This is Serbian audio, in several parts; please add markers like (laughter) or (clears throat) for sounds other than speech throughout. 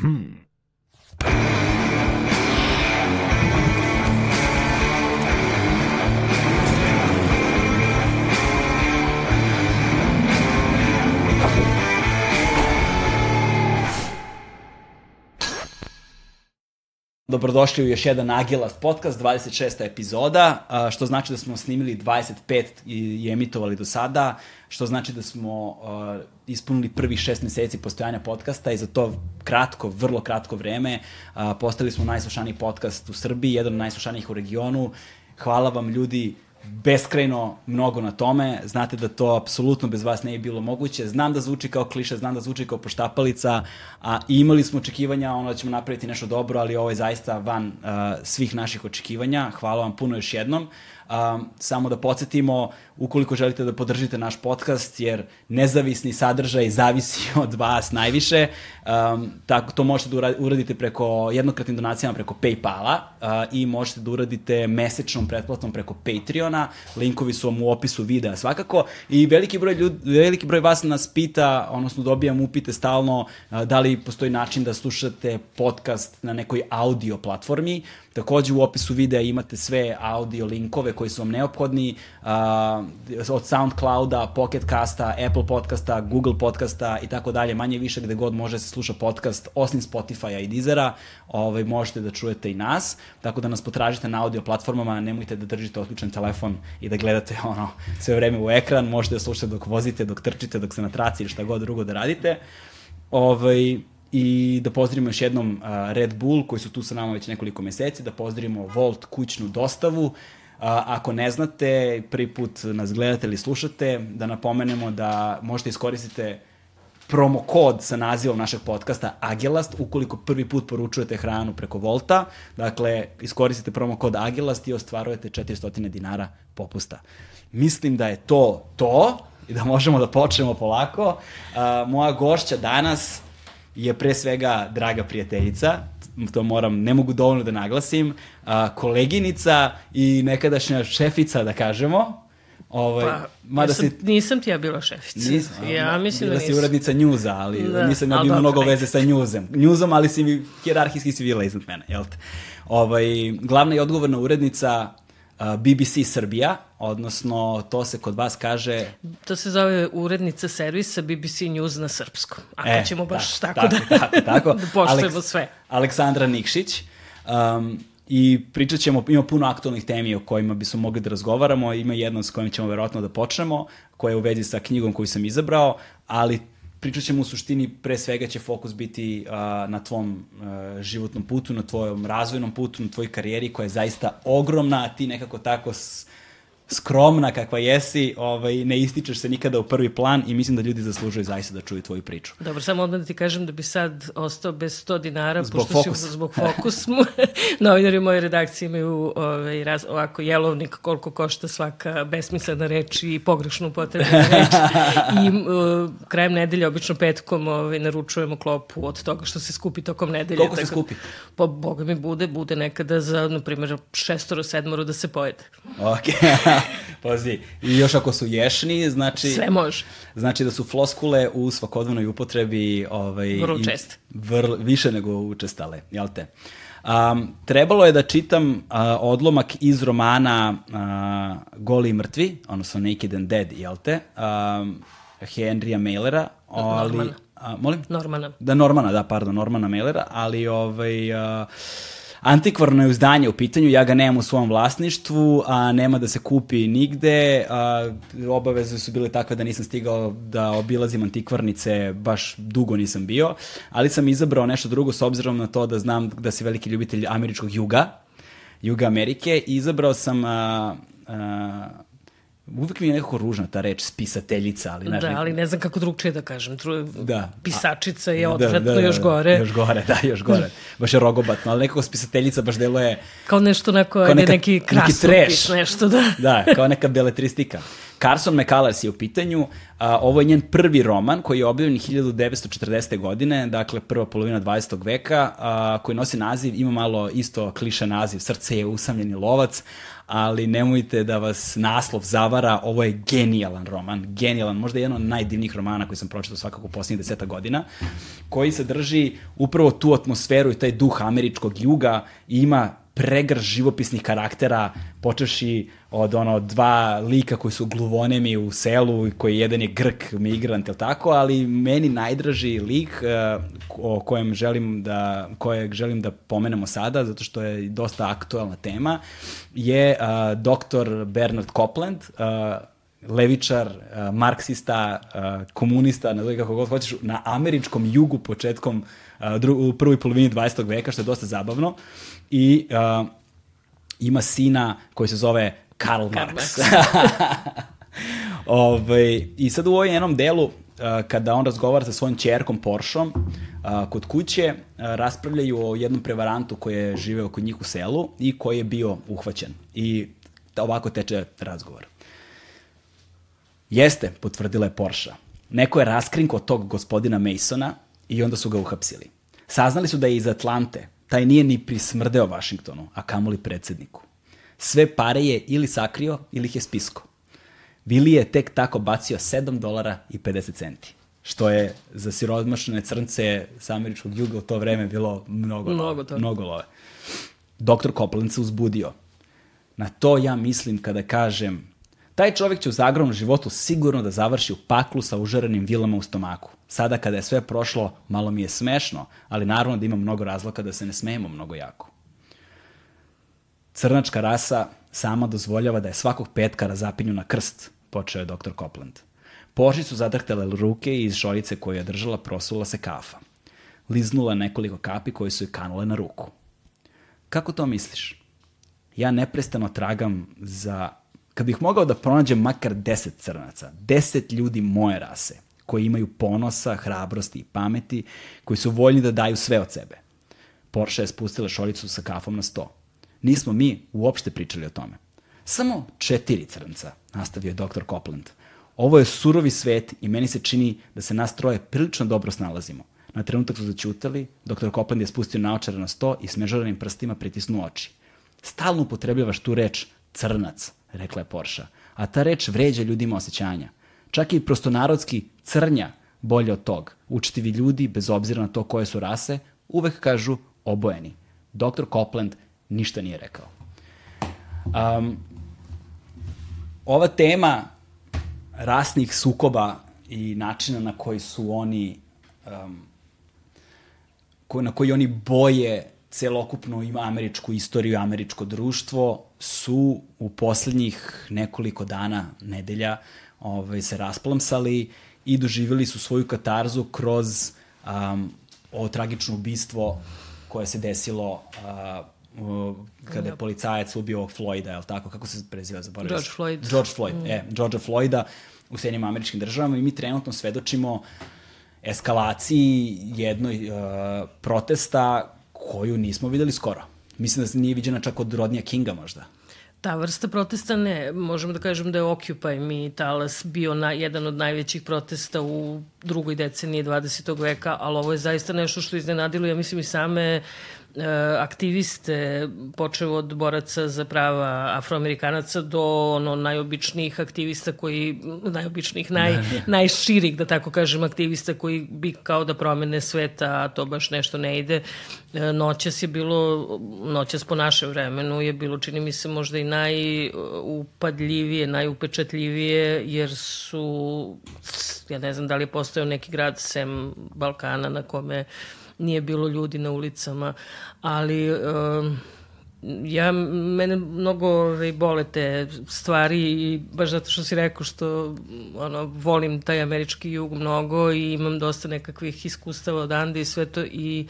Hmm. Dobrodošli u još jedan Agilast podcast, 26. epizoda, što znači da smo snimili 25 i, emitovali do sada, što znači da smo ispunili prvih šest meseci postojanja podcasta i za to kratko, vrlo kratko vreme postali smo najslušaniji podcast u Srbiji, jedan od najslušanijih u regionu. Hvala vam ljudi beskrajno mnogo na tome. Znate da to apsolutno bez vas ne je bilo moguće. Znam da zvuči kao kliše, znam da zvuči kao poštapalica, a imali smo očekivanja, ono da ćemo napraviti nešto dobro, ali ovo je zaista van uh, svih naših očekivanja. Hvala vam puno još jednom. Um, samo da podsjetimo, ukoliko želite da podržite naš podcast, jer nezavisni sadržaj zavisi (laughs) od vas najviše, um, tako, to možete da uradite preko jednokratnim donacijama preko Paypala uh, i možete da uradite mesečnom pretplatom preko Patreona, linkovi su vam u opisu videa svakako i veliki broj, ljudi, veliki broj vas nas pita, odnosno dobijam upite stalno uh, da li postoji način da slušate podcast na nekoj audio platformi, Takođe u opisu videa imate sve audio linkove koji su vam neophodni uh, od Soundclouda, Pocket Casta, Apple podcasta, Google podcasta i tako dalje, manje više gde god može se sluša podcast, osim Spotify-a i Deezera, ovaj, možete da čujete i nas, tako da nas potražite na audio platformama, nemojte da držite otključen telefon i da gledate ono sve vreme u ekran, možete da slušate dok vozite, dok trčite, dok se na traci ili šta god drugo da radite. Ovaj, i da pozdravimo još jednom Red Bull koji su tu sa nama već nekoliko meseci, da pozdravimo Volt kućnu dostavu. Ako ne znate, prvi put nas gledate ili slušate, da napomenemo da možete iskoristiti promo kod sa nazivom našeg podcasta Agilast ukoliko prvi put poručujete hranu preko Volta. Dakle, iskoristite promo kod Agilast i ostvarujete 400 dinara popusta. Mislim da je to to i da možemo da počnemo polako. Moja gošća danas je pre svega draga prijateljica, to moram, ne mogu dovoljno da naglasim, a, koleginica i nekadašnja šefica, da kažemo. Ovaj, pa, mada nisam, si... nisam ti ja bila šefica. Nis, ja mislim bila da nisam. si urednica njuza, ali da, nisam ja bilo mnogo veze sa njuzem. Njuzom, ali si mi hjerarhijski si bila iznad mene, jel te? Ovaj, glavna i odgovorna urednica BBC Srbija, odnosno to se kod vas kaže... To se zove urednica servisa BBC News na srpskom, ako e, ćemo baš da, tako, tako, da, tako, tako. (laughs) da poštujemo Aleks, sve. Aleksandra Nikšić. Um, I pričat ćemo, ima puno aktualnih temi o kojima bismo mogli da razgovaramo, ima jedna s kojim ćemo verovatno da počnemo, koja je u vezi sa knjigom koju sam izabrao, ali pričat ćemo u suštini, pre svega će fokus biti uh, na tvom uh, životnom putu, na tvojom razvojnom putu, na tvojoj karijeri koja je zaista ogromna, a ti nekako tako s, skromna kakva jesi, ovaj, ne ističeš se nikada u prvi plan i mislim da ljudi zaslužuju zaista da čuju tvoju priču. Dobro, samo odmah da ti kažem da bi sad ostao bez 100 dinara, zbog pošto fokus. si zbog fokus. (laughs) Novinari u mojoj redakciji imaju ovaj, raz, ovako jelovnik koliko košta svaka besmislena reč i pogrešno upotrebna reč. (laughs) I uh, krajem nedelje, obično petkom, ovaj, naručujemo klopu od toga što se skupi tokom nedelje. Koliko se skupi? Pa, boga mi bude, bude nekada za, na primjer, šestoro, sedmoro da se pojede. Ok. (laughs) (laughs) Pazi, i još ako su ješni, znači... Sve može. Znači da su floskule u svakodnevnoj upotrebi... Ovaj, vrlo česte. Vrlo, više nego učestale, jel te? Um, trebalo je da čitam uh, odlomak iz romana uh, Goli i mrtvi, odnosno Naked and Dead, jel te? Um, Henrya Mailera, ali... Normana. A, molim? Normana. Da, Normana, da, pardon, Normana Mailera, ali ovaj... Uh, Antikvarno je uzdanje u pitanju, ja ga nemam u svom vlasništvu, a nema da se kupi nigde, a, obaveze su bile takve da nisam stigao da obilazim antikvarnice, baš dugo nisam bio, ali sam izabrao nešto drugo s obzirom na to da znam da si veliki ljubitelj američkog juga, juga Amerike, izabrao sam a, a, uvek mi je nekako ružna ta reč spisateljica, ali ne Da, ali ne znam kako drugčije da kažem. Tru, da. Pisačica je odvratno da, da, da, još gore. Još gore, da, još gore. baš je rogobatno, ali nekako spisateljica baš deluje... Kao nešto neko, kao neka, neki krasopis, nešto, da. da, kao neka beletristika. Carson McCullers je u pitanju. A, ovo je njen prvi roman koji je objavljen 1940. godine, dakle prva polovina 20. veka, a, koji nosi naziv, ima malo isto kliša naziv, Srce je usamljeni lovac, ali nemojte da vas naslov zavara, ovo je genijalan roman, genijalan, možda jedan od najdivnijih romana koji sam pročitao svakako u posljednjih deseta godina, koji sadrži upravo tu atmosferu i taj duh američkog juga i ima pregrš živopisnih karaktera, počeši od ono dva lika koji su gluvonemi u selu i koji jedan je Grk, migrant, ili tako, ali meni najdraži lik uh, o kojem želim da, kojeg želim da pomenemo sada, zato što je dosta aktualna tema, je uh, dr. Bernard Copland, uh, levičar, uh, marksista, uh, komunista, znam kako god hoćeš, na američkom jugu početkom uh, u prvoj polovini 20. veka, što je dosta zabavno. I uh, ima sina koji se zove Karl, Marx. Ove, (laughs) ovaj, I sad u ovom jednom delu, uh, kada on razgovara sa svojim čerkom Poršom, uh, kod kuće, uh, raspravljaju o jednom prevarantu koji je živeo kod njih u selu i koji je bio uhvaćen. I ovako teče razgovor. Jeste, potvrdila je Porsche. Neko je raskrinko tog gospodina Masona i onda su ga uhapsili. Saznali su da je iz Atlante. Taj nije ni prismrdeo Vašingtonu, a kamoli predsedniku. Sve pare je ili sakrio ili ih je spisko. Vili je tek tako bacio 7 dolara i 50 centi što je za siromašne crnce sa američkog juga u to vreme bilo mnogo, mnogo, love, mnogo love. Doktor Copeland se uzbudio. Na to ja mislim kada kažem Taj čovjek će u zagromnom životu sigurno da završi u paklu sa užarenim vilama u stomaku. Sada kada je sve prošlo, malo mi je smešno, ali naravno da ima mnogo razloka da se ne smejemo mnogo jako. Crnačka rasa sama dozvoljava da je svakog petka razapinju na krst, počeo je dr. Copland. Poži su zadrhtele ruke i iz šoljice koju je držala prosula se kafa. Liznula nekoliko kapi koje su joj kanule na ruku. Kako to misliš? Ja neprestano tragam za... Kad bih mogao da pronađem makar deset crnaca, deset ljudi moje rase, koji imaju ponosa, hrabrosti i pameti, koji su voljni da daju sve od sebe. Porsche je spustila šoljicu sa kafom na sto. Nismo mi uopšte pričali o tome. Samo četiri crnca, nastavio je dr. Copland. Ovo je surovi svet i meni se čini da se nas troje prilično dobro snalazimo. Na trenutak su začutali, dr. Copland je spustio naočare na sto i smežaranim prstima pritisnuo oči. Stalno upotrebljavaš tu reč crnac, rekla je Porsche, a ta reč vređa ljudima osjećanja. Čak i prostonarodski crnja bolje od tog. Učitivi ljudi, bez obzira na to koje su rase, uvek kažu obojeni. Dr. Copland ništa nije rekao. Um, ova tema rasnih sukoba i načina na koji su oni um, ko, na koji oni boje celokupno ima američku istoriju, američko društvo, su u poslednjih nekoliko dana, nedelja, ovaj, se rasplamsali i doživjeli su svoju katarzu kroz um, ovo tragično ubistvo koje se desilo uh, kada je policajac ubio ovog Floyda, je li tako? Kako se preziva? Zaboravio George Floyd. George Floyd, mm. e, George Floyda u Sjedinim američkim državama i mi trenutno svedočimo eskalaciji jednoj uh, protesta koju nismo videli skoro. Mislim da se nije viđena čak od Rodnija Kinga možda. Ta vrsta protesta ne, možemo da kažem da je Occupy mi talas bio na, jedan od najvećih protesta u drugoj deceniji 20. veka, ali ovo je zaista nešto što iznenadilo, ja mislim i same aktiviste, počeo od boraca za prava afroamerikanaca do ono najobičnijih aktivista koji, najobičnijih, naj, da, da. najširih, da tako kažem, aktivista koji bi kao da promene sveta, a to baš nešto ne ide. E, noćas je bilo, noćas po našem vremenu je bilo, čini mi se, možda i najupadljivije, najupečatljivije, jer su, ja ne znam da li je postao neki grad sem Balkana na kome nije bilo ljudi na ulicama, ali um, ja, mene mnogo ovaj, bole te stvari i baš zato što si rekao što ono, volim taj američki jug mnogo i imam dosta nekakvih iskustava odande i sve to i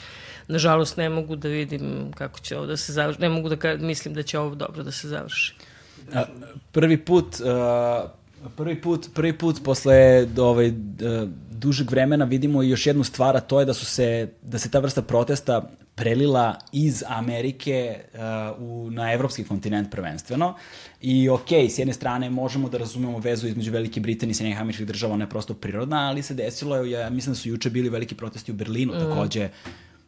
nažalost ne mogu da vidim kako će ovo da se završi. Ne mogu da mislim da će ovo dobro da se završi. A, prvi put uh, prvi put prvi put posle ovaj uh, dužeg vremena vidimo još jednu stvar, a to je da su se, da se ta vrsta protesta prelila iz Amerike uh, u, na evropski kontinent prvenstveno. I ok, s jedne strane možemo da razumemo vezu između Velike Britanije i Sjedinjenih američkih država, ona je prosto prirodna, ali se desilo, ja mislim da su juče bili veliki protesti u Berlinu mm. takođe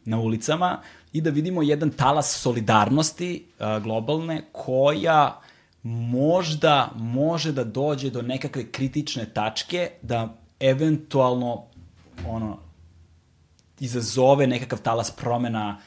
na ulicama i da vidimo jedan talas solidarnosti uh, globalne koja možda može da dođe do nekakve kritične tačke da eventualno ono izazove nekakav talas promena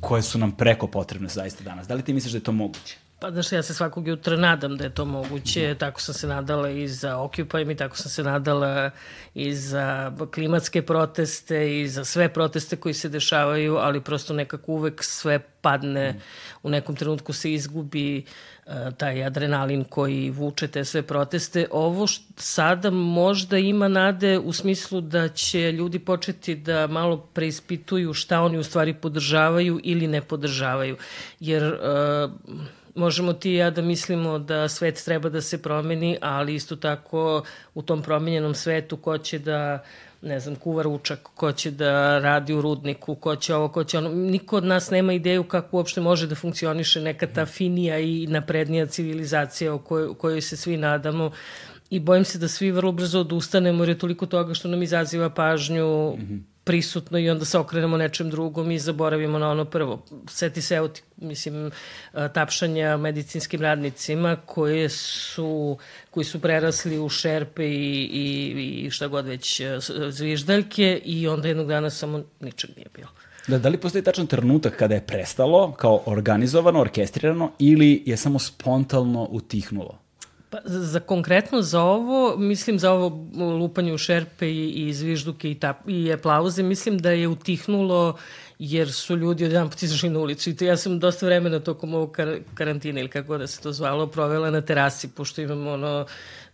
koje su nam preko potrebne zaista danas. Da li ti misliš da je to moguće? Pa znaš, ja se svakog jutra nadam da je to moguće, mm. tako sam se nadala i za Occupy i tako sam se nadala i za klimatske proteste i za sve proteste koji se dešavaju, ali prosto nekako uvek sve padne, mm. u nekom trenutku se izgubi uh, taj adrenalin koji vuče te sve proteste. Ovo što sada možda ima nade u smislu da će ljudi početi da malo preispituju šta oni u stvari podržavaju ili ne podržavaju. Jer uh, možemo ti i ja da mislimo da svet treba da se promeni, ali isto tako u tom promenjenom svetu ko će da ne znam, kuva ručak, ko će da radi u rudniku, ko će ovo, ko će ono. Niko od nas nema ideju kako uopšte može da funkcioniše neka ta finija i naprednija civilizacija o kojoj, kojoj se svi nadamo i bojim se da svi vrlo brzo odustanemo jer je toliko toga što nam izaziva pažnju mm -hmm prisutno i onda se okrenemo nečem drugom i zaboravimo na ono prvo. Seti se, evo, mislim, tapšanja medicinskim radnicima koje su, koji su prerasli u šerpe i, i, i šta god već zviždaljke i onda jednog dana samo ničeg nije bilo. Da, da li postoji tačan trenutak kada je prestalo kao organizovano, orkestrirano ili je samo spontano utihnulo? Pa, za konkretno za ovo, mislim za ovo lupanje u šerpe i, i zvižduke i, tap, i aplauze, mislim da je utihnulo jer su ljudi jedan put izašli na ulicu i to ja sam dosta vremena tokom ovog kar karantina ili kako da se to zvalo, provela na terasi, pošto imam ono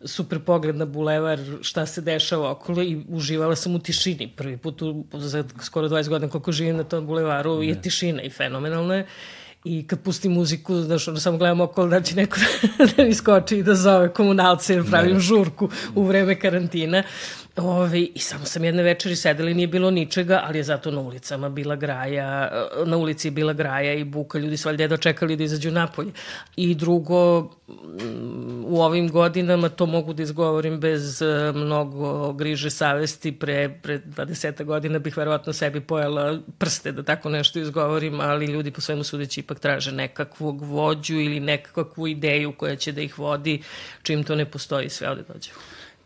super pogled na bulevar, šta se dešava okolo i uživala sam u tišini. Prvi put u, za skoro 20 godina koliko živim na tom bulevaru ne. je tišina i fenomenalna je i kad pustim muziku, znaš, ono, samo gledam okolo da će neko (laughs) da mi skoči i da zove komunalce jer pravim ne. žurku u vreme karantina. Ove, I samo sam jedne večeri sedela i nije bilo ničega, ali je zato na ulicama bila graja, na ulici je bila graja i buka, ljudi su valjda čekali da izađu napolje. I drugo, u ovim godinama to mogu da izgovorim bez e, mnogo griže savesti. Pre, pre 20 godina bih verovatno sebi pojela prste da tako nešto izgovorim, ali ljudi po svemu sudeći ipak traže nekakvog vođu ili nekakvu ideju koja će da ih vodi, čim to ne postoji sve ovde dođe.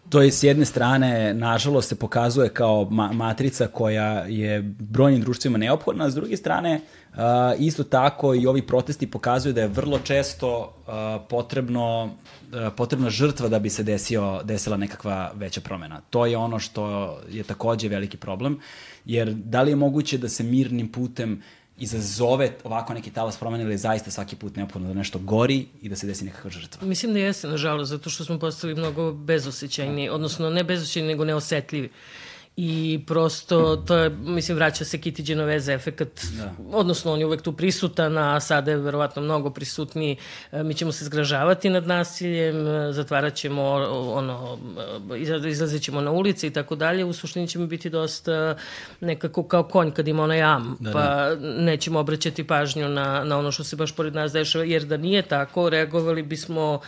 To je s jedne strane, nažalost, se pokazuje kao ma matrica koja je brojnim društvima neophodna, a s druge strane, uh, isto tako i ovi protesti pokazuju da je vrlo često uh, potrebno, uh, potrebna žrtva da bi se desio, desila nekakva veća promena. To je ono što je takođe veliki problem, jer da li je moguće da se mirnim putem uh, izazove ovako neki talas promene ili zaista svaki put neophodno da nešto gori i da se desi nekakva žrtva? Mislim da jeste, nažalost, zato što smo postali mnogo bezosećajni, odnosno ne bezosećajni, nego neosetljivi. Uh, i prosto to je, mislim, vraća se Kitty Genovese efekt, da. odnosno on je uvek tu prisutan, a sada je verovatno mnogo prisutniji. E, mi ćemo se zgražavati nad nasiljem, e, zatvarat ćemo, ono, e, izlazit ćemo na ulice i tako dalje, u suštini ćemo biti dosta nekako kao konj kad ima onaj am, da, pa da. nećemo obraćati pažnju na, na ono što se baš pored nas dešava, jer da nije tako, reagovali bismo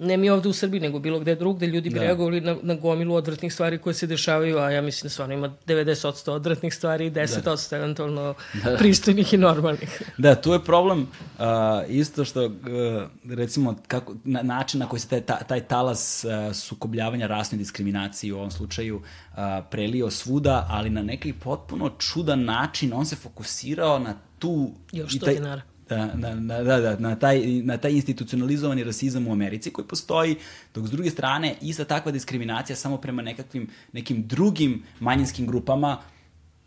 ne mi ovde u Srbiji, nego bilo gde drugde, ljudi bi da. reagovali na, na gomilu odvratnih stvari koje se dešavaju, a ja mislim da stvarno ima 90% odvratnih stvari i 10% da. eventualno da. pristojnih i normalnih. (laughs) Da, tu je problem uh, isto što, uh, recimo, kako, na, način na koji se taj, ta, taj talas uh, sukobljavanja rasnoj diskriminaciji u ovom slučaju uh, prelio svuda, ali na neki potpuno čudan način on se fokusirao na tu... Još to taj, dinara da, na, na, da, da, na, taj, na taj institucionalizovani rasizam u Americi koji postoji, dok s druge strane ista takva diskriminacija samo prema nekakvim, nekim drugim manjinskim grupama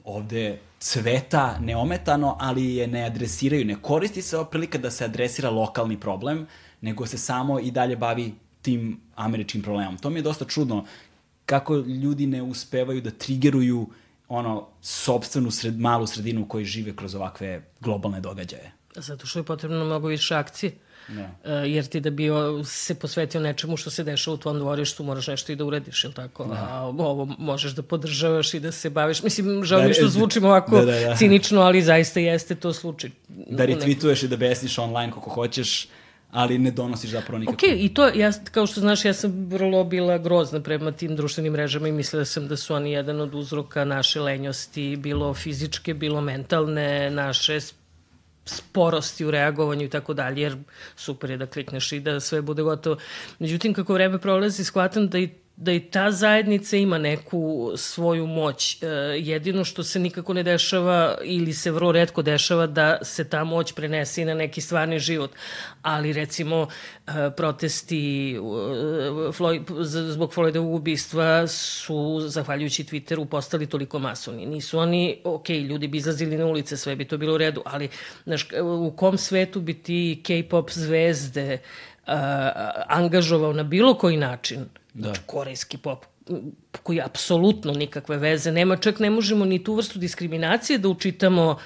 ovde cveta neometano, ali je ne adresiraju, ne koristi se ova prilika da se adresira lokalni problem, nego se samo i dalje bavi tim američkim problemom. To mi je dosta čudno kako ljudi ne uspevaju da trigeruju ono, sobstvenu sred, malu sredinu u kojoj žive kroz ovakve globalne događaje. Zato što je potrebno mnogo više akcije. Ne. Da. Jer ti da bi se posvetio nečemu što se dešava u tvom dvorištu, moraš nešto i da uradiš, ili tako? Ne. Da. A ovo možeš da podržavaš i da se baviš. Mislim, žao da, mi što zvučim ovako da, da, da. cinično, ali zaista jeste to slučaj. Da retweetuješ i da besniš online kako hoćeš, ali ne donosiš zapravo nikako. Ok, i to, ja, kao što znaš, ja sam vrlo bila grozna prema tim društvenim mrežama i mislila sam da su oni jedan od uzroka naše lenjosti, bilo fizičke, bilo mentalne, naše sporosti u reagovanju i tako dalje, jer super je da klikneš i da sve bude gotovo. Međutim, kako vreme prolazi, shvatam da i da i ta zajednica ima neku svoju moć. E, jedino što se nikako ne dešava ili se vrlo redko dešava da se ta moć prenese i na neki stvarni život. Ali recimo e, protesti e, zbog Floydovog ubistva su, zahvaljujući Twitteru, postali toliko masovni. Nisu oni, ok, ljudi bi izlazili na ulice, sve bi to bilo u redu, ali znaš, u kom svetu bi ti K-pop zvezde uh, angažovao na bilo koji način – Da. Znači, korejski pop koji apsolutno nikakve veze nema, čak ne možemo ni tu vrstu diskriminacije da učitamo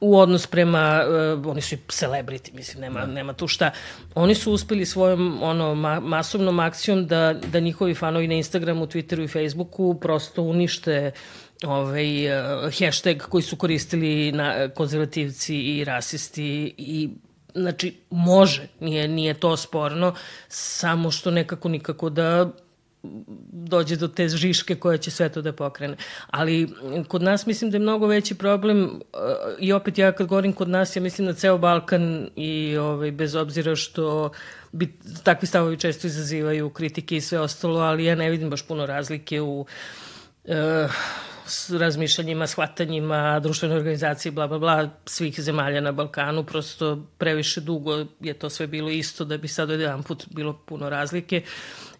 u odnos prema, uh, oni su i celebrity, mislim, nema, da. nema tu šta. Oni su uspeli svojom ono, ma, masovnom akcijom da, da njihovi fanovi na Instagramu, Twitteru i Facebooku prosto unište ovaj, uh, hashtag koji su koristili na konzervativci i rasisti i znači može, nije, nije to sporno, samo što nekako nikako da dođe do te žiške koja će sve to da pokrene. Ali kod nas mislim da je mnogo veći problem uh, i opet ja kad govorim kod nas, ja mislim na ceo Balkan i ovaj, bez obzira što bi, takvi stavovi često izazivaju kritike i sve ostalo, ali ja ne vidim baš puno razlike u uh, s razmišljanjima, shvatanjima, društvene organizacije, bla, bla, bla, svih zemalja na Balkanu. Prosto previše dugo je to sve bilo isto da bi sad jedan put bilo puno razlike.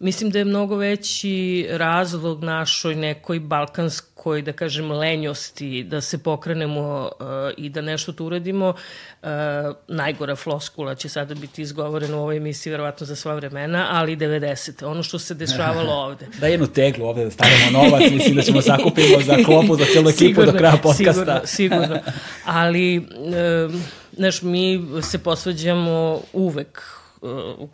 Mislim da je mnogo veći razlog našoj nekoj balkanskoj, da kažem, lenjosti, da se pokrenemo uh, i da nešto tu uradimo. Uh, najgora floskula će sada biti izgovorena u ovoj emisiji, verovatno za sva vremena, ali 90. Ono što se dešavalo (laughs) ovde. Da jednu teglu ovde da stavimo novac, mislim da ćemo (laughs) sakupimo za klopu, za celu ekipu do kraja podcasta. Sigurno, sigurno. Ali, uh, znaš, mi se posveđamo uvek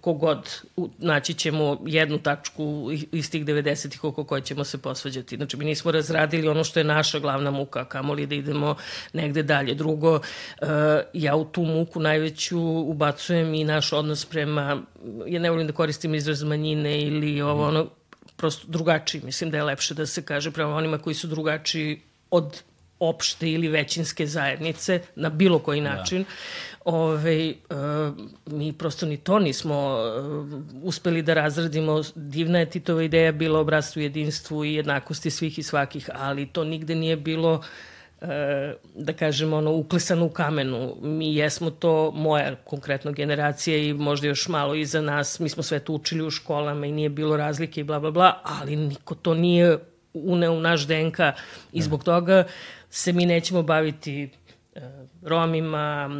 kogod naći ćemo jednu tačku iz tih 90-ih oko koje ćemo se posvađati. Znači, mi nismo razradili ono što je naša glavna muka, kamoli da idemo negde dalje. Drugo, uh, ja u tu muku najveću ubacujem i naš odnos prema, ja ne volim da koristim izraz manjine ili ovo ono, prosto drugačiji. Mislim da je lepše da se kaže prema onima koji su drugačiji od opšte ili većinske zajednice na bilo koji da. način. Da. Ove, e, mi prosto ni to nismo e, uspeli da razradimo. Divna je Titova ideja bila o bratstvu, jedinstvu i jednakosti svih i svakih, ali to nigde nije bilo e, da kažemo, ono, uklesano u kamenu. Mi jesmo to, moja konkretno generacija i možda još malo iza nas, mi smo sve to učili u školama i nije bilo razlike i bla, bla, bla, ali niko to nije uneo u naš DNK i da. zbog toga se mi nećemo baviti e, Romima,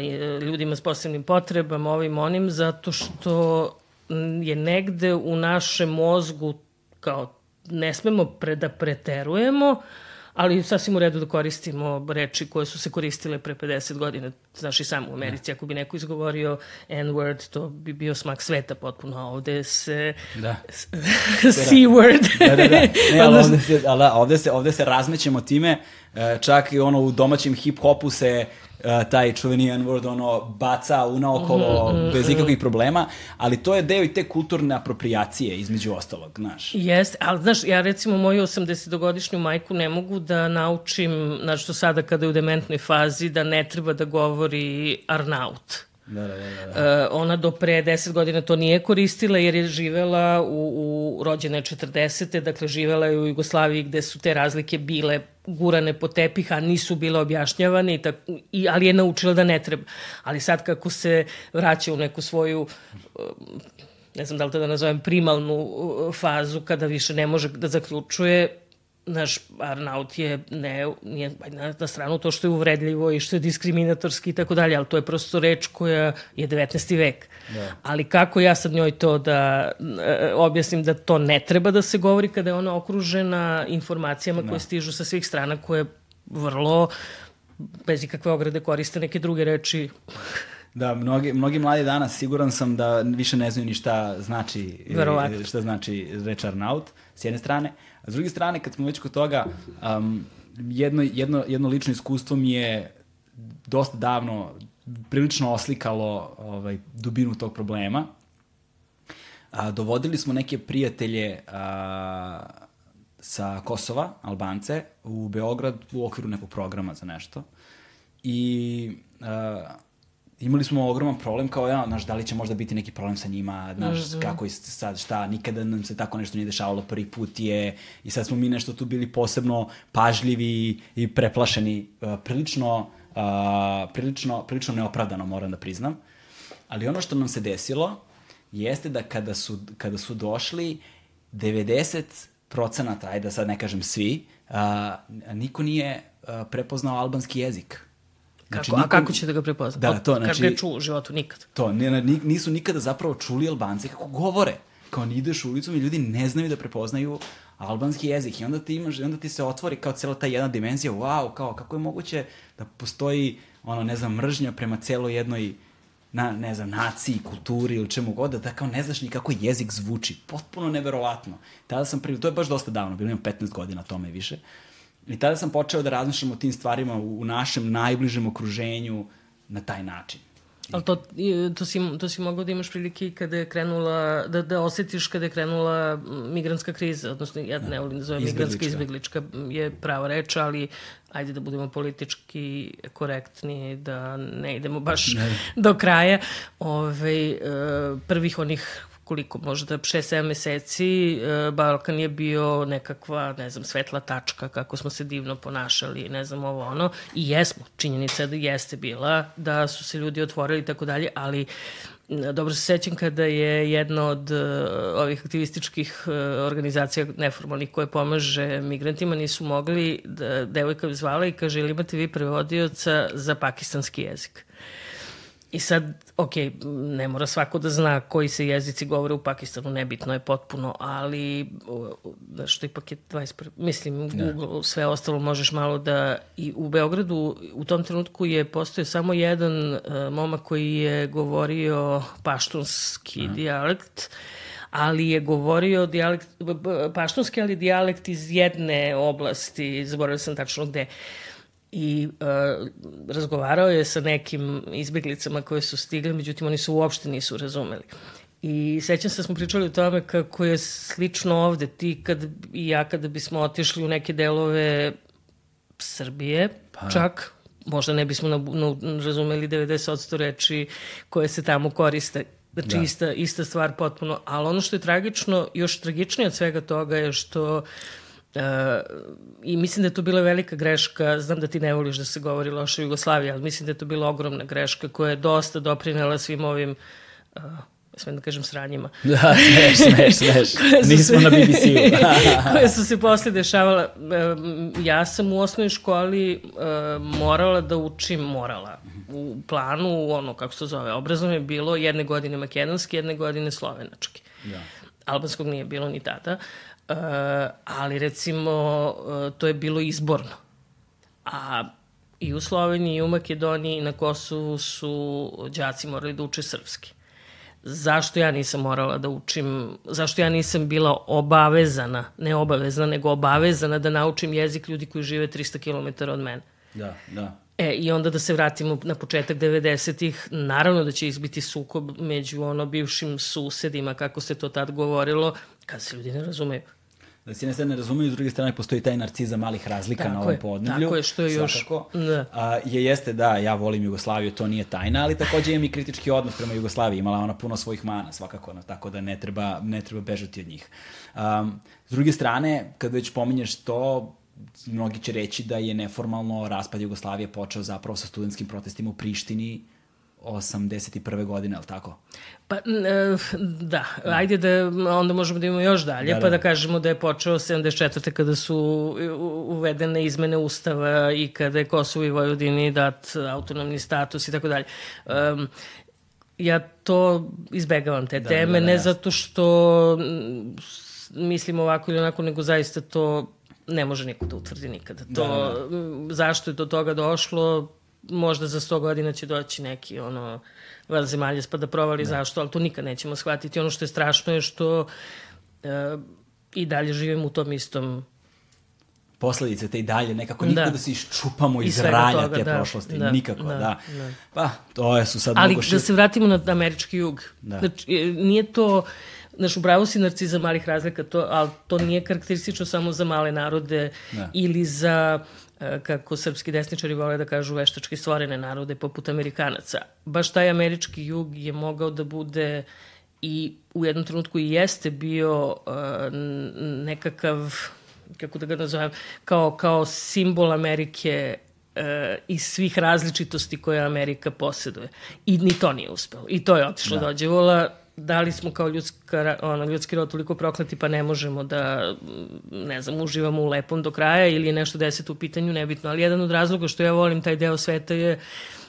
e, ljudima s posebnim potrebama, ovim onim, zato što je negde u našem mozgu kao ne smemo pre, da preterujemo, ali sasvim u redu da koristimo reči koje su se koristile pre 50 godina. Znaš i sam u Americi, ako bi neko izgovorio N-word, to bi bio smak sveta potpuno, a ovde se... Da. (laughs) C-word. da, da, da. Ne, ali ovde se, ali ovde se, ovde se razmećemo time, e, čak i ono u domaćem hip-hopu se taj čuveni N-word ono baca unaokolo mm, mm, bez ikakvih problema, ali to je deo i te kulturne apropriacije između ostalog, znaš. Jeste, ali znaš, ja recimo moju 80-godišnju majku ne mogu da naučim, znaš što sada kada je u dementnoj fazi, da ne treba da govori Arnaut. Da, da, da, da. Uh, ona do pre 10 godina to nije koristila jer je živela u, u rođene 40. Dakle, živela je u Jugoslaviji gde su te razlike bile gurane po tepih, a nisu bile objašnjavane, i tak, i, ali je naučila da ne treba. Ali sad kako se vraća u neku svoju ne znam da li to da nazovem primalnu fazu kada više ne može da zaključuje naš Arnaut je ne, nije na, na stranu to što je uvredljivo i što je diskriminatorski i tako dalje, ali to je prosto reč koja je 19. vek. Da. Ali kako ja sad njoj to da e, objasnim da to ne treba da se govori kada je ona okružena informacijama da. koje stižu sa svih strana koje vrlo bez ikakve ograde koriste neke druge reči Da, mnogi, mnogi mladi danas siguran sam da više ne znaju ni šta znači, Verovatno. šta znači reč Arnaut, s jedne strane. A s druge strane, kad smo već kod toga, um, jedno, jedno, jedno lično iskustvo mi je dosta davno prilično oslikalo ovaj, dubinu tog problema. A, dovodili smo neke prijatelje a, sa Kosova, Albance, u Beograd u okviru nekog programa za nešto. I imali smo ogroman problem kao ja, znaš, da li će možda biti neki problem sa njima, znaš, mm -hmm. kako je sad, šta, nikada nam se tako nešto nije dešavalo, prvi put je, i sad smo mi nešto tu bili posebno pažljivi i preplašeni, uh, prilično, uh, prilično, prilično neopravdano, moram da priznam. Ali ono što nam se desilo, jeste da kada su, kada su došli, 90 procenata, ajde da sad ne kažem svi, uh, niko nije uh, prepoznao albanski jezik. Znači, kako, nikom, a kako će da ga prepozna? Da, to, znači... Kako je čuo u životu? Nikad. To, nisu nikada zapravo čuli Albanci kako govore. Kao ni ideš ulicom i ljudi ne znaju da prepoznaju albanski jezik i onda ti imaš, onda ti se otvori kao cela ta jedna dimenzija, wow, kao kako je moguće da postoji ono, ne znam, mržnja prema celoj jednoj na, ne znam, naciji, kulturi ili čemu god, da kao ne znaš ni kako jezik zvuči. Potpuno neverovatno. Tada sam prvi, to je baš dosta davno, bilo imam 15 godina tome više. I tada sam počeo da razmišljam o tim stvarima u našem najbližem okruženju na taj način. Ali to, to, si, to si mogao da imaš prilike kada je krenula, da, da osetiš kada je krenula migrantska kriza, odnosno ja ne volim da zovem migrantska izbeglička je prava reč, ali ajde da budemo politički korektni, da ne idemo baš ne. do kraja. Ove, ovaj, prvih onih koliko, možda 6-7 meseci, e, Balkan je bio nekakva, ne znam, svetla tačka, kako smo se divno ponašali, ne znam, ovo ono, i jesmo, činjenica je da jeste bila, da su se ljudi otvorili i tako dalje, ali Dobro se sećam kada je jedna od uh, ovih aktivističkih uh, organizacija neformalnih koje pomaže migrantima nisu mogli, da, devojka zvala i kaže ili imate vi prevodioca za pakistanski jezik. I sad, ok, ne mora svako da zna koji se jezici govore u Pakistanu, nebitno je potpuno, ali što ipak je 21. Mislim, da. Google, sve ostalo možeš malo da... I u Beogradu u tom trenutku je postoje samo jedan uh, momak koji je govorio paštunski Aha. dijalekt, ali je govorio dijalekt, paštunski, ali dijalekt iz jedne oblasti, zaboravio sam tačno gde. Uh, i uh, razgovarao je sa nekim izbjeglicama koje su stigle, međutim oni su uopšte nisu razumeli. I sećam se da smo pričali o tome kako je slično ovde, ti kad i ja kada bismo otišli u neke delove Srbije, pa. čak možda ne bismo na, na, razumeli 90% reči koje se tamo koriste. Znači da. ista, ista stvar potpuno. Ali ono što je tragično, još tragičnije od svega toga je što uh, Uh, I mislim da je to bila velika greška, znam da ti ne voliš da se govori loše o Jugoslaviji, ali mislim da je to bila ogromna greška koja je dosta doprinela svim ovim uh, smem da kažem sranjima. (laughs) Da, smeš, smeš, smeš. (laughs) Nismo se, na BBC-u. (laughs) koje su se posle dešavala. Ja sam u osnovnoj školi uh, morala da učim, morala. U planu, ono, kako se zove, obrazovno je bilo jedne godine makedonski, jedne godine slovenački. Da. Albanskog nije bilo ni tada. Uh, Uh, ali recimo uh, to je bilo izborno. A i u Sloveniji i u Makedoniji i na Kosovu su đaci morali da uče srpski. Zašto ja nisam morala da učim, zašto ja nisam bila obavezana, ne obavezna, nego obavezana da naučim jezik ljudi koji žive 300 km od mene? Da, da. E, i onda da se vratimo na početak 90-ih, naravno da će izbiti sukob među ono bivšim susedima, kako se to tad govorilo, kad se ljudi ne razumeju. Da se jedne ne razumeju, s druge strane postoji taj narciza malih razlika tako na ovom podneblju. Tako je, što je još... Da. A, je, jeste da, ja volim Jugoslaviju, to nije tajna, ali takođe imam i kritički odnos prema Jugoslaviji. Imala ona puno svojih mana, svakako, no, tako da ne treba, ne treba bežati od njih. Um, s druge strane, kad već pominješ to, mnogi će reći da je neformalno raspad Jugoslavije počeo zapravo sa studentskim protestima u Prištini 81. godine, ali tako? Pa, e, da, ajde da onda možemo da imamo još dalje, da, pa da. da kažemo da je počeo 74. kada su uvedene izmene ustava i kada je Kosovo i Vojvodini dat autonomni status i tako dalje. Um, ja to izbegavam te da, teme, da, da, ne zato što mislim ovako ili onako, nego zaista to ne može niko da utvrdi nikada. To, da, da. Zašto je do toga došlo, možda za 100 godina će doći neki ono vanzemaljac pa da provali da. zašto, ali to nikad nećemo shvatiti. Ono što je strašno je što e, i dalje živimo u tom istom posledice te i dalje, nekako nikako da, da se iščupamo iz toga, te da, prošlosti, da, nikako, da, da. da. Pa, to je su sad Ali mnogo šir... da se vratimo na američki jug. Da. Znači, e, nije to Znaš, upravo si narciza malih razlika, to, ali to nije karakteristično samo za male narode da. ili za e, kako srpski desničari vole da kažu veštački stvorene narode poput Amerikanaca. Baš taj američki jug je mogao da bude i u jednom trenutku i jeste bio uh, nekakav kako da ga nazovem, kao, kao simbol Amerike e, iz svih različitosti koje Amerika posjeduje. I ni to nije uspelo. I to je otišlo da. dođe vola. Da li smo kao ljudska, ono, ljudski rod toliko prokleti pa ne možemo da, ne znam, uživamo u lepom do kraja ili je nešto deset u pitanju, nebitno. Ali jedan od razloga što ja volim taj deo sveta je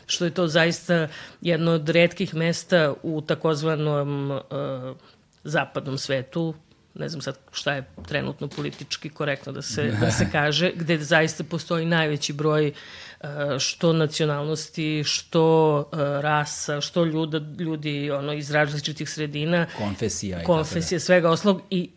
što je to zaista jedno od redkih mesta u takozvanom uh, zapadnom svetu, ne znam sad šta je trenutno politički korektno da se, da se (laughs) kaže, gde zaista postoji najveći broj uh, što nacionalnosti, što uh, rasa, što ljuda, ljudi ono, iz različitih sredina. Konfesija. Konfesija, svega oslog i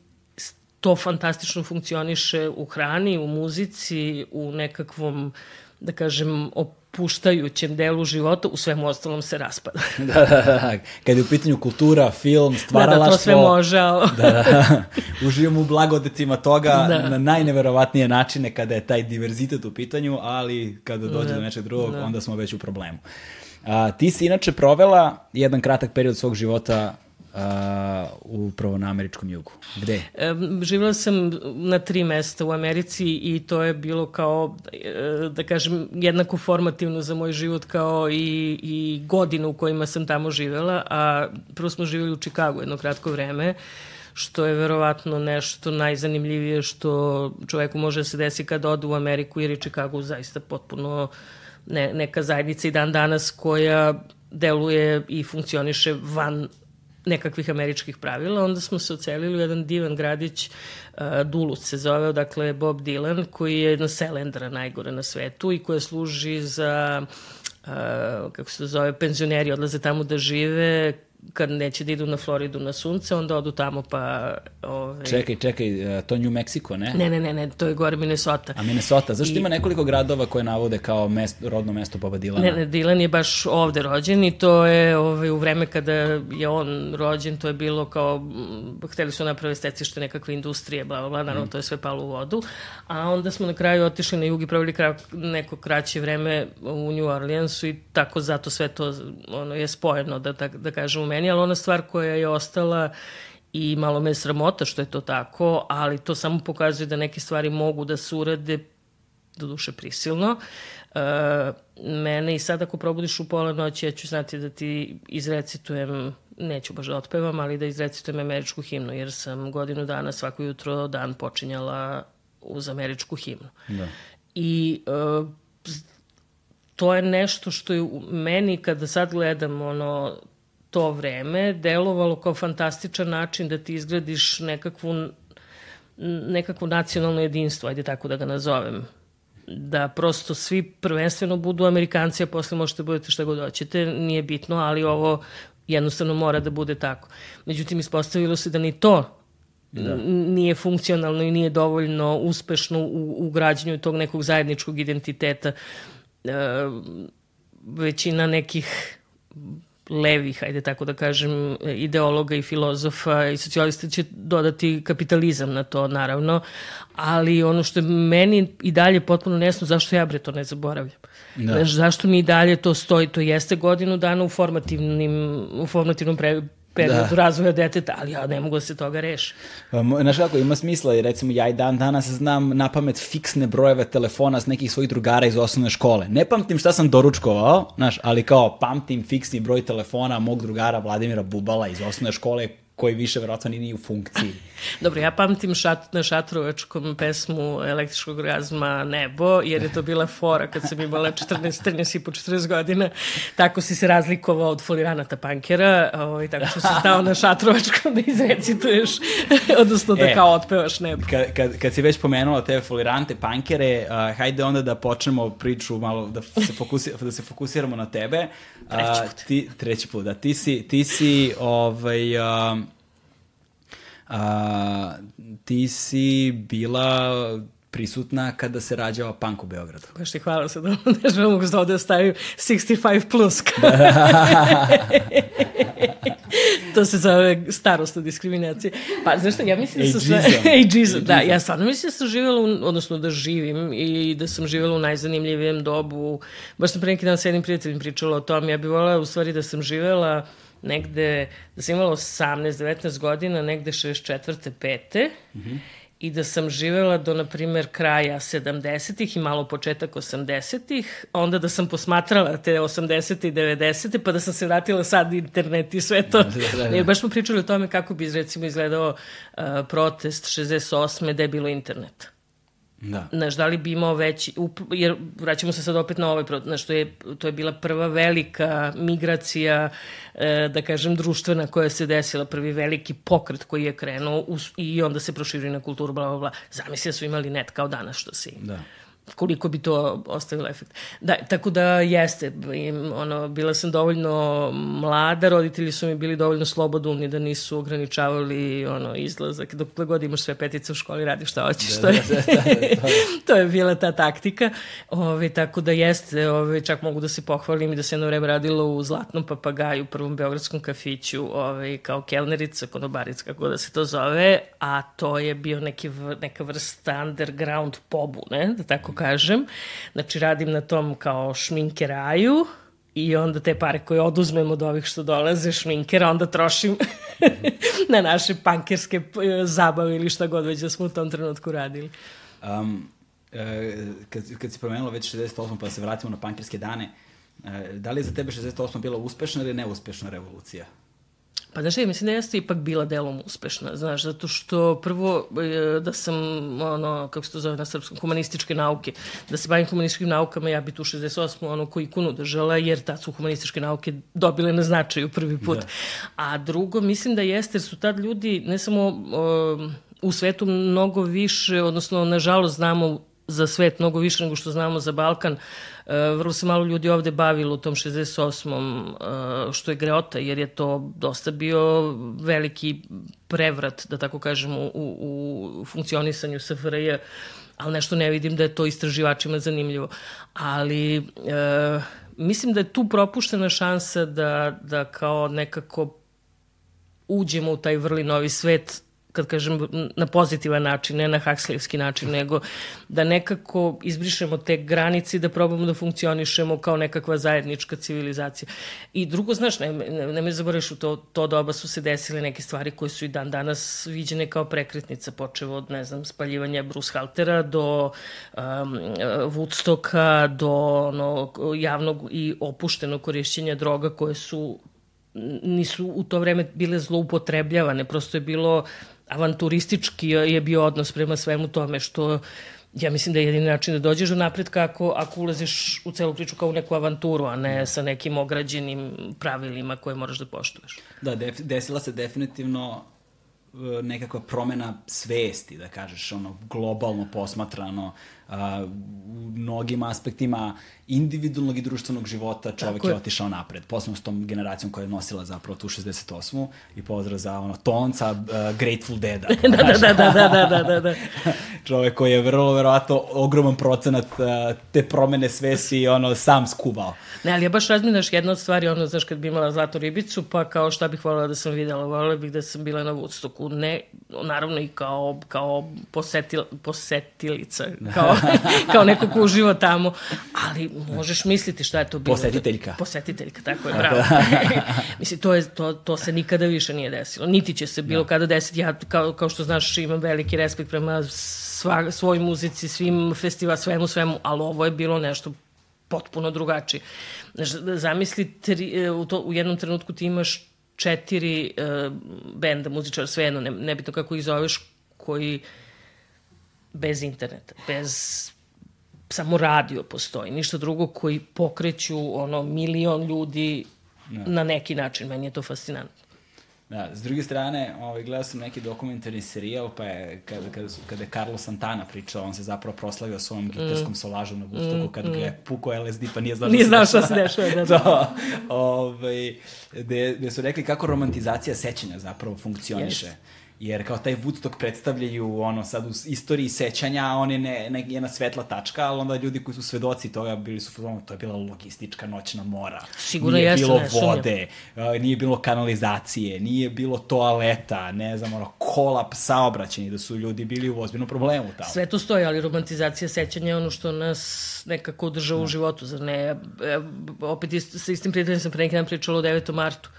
to fantastično funkcioniše u hrani, u muzici, u nekakvom, da kažem, puštajućem delu života, u svemu ostalom se raspada. (laughs) da, da, da. Kad je u pitanju kultura, film, stvaralaštvo... Da, da, to sve može, ali... (laughs) da, da, uživamo u blagodetima toga da. na najneverovatnije načine kada je taj diverzitet u pitanju, ali kada dođe da. do nečeg drugog, da. onda smo već u problemu. A, ti si inače provela jedan kratak period svog života uh, upravo na američkom jugu. Gde? E, živjela sam na tri mesta u Americi i to je bilo kao, e, da kažem, jednako formativno za moj život kao i, i godinu u kojima sam tamo živjela, a prvo smo živjeli u Čikagu jedno kratko vreme, što je verovatno nešto najzanimljivije što čoveku može da se desi kad ode u Ameriku, jer je Čikagu zaista potpuno ne, neka zajednica i dan danas koja deluje i funkcioniše van nekakvih američkih pravila. Onda smo se ocelili u jedan divan gradić, uh, Duluth se zove, dakle Bob Dylan, koji je jedna selendra najgore na svetu i koja služi za uh, kako se to zove, penzioneri odlaze tamo da žive, kad neće da idu na Floridu na sunce, onda odu tamo pa... Ove... Ovaj, čekaj, čekaj, e, to New Mexico, ne? Ne, ne, ne, ne to je gore Minnesota. A Minnesota, zašto I... ima nekoliko gradova koje navode kao mesto, rodno mesto Boba Dilana? Ne, ne, Dilan je baš ovde rođen i to je ovaj, u vreme kada je on rođen, to je bilo kao, hteli su naprave stecište nekakve industrije, bla, bla, bla, naravno mm. to je sve palo u vodu. A onda smo na kraju otišli na jug i pravili kra, neko kraće vreme u New Orleansu i tako zato sve to ono, je spojeno, da, da, da kažemo meni, ali ona stvar koja je ostala i malo me sramota što je to tako, ali to samo pokazuje da neke stvari mogu da se urade do duše prisilno. E, mene i sad ako probudiš u pola noći, ja ću znati da ti izrecitujem, neću baš da otpevam, ali da izrecitujem američku himnu, jer sam godinu dana svako jutro dan počinjala uz američku himnu. Da. I e, to je nešto što je u meni, kada sad gledam ono, to vreme delovalo kao fantastičan način da ti izgradiš nekakvu, nekakvu nacionalno jedinstvo, ajde tako da ga nazovem. Da prosto svi prvenstveno budu Amerikanci, a posle možete budete šta god hoćete, nije bitno, ali ovo jednostavno mora da bude tako. Međutim, ispostavilo se da ni to da. nije funkcionalno i nije dovoljno uspešno u, u građanju tog nekog zajedničkog identiteta. E, većina nekih levih, ajde tako da kažem, ideologa i filozofa i socijalista će dodati kapitalizam na to, naravno, ali ono što je meni i dalje potpuno nesno, zašto ja bre to ne zaboravljam? Da. Znaš, zašto mi i dalje to stoji? To jeste godinu dana u formativnim, u formativnom pre, periodu da. razvoja deteta, ali ja ne mogu da se toga reši. Znaš kako, ima smisla i recimo ja i dan danas znam na pamet fiksne brojeve telefona s nekih svojih drugara iz osnovne škole. Ne pamtim šta sam doručkovao, znaš, ali kao pamtim fiksni broj telefona mog drugara Vladimira Bubala iz osnovne škole koji više verovatno nije u funkciji. (laughs) Dobro, ja pamtim šat, na šatrovačkom pesmu električkog razma Nebo, jer je to bila fora kad sam imala 14, 13 i po 40 godina. Tako si se razlikovao od foliranata pankera, ovaj, tako što si stao na šatrovačkom da izrecituješ, (laughs) odnosno da e, kao otpevaš Nebo. Kad, kad, kad si već pomenula te folirante pankere, uh, hajde onda da počnemo priču malo, da se, fokusi, da se fokusiramo na tebe. Treći put. Ti, treći put, da. Ti si, ti si ovaj, uh, a, ti si bila prisutna kada se rađao punk u Beogradu. Baš ti hvala se (laughs) da ne mogu da ovde stavim 65 plus. (laughs) (laughs) to se zove starostna diskriminacija. Pa, znaš šta, ja mislim da sam... sve... Ageism. Ageism, da. Ja stvarno mislim da sam živjela, u, odnosno da živim i da sam živjela u najzanimljivijem dobu. Baš sam pre neki dan s jednim prijateljem pričala o tom. Ja bih volila u stvari da sam živjela negde, da sam imala 18-19 godina, negde 64. 5. Mm -hmm i da sam živela do, na primer, kraja 70-ih i malo početak 80-ih, onda da sam posmatrala te 80 i 90 pa da sam se vratila sad internet i sve to. (laughs) Da, da, da. Jer baš smo pričali o tome kako bi, recimo, izgledao uh, protest 68. da je bilo interneta. Da. Znaš, da li bi imao veći, jer vraćamo se sad opet na ovaj, znaš, to je, to je bila prva velika migracija, e, da kažem, društvena koja se desila, prvi veliki pokret koji je krenuo us, i onda se proširio na kulturu, bla, bla, bla. Zamisli da su imali net kao danas što se ima. Da koliko bi to ostavilo efekt. Da, tako da jeste, im, ono, bila sam dovoljno mlada, roditelji su mi bili dovoljno slobodulni da nisu ograničavali ono, izlazak, dok god imaš sve petice u školi, radiš šta hoćeš. Da, to, je, da, da, da, da. (laughs) to je bila ta taktika. Ove, tako da jeste, ove, čak mogu da se pohvalim i da se jedno vreme radilo u Zlatnom papagaju, prvom beogradskom kafiću, ove, kao kelnerica, konobarica, kako da se to zove, a to je bio neki, neka vrsta underground pobu, ne, da tako kažem. Znači, radim na tom kao šminkeraju i onda te pare koje oduzmem od ovih što dolaze šminkera, onda trošim (laughs) na naše pankerske e, zabave ili šta god već da smo u tom trenutku radili. Um, kad, kad si promenila već 68. pa se vratimo na pankerske dane, e, da li je za tebe 68. bila uspešna ili neuspešna revolucija? Pa znaš, mislim da jeste ipak bila delom uspešna, znaš, zato što prvo e, da sam, ono, kako se to zove na srpskom, humanističke nauke, da se bavim humanističkim naukama, ja bi tu 68. ono koji ikonu držala, jer tad su humanističke nauke dobile na značaju prvi put. Da. A drugo, mislim da jeste, jer su tad ljudi, ne samo o, u svetu mnogo više, odnosno, nažalost, znamo za svet mnogo više nego što znamo za Balkan, uh, vrlo se malo ljudi ovde bavilo u tom 68. E, što je greota, jer je to dosta bio veliki prevrat, da tako kažem, u, u funkcionisanju SFRJ, ali nešto ne vidim da je to istraživačima zanimljivo. Ali e, mislim da je tu propuštena šansa da, da kao nekako uđemo u taj vrli novi svet kad kažem na pozitivan način, ne na hakslivski način, nego da nekako izbrišemo te granice i da probamo da funkcionišemo kao nekakva zajednička civilizacija. I drugo, znaš, ne, ne, ne me zaboraviš, u to, to doba su se desile neke stvari koje su i dan danas viđene kao prekretnica, počevo od, ne znam, spaljivanja Bruce Haltera do um, Woodstocka, do ono, javnog i opuštenog korišćenja droga koje su nisu u to vreme bile zloupotrebljavane, prosto je bilo avanturistički je bio odnos prema svemu tome što ja mislim da je jedini način da dođeš do napretka ako, ako ulaziš u celu priču kao u neku avanturu, a ne sa nekim ograđenim pravilima koje moraš da poštuješ. Da, desila se definitivno nekakva promena svesti, da kažeš, ono, globalno posmatrano, a, u mnogim aspektima individualnog i društvenog života čovek je. je otišao napred. Posledno s tom generacijom koja je nosila zapravo tu 68. i pozdrav za ono tonca uh, Grateful Dead. (laughs) da, da, da, da, da, da, da, da. (laughs) čovek koji je vrlo verovato ogroman procenat uh, te promene svesti ono sam skubao. Ne, ali ja baš razminaš jedna od stvari, ono, znaš, kad bi imala zlatu ribicu, pa kao šta bih voljela da sam videla, voljela bih da sam bila na Woodstocku, ne, naravno i kao, kao posetil, posetilica, (laughs) kao, kao neko ko uživa tamo, ali možeš misliti šta je to bilo. Posetiteljka. Posetiteljka, tako je, bravo. (laughs) (laughs) Mislim, to, je, to, to se nikada više nije desilo. Niti će se bilo da. kada desiti. Ja, kao, kao što znaš, imam veliki respekt prema sva, svoj muzici, svim festival, svemu, svemu, ali ovo je bilo nešto potpuno drugačije. Zamisli, tri, e, u, to, u jednom trenutku ti imaš četiri uh, benda muzičara, svejedno, ne, nebitno kako ih zoveš, koji bez interneta, bez samo radio postoji, ništa drugo koji pokreću ono milion ljudi ja. Da. na neki način. Meni je to fascinantno. Da, s druge strane, ovaj, gledao sam neki dokumentarni serijal, pa je, kada, kada, su, kada je Carlos Santana pričao, on se zapravo proslavio svojom mm. gitarskom solažom na Woodstocku, mm, kad mm. ga je pukao LSD, pa nije znao nije znao šta se dešava. Da, (laughs) da. to, ovaj, gde, gde su rekli kako romantizacija sećanja zapravo funkcioniše. Yes jer kao taj Woodstock predstavljaju ono sad u istoriji sećanja, on je ne, ne, jedna svetla tačka, ali onda ljudi koji su svedoci toga bili su ono, to je bila logistička noćna mora. Sigurno nije jeste, bilo ne vode, uh, nije bilo kanalizacije, nije bilo toaleta, ne znam, ono, kolap saobraćeni, da su ljudi bili u ozbiljnom problemu tamo. Sve to stoji, ali romantizacija sećanja je ono što nas nekako održava u životu, zar ne? E, opet ist, sa istim prijateljem sam pre neki dan pričala o 9. martu.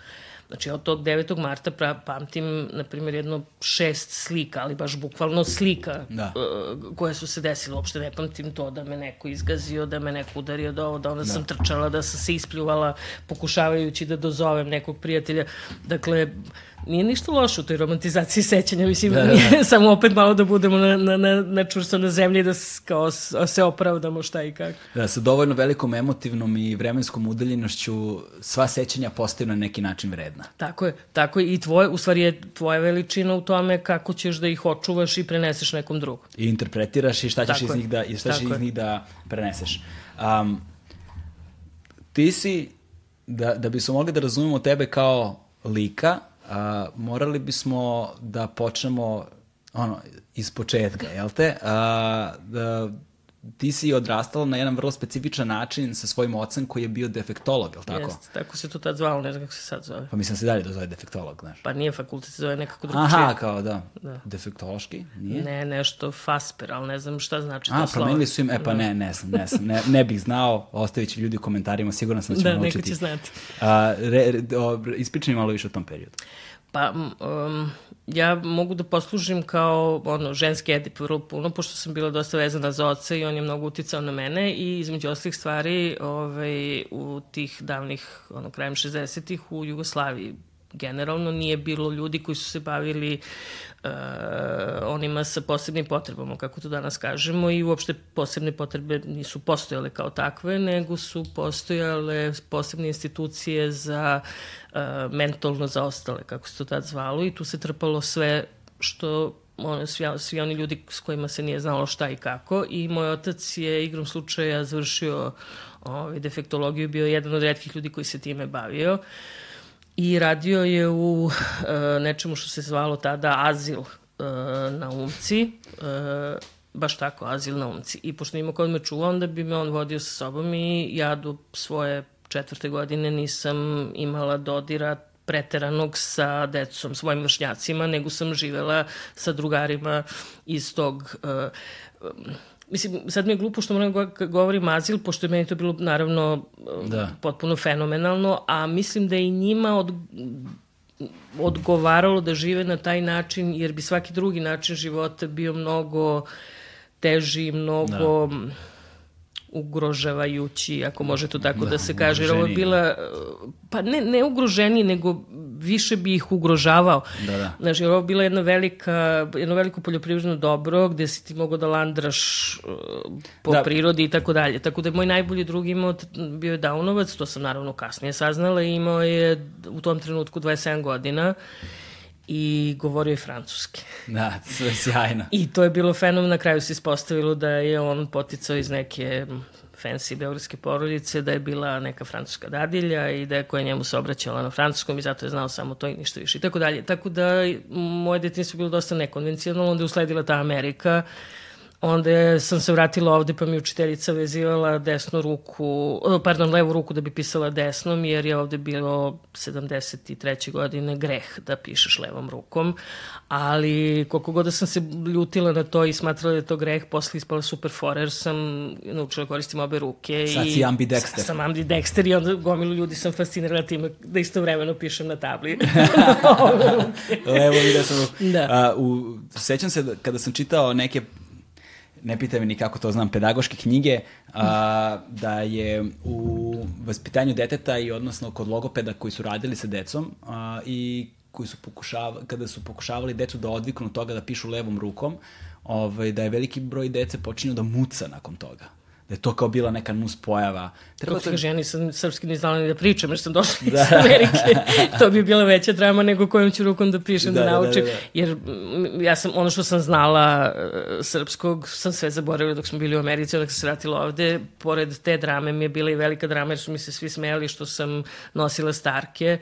Znači, od tog 9. marta pra, pamtim, na primjer, jedno šest slika, ali baš bukvalno slika Da. uh, koje su se desile. Uopšte ne pamtim to da me neko izgazio, da me neko udario, da ovo, da onda da. sam trčala, da sam se ispljuvala pokušavajući da dozovem nekog prijatelja. Dakle, nije ništa loše u toj romantizaciji sećanja, mislim, da, da, da. (laughs) samo opet malo da budemo na, na, na, na čvrsto na zemlji, da s, kao, se opravdamo šta i kako. Da, sa dovoljno velikom emotivnom i vremenskom udaljenošću sva sećanja postaju na neki način vredna. Tako je, tako je. I tvoje, u stvari je tvoja veličina u tome kako ćeš da ih očuvaš i preneseš nekom drugom. I interpretiraš i šta ćeš Tako iz njih da, i šta ćeš iz njih da preneseš. Um, ti si, da, da bismo mogli da razumemo tebe kao lika, a, morali bismo da počnemo ono, iz početka, jel te? A, da, ti si odrastala na jedan vrlo specifičan način sa svojim ocem koji je bio defektolog, jel tako? Jest, tako se to tad zvalo, ne znam kako se sad zove. Pa mislim se dalje da zove defektolog, znaš. Pa nije fakultet, se zove nekako drugačije. Aha, kao da. da. Defektološki? Nije? Ne, nešto Fasper, ali ne znam šta znači A, to slovo. promenili su im, e pa ne, ne znam, ne znam, ne, ne bih znao, ostavit će ljudi u komentarima, siguran sam da ćemo Da, neko naučiti. će znati. A, re, re, o, ispričaj mi malo više o tom periodu. Pa, um, ja mogu da poslužim kao ono, ženski edip vrlo puno, pošto sam bila dosta vezana za oca i on je mnogo uticao na mene i između ostalih stvari ovaj, u tih davnih, ono, krajem 60-ih u Jugoslaviji generalno nije bilo ljudi koji su se bavili uh, onima sa posebnim potrebama, kako to danas kažemo, i uopšte posebne potrebe nisu postojale kao takve, nego su postojale posebne institucije za uh, mentalno zaostale, kako se to tad zvalo, i tu se trpalo sve što ono, svi, svi oni ljudi s kojima se nije znalo šta i kako i moj otac je igrom slučaja završio ovaj, defektologiju, bio jedan od redkih ljudi koji se time bavio i radio je u uh, nečemu što se zvalo tada Azil uh, na Umci, uh, baš tako, Azil na Umci. I pošto ima kod me čuva, onda bi me on vodio sa sobom i ja do svoje četvrte godine nisam imala dodira preteranog sa decom, svojim vršnjacima, nego sam živela sa drugarima iz tog uh, Mislim, sad mi je glupo što moram govorim azil, pošto je meni to bilo naravno Da. da. potpuno fenomenalno, a mislim da je i njima od, odgovaralo da žive na taj način, jer bi svaki drugi način života bio mnogo teži, mnogo da ugrožavajući, ako može to tako da, da se kaže. Jer ovo je bila, pa ne, ne ugroženiji, nego više bi ih ugrožavao. Da, da. Jer ovo je bila jedna velika, jedno veliko poljoprivredno dobro gde si ti mogao da landraš uh, po Da. da. prirodi i tako dalje. Tako da je moj najbolji drug imao, bio je Daunovac, to sam naravno kasnije saznala, i imao je u tom trenutku 27 godina i govorio je francuski. (laughs) Da, sve sjajno. I to je bilo fenomen, na kraju se ispostavilo da je on poticao iz neke fancy beogradske porodice, da je bila neka francuska dadilja i da je koja njemu se obraćala na francuskom i zato je znao samo to i ništa više i tako dalje. Tako da moje detinjstvo bilo dosta nekonvencionalno, onda je usledila ta Amerika, Onda sam se vratila ovde pa mi učiteljica vezivala desnu ruku, eh, pardon, levu ruku da bi pisala desnom, jer je ovde bilo 73. godine greh da pišeš levom rukom. Ali koliko god da sam se ljutila na to i smatrala da je to greh, posle ispala super forer, sam naučila da koristim obe ruke. Sad i si ambidexter. Sam ambidexter i onda gomilu ljudi sam fascinirala time da istovremeno pišem na tabli. (laughs) (laughs) Levo vidio sam. Da. A, u, sećam se da, kada sam čitao neke ne pitaj me ni kako to znam, pedagoške knjige, a, da je u vaspitanju deteta i odnosno kod logopeda koji su radili sa decom a, i koji su pokušavali, kada su pokušavali decu da odviknu od toga da pišu levom rukom, ovaj, da je veliki broj dece počinio da muca nakon toga. Da je to kao bila neka nus pojava. Treba Kako ti kaže, ja nisam srpski ni znala ni da pričam, jer sam došla (laughs) da. iz Amerike. to bi bila veća drama nego kojom ću rukom da pišem, da, da, da naučim. Da, da, da. Jer ja sam, ono što sam znala uh, srpskog, sam sve zaboravila dok smo bili u Americi, dok sam se vratila ovde. Pored te drame mi je bila i velika drama, jer su mi se svi smejali što sam nosila starke,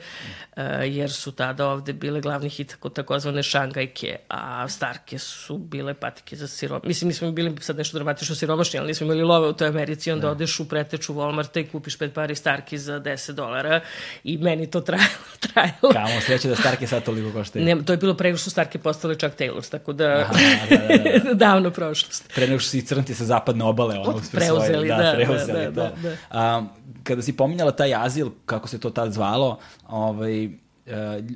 uh, jer su tada ovde bile glavni hit takozvane šangajke, a starke su bile patike za siroma. Mislim, mi smo bili sad nešto dramatično siromašni, ali nismo imali love u toj Americi, onda da. odeš u preteču Walmarta i kupiš pet pari Starki za 10 dolara i meni to trajalo. (laughs) trajalo. Kamo, sreće da Starke sad toliko koštaju. Ne, to je bilo pre nego što Starke postale čak Taylors, tako da, Aha, da, da, da, da. (laughs) davno prošlost. Pre nego što si crnti sa zapadne obale, ono, preuzeli, da, da, preuzeli da, da, da, da. Um, kada si pominjala taj azil, kako se to tad zvalo, ovaj,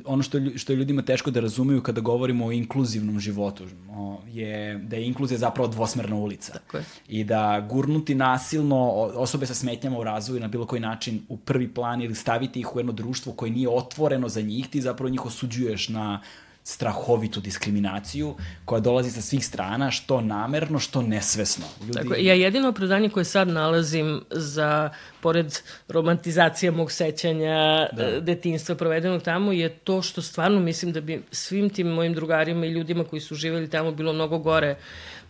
ono što, što je ljudima teško da razumeju kada govorimo o inkluzivnom životu o, je da je inkluzija zapravo dvosmerna ulica. Tako je. I da gurnuti nasilno osobe sa smetnjama u razvoju na bilo koji način u prvi plan ili staviti ih u jedno društvo koje nije otvoreno za njih, ti zapravo njih osuđuješ na strahovitu diskriminaciju koja dolazi sa svih strana, što namerno, što nesvesno. Ljudi... Tako, ja jedino opravdanje koje sad nalazim za, pored romantizacije mog sećanja da. E, detinstva provedenog tamo, je to što stvarno mislim da bi svim tim mojim drugarima i ljudima koji su živeli tamo bilo mnogo gore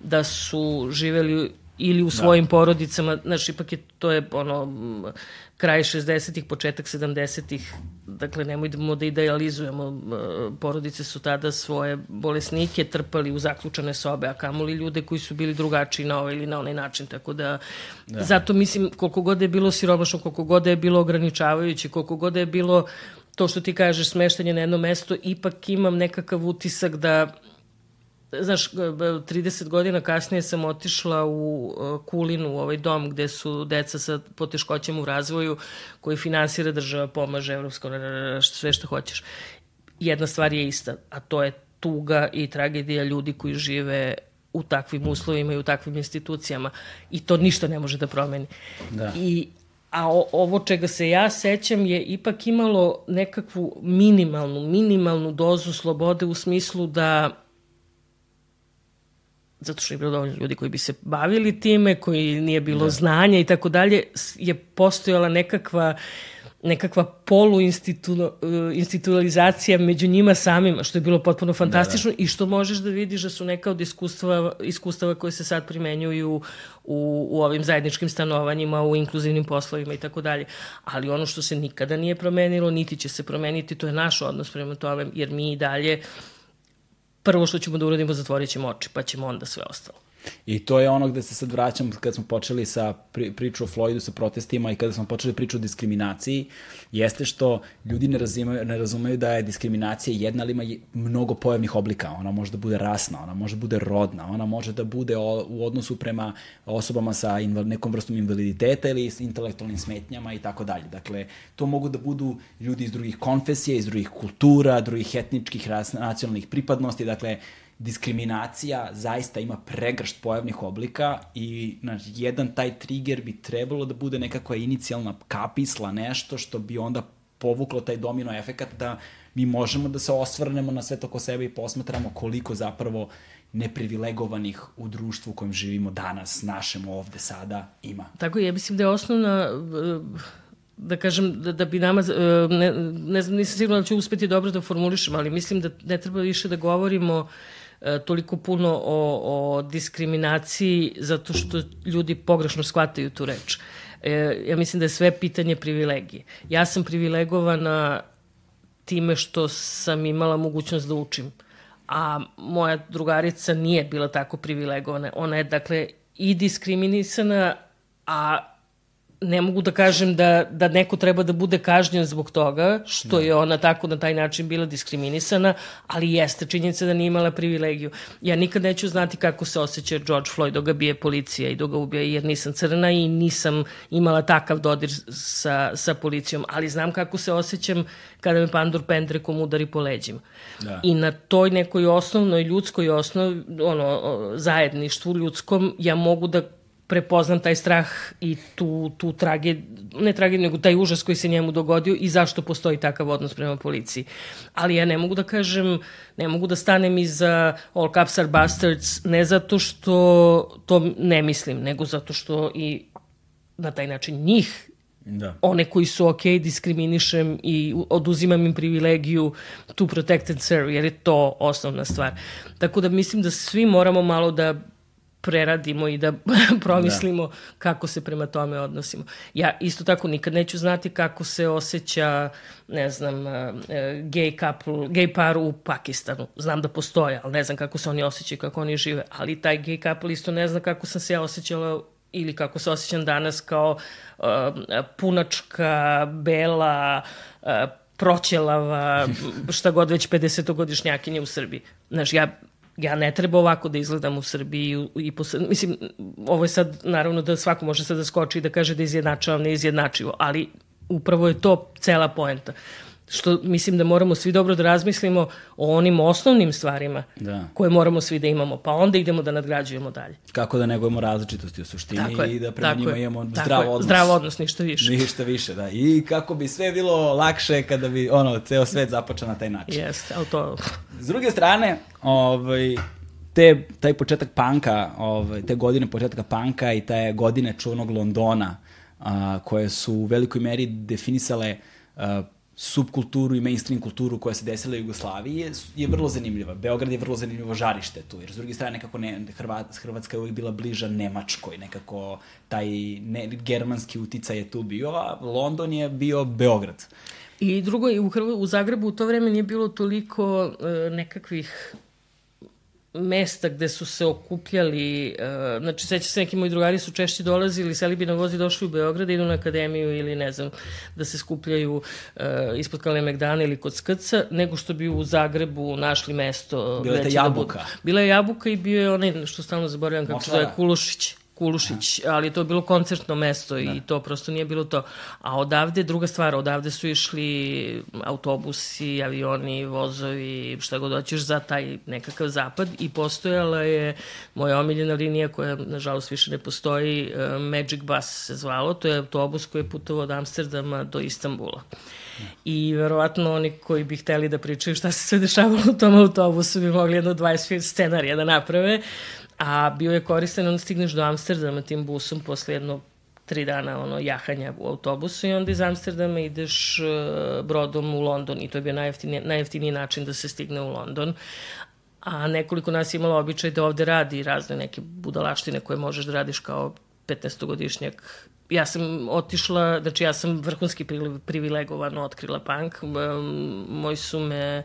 da su živeli ili u da. svojim da. porodicama, znaš, ipak je, to je ono, kraj 60-ih, početak 70-ih, dakle, nemojmo da idealizujemo, porodice su tada svoje bolesnike trpali u zaključane sobe, a kamoli ljude koji su bili drugačiji na ovaj ili na onaj način, tako da, da. zato mislim, koliko god je bilo siromašno, koliko god je bilo ograničavajuće, koliko god je bilo to što ti kažeš smeštanje na jedno mesto, ipak imam nekakav utisak da znaš, 30 godina kasnije sam otišla u e, Kulinu, u ovaj dom gde su deca sa poteškoćama u razvoju koji finansira država, pomaže Evropsko, sve što hoćeš. Jedna stvar je ista, a to je tuga i tragedija ljudi koji žive u takvim uslovima i u takvim institucijama i to ništa ne može da promeni. Da. I a o, ovo čega se ja sećam je ipak imalo nekakvu minimalnu, minimalnu dozu slobode u smislu da zato što je bilo dovoljno ljudi koji bi se bavili time, koji nije bilo da. znanja i tako dalje, je postojala nekakva nekakva poluinstitucionalizacija među njima samima, što je bilo potpuno fantastično da, da. i što možeš da vidiš da su neka od iskustava, iskustava koje se sad primenjuju u, u ovim zajedničkim stanovanjima, u inkluzivnim poslovima i tako dalje. Ali ono što se nikada nije promenilo, niti će se promeniti, to je naš odnos prema tome, jer mi i dalje uh, prvo što ćemo da uradimo, zatvorit ćemo oči, pa ćemo onda sve ostalo. I to je ono gde se sad vraćam kad smo počeli sa pri, priču o Floydu sa protestima i kada smo počeli priču o diskriminaciji, jeste što ljudi ne razumeju, ne razumeju da je diskriminacija jedna, ali ima mnogo pojavnih oblika. Ona može da bude rasna, ona može da bude rodna, ona može da bude o, u odnosu prema osobama sa inval, nekom vrstom invaliditeta ili s intelektualnim smetnjama i tako dalje. Dakle, to mogu da budu ljudi iz drugih konfesija, iz drugih kultura, drugih etničkih, ras, nacionalnih pripadnosti, dakle, diskriminacija zaista ima pregršt pojavnih oblika i znači, jedan taj trigger bi trebalo da bude nekakva inicijalna kapisla, nešto što bi onda povuklo taj domino efekat da mi možemo da se osvrnemo na sve to ko sebe i posmatramo koliko zapravo neprivilegovanih u društvu u kojem živimo danas, našem ovde sada ima. Tako je, ja mislim da je osnovna da kažem, da, da bi nama, ne, ne znam, nisam sigurna da ću uspeti dobro da formulišem, ali mislim da ne treba više da govorimo E, toliko puno o, o diskriminaciji zato što ljudi pogrešno shvataju tu reč. E, ja mislim da je sve pitanje privilegije. Ja sam privilegovana time što sam imala mogućnost da učim, a moja drugarica nije bila tako privilegovana. Ona je, dakle, i diskriminisana, a ne mogu da kažem da, da neko treba da bude kažnjen zbog toga, što je ona tako na taj način bila diskriminisana, ali jeste činjenica da nije imala privilegiju. Ja nikad neću znati kako se osjeća George Floyd dok ga bije policija i dok ga ubija, jer nisam crna i nisam imala takav dodir sa, sa policijom, ali znam kako se osjećam kada me Pandur Pendrekom udari po leđima. Da. I na toj nekoj osnovnoj ljudskoj osnovi, ono, zajedništvu ljudskom, ja mogu da prepoznam taj strah i tu, tu tragediju, ne tragediju, nego taj užas koji se njemu dogodio i zašto postoji takav odnos prema policiji. Ali ja ne mogu da kažem, ne mogu da stanem iza All Caps are Bastards, ne zato što to ne mislim, nego zato što i na taj način njih Da. one koji su ok, diskriminišem i oduzimam im privilegiju to protect and serve, jer je to osnovna stvar. Tako da mislim da svi moramo malo da preradimo i da (laughs) promislimo da. kako se prema tome odnosimo. Ja isto tako nikad neću znati kako se osjeća, ne znam, uh, gay couple, gay par u Pakistanu. Znam da postoje, ali ne znam kako se oni osjećaju, kako oni žive. Ali taj gay couple isto ne zna kako sam se ja osjećala ili kako se osjećam danas kao uh, punačka, bela, uh, proćelava, (laughs) šta god već 50-godišnjakinje u Srbiji. Znaš, ja ja ne treba ovako da izgledam u Srbiji i, i po, mislim, ovo je sad naravno da svako može sad da skoči i da kaže da izjednačavam neizjednačivo, ali upravo je to cela poenta. Što mislim da moramo svi dobro da razmislimo o onim osnovnim stvarima da. koje moramo svi da imamo, pa onda idemo da nadgrađujemo dalje. Kako da negujemo različitosti u suštini tako i da prema njima imamo tako zdrav je, odnos. Zdrav odnos, ništa više. Ništa više, da. I kako bi sve bilo lakše kada bi ono, ceo svet započeo na taj način. Jeste, ali to... S druge strane, ovaj, te, taj početak panka, ovaj, te godine početka panka i te godine čuvenog Londona, a, koje su u velikoj meri definisale a, subkulturu i mainstream kulturu koja se desila u Jugoslaviji je, je vrlo zanimljiva. Beograd je vrlo zanimljivo žarište tu, jer s druge strane nekako ne, Hrvat, Hrvatska je uvijek bila bliža Nemačkoj, nekako taj ne, germanski uticaj je tu bio, a London je bio Beograd. I drugo, u, Hrv u Zagrebu u to vreme nije bilo toliko uh, nekakvih mesta gde su se okupljali, uh, znači seća se neki moji drugari su češće dolazili, seli bi na vozi, došli u Beograd, idu na akademiju ili ne znam, da se skupljaju uh, ispod Kalemegdana ili kod Skrca, nego što bi u Zagrebu našli mesto. Bila je ta jabuka. Da Bila je jabuka i bio je onaj, što stalno zaboravljam kako se zove, Kulušić. Kulušić, ali to je bilo koncertno mesto i da. to prosto nije bilo to. A odavde, druga stvar, odavde su išli autobusi, avioni, vozovi, šta god hoćeš za taj nekakav zapad i postojala je moja omiljena linija koja nažalost više ne postoji, uh, Magic Bus se zvalo, to je autobus koji je putovao od Amsterdama do Istambula. I verovatno oni koji bi hteli da pričaju šta se sve dešavalo u tom autobusu bi mogli jedno 20 scenarija da naprave a bio je koristen, onda stigneš do Amsterdama tim busom posle jedno tri dana ono jahanja u autobusu i onda iz Amsterdama ideš uh, brodom u London i to je bio najjeftiniji, najjeftiniji način da se stigne u London. A nekoliko nas je imalo običaj da ovde radi razne neke budalaštine koje možeš da radiš kao 15-godišnjak ja sam otišla, znači ja sam vrhunski privilegovano otkrila punk. Moji su me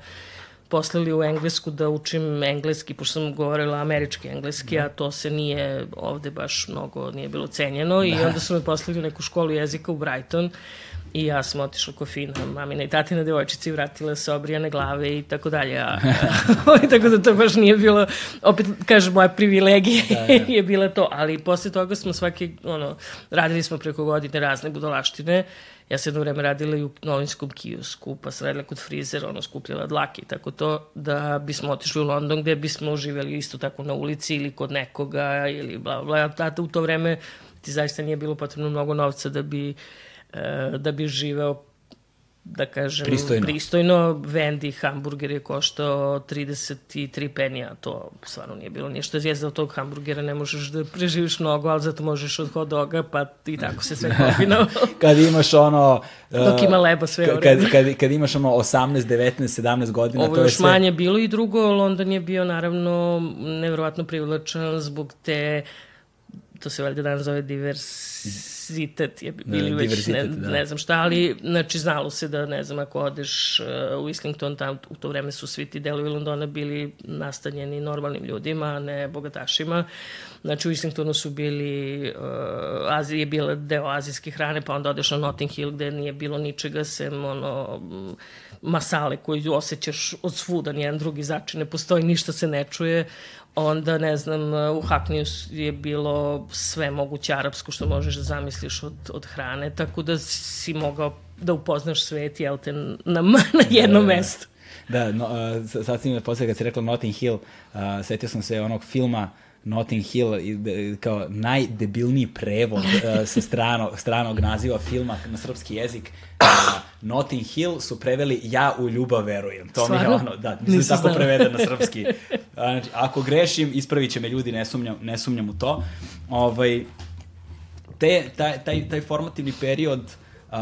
poslali u Englesku da učim engleski, pošto sam govorila američki engleski, a to se nije ovde baš mnogo nije bilo cenjeno da. i onda su me poslali u neku školu jezika u Brighton i ja sam otišla ko fina mamina i tatina devojčici vratila se obrijane glave i tako dalje. A, (laughs) (laughs) tako da to baš nije bilo, opet kažem, moja privilegija da, da. (laughs) je bila to, ali posle toga smo svaki, ono, radili smo preko godine razne budalaštine Ja sam jedno vreme radila i u novinskom kiosku, pa sam radila kod frizera, ono, skupljala dlake i tako to, da bismo otišli u London gde bismo živeli isto tako na ulici ili kod nekoga ili bla, bla. Tata u to vreme ti zaista nije bilo potrebno mnogo novca da bi, e, da bi živeo da kažem, pristojno. pristojno. Vendi hamburger je koštao 33 penija, to stvarno nije bilo ništa. Zvijezda od tog hamburgera ne možeš da preživiš mnogo, ali zato možeš od hot doga, pa i tako se sve (laughs) kombinao. kad imaš ono... (laughs) Dok ima leba sve kad, kad, kad, kad imaš ono 18, 19, 17 godina, Ovo to je sve... Ovo još manje bilo i drugo, London je bio naravno nevjerovatno privlačan zbog te to se valjda danas zove diverzitet, je bili da, već ne, da. ne znam šta, ali znači znalo se da, ne znam, ako odeš uh, u Islington, tam u to vreme su svi ti delovi Londona bili nastanjeni normalnim ljudima, a ne bogatašima. Znači u Islingtonu su bili, uh, Azija je bila deo azijske hrane, pa onda odeš na Notting Hill gde nije bilo ničega sem ono, masale koju osjećaš od svuda, nijedan drugi začin ne postoji, ništa se ne čuje onda, ne znam, u Hakniju je bilo sve moguće arapsko što možeš da zamisliš od, od hrane, tako da si mogao da upoznaš svet, jel te, na, (laughs) na jednom da, mestu. Da, no, sad si mi posle kad si rekla Notting Hill, uh, setio sam se onog filma Notting Hill kao najdebilniji prevod uh, sa strano, stranog naziva filma na srpski jezik. Uh, Notting Hill su preveli Ja u ljubav verujem. To Svarno? mi je ono, da, mislim da tako prevede na srpski. (laughs) Znači, ako grešim, ispravit će me ljudi, ne sumnjam, ne sumnjam u to. Ovaj, te, taj, taj, taj formativni period uh,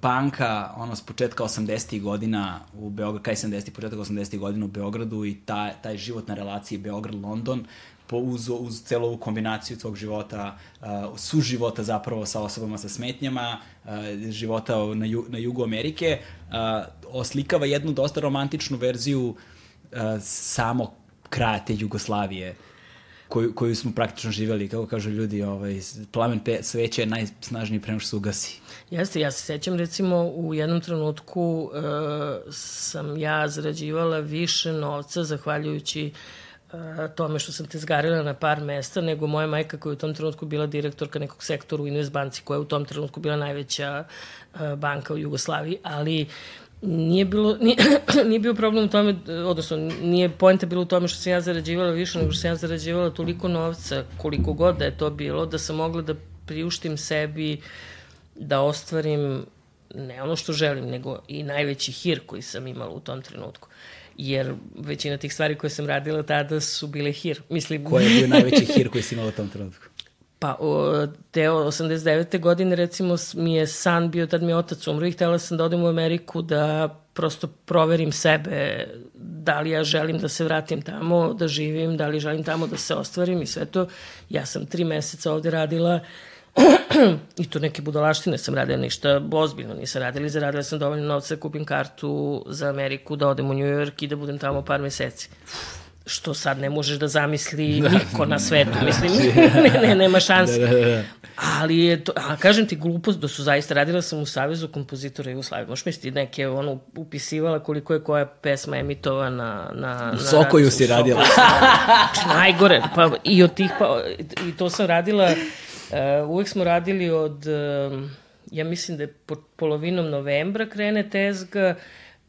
panka, ono, s početka 80. godina u Beogradu, kaj 70. početak 80. godina u Beogradu i taj, taj život na relaciji Beograd-London, po, uz, uz celu ovu kombinaciju tvog života, uh, suživota zapravo sa osobama sa smetnjama, uh, života na, ju, na jugu Amerike, uh, oslikava jednu dosta romantičnu verziju uh, samo kraja te Jugoslavije koju, koju smo praktično živjeli, kako kažu ljudi, ovaj, plamen pe, sveće je najsnažniji prema što se ugasi. Jeste, ja se sećam recimo u jednom trenutku uh, sam ja zarađivala više novca zahvaljujući uh, tome što sam te zgarila na par mesta, nego moja majka koja je u tom trenutku bila direktorka nekog sektora u Investbanci, koja je u tom trenutku bila najveća uh, banka u Jugoslaviji, ali nije bilo, nije, (clears throat) nije bio problem u tome, odnosno nije poenta bilo u tome što sam ja zarađivala više nego što sam ja zarađivala toliko novca, koliko god da je to bilo, da sam mogla da priuštim sebi da ostvarim ne ono što želim, nego i najveći hir koji sam imala u tom trenutku. Jer većina tih stvari koje sam radila tada su bile hir. Mislim... Koji je bio (laughs) najveći hir koji si imala u tom trenutku? Pa, o, te 89. godine, recimo, mi je san bio, tad mi je otac umro i htela sam da odem u Ameriku da prosto proverim sebe, da li ja želim da se vratim tamo, da živim, da li želim tamo da se ostvarim i sve to. Ja sam tri meseca ovde radila i to neke budalaštine sam radila, ništa ozbiljno nisam radila i zaradila sam dovoljno novca da kupim kartu za Ameriku, da odem u New York i da budem tamo par meseci što sad ne možeš da zamisli da. niko na svetu, (laughs) mislim, (laughs) ne, ne, nema šanse. Da, da, da. Ali je to, a kažem ti glupost da su zaista, radila sam u Savezu kompozitora Jugoslavije, možeš misliti neke, ono, upisivala koliko je koja pesma emitovana na... U Sokoju si radila. (laughs) Znači, najgore, pa i od tih, pa, i to sam radila, uh, uvek smo radili od, uh, ja mislim da je po, polovinom novembra krene tezga,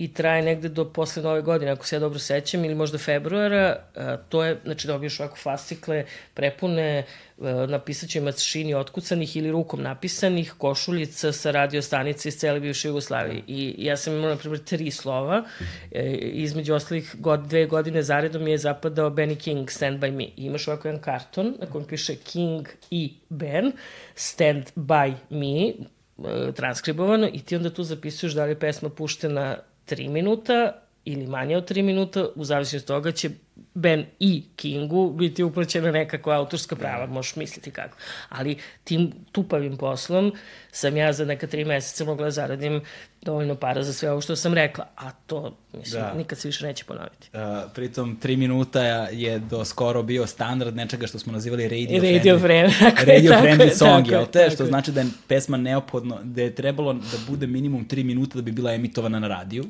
i traje negde do posle nove godine, ako se ja dobro sećam, ili možda februara, a, to je, znači dobiješ ovako fascikle prepune, a, napisat će mašini otkucanih ili rukom napisanih košuljica sa radio stanice iz cele bivše Jugoslavije. I ja sam imala, na primjer, tri slova, e, između ostalih god, dve godine zaredom je zapadao Benny King, Stand By Me. I imaš ovako jedan karton na kojem piše King i Ben, Stand By Me, e, transkribovano i ti onda tu zapisuješ da li je pesma puštena 3 minuta ili manje od 3 minuta, u zavisnosti od toga će Ben i Kingu biti uplaćena nekakva autorska prava, možeš misliti kako. Ali tim tupavim poslom sam ja za neka tri meseca mogla da zaradim dovoljno para za sve ovo što sam rekla, a to mislim, da. nikad se više neće ponoviti. Uh, pritom, tri minuta je do skoro bio standard nečega što smo nazivali radio, radio friendly, friendly, (laughs) radio tako friendly song, jel te? Što znači da je pesma neophodno, da je trebalo da bude minimum tri minuta da bi bila emitovana na radiju.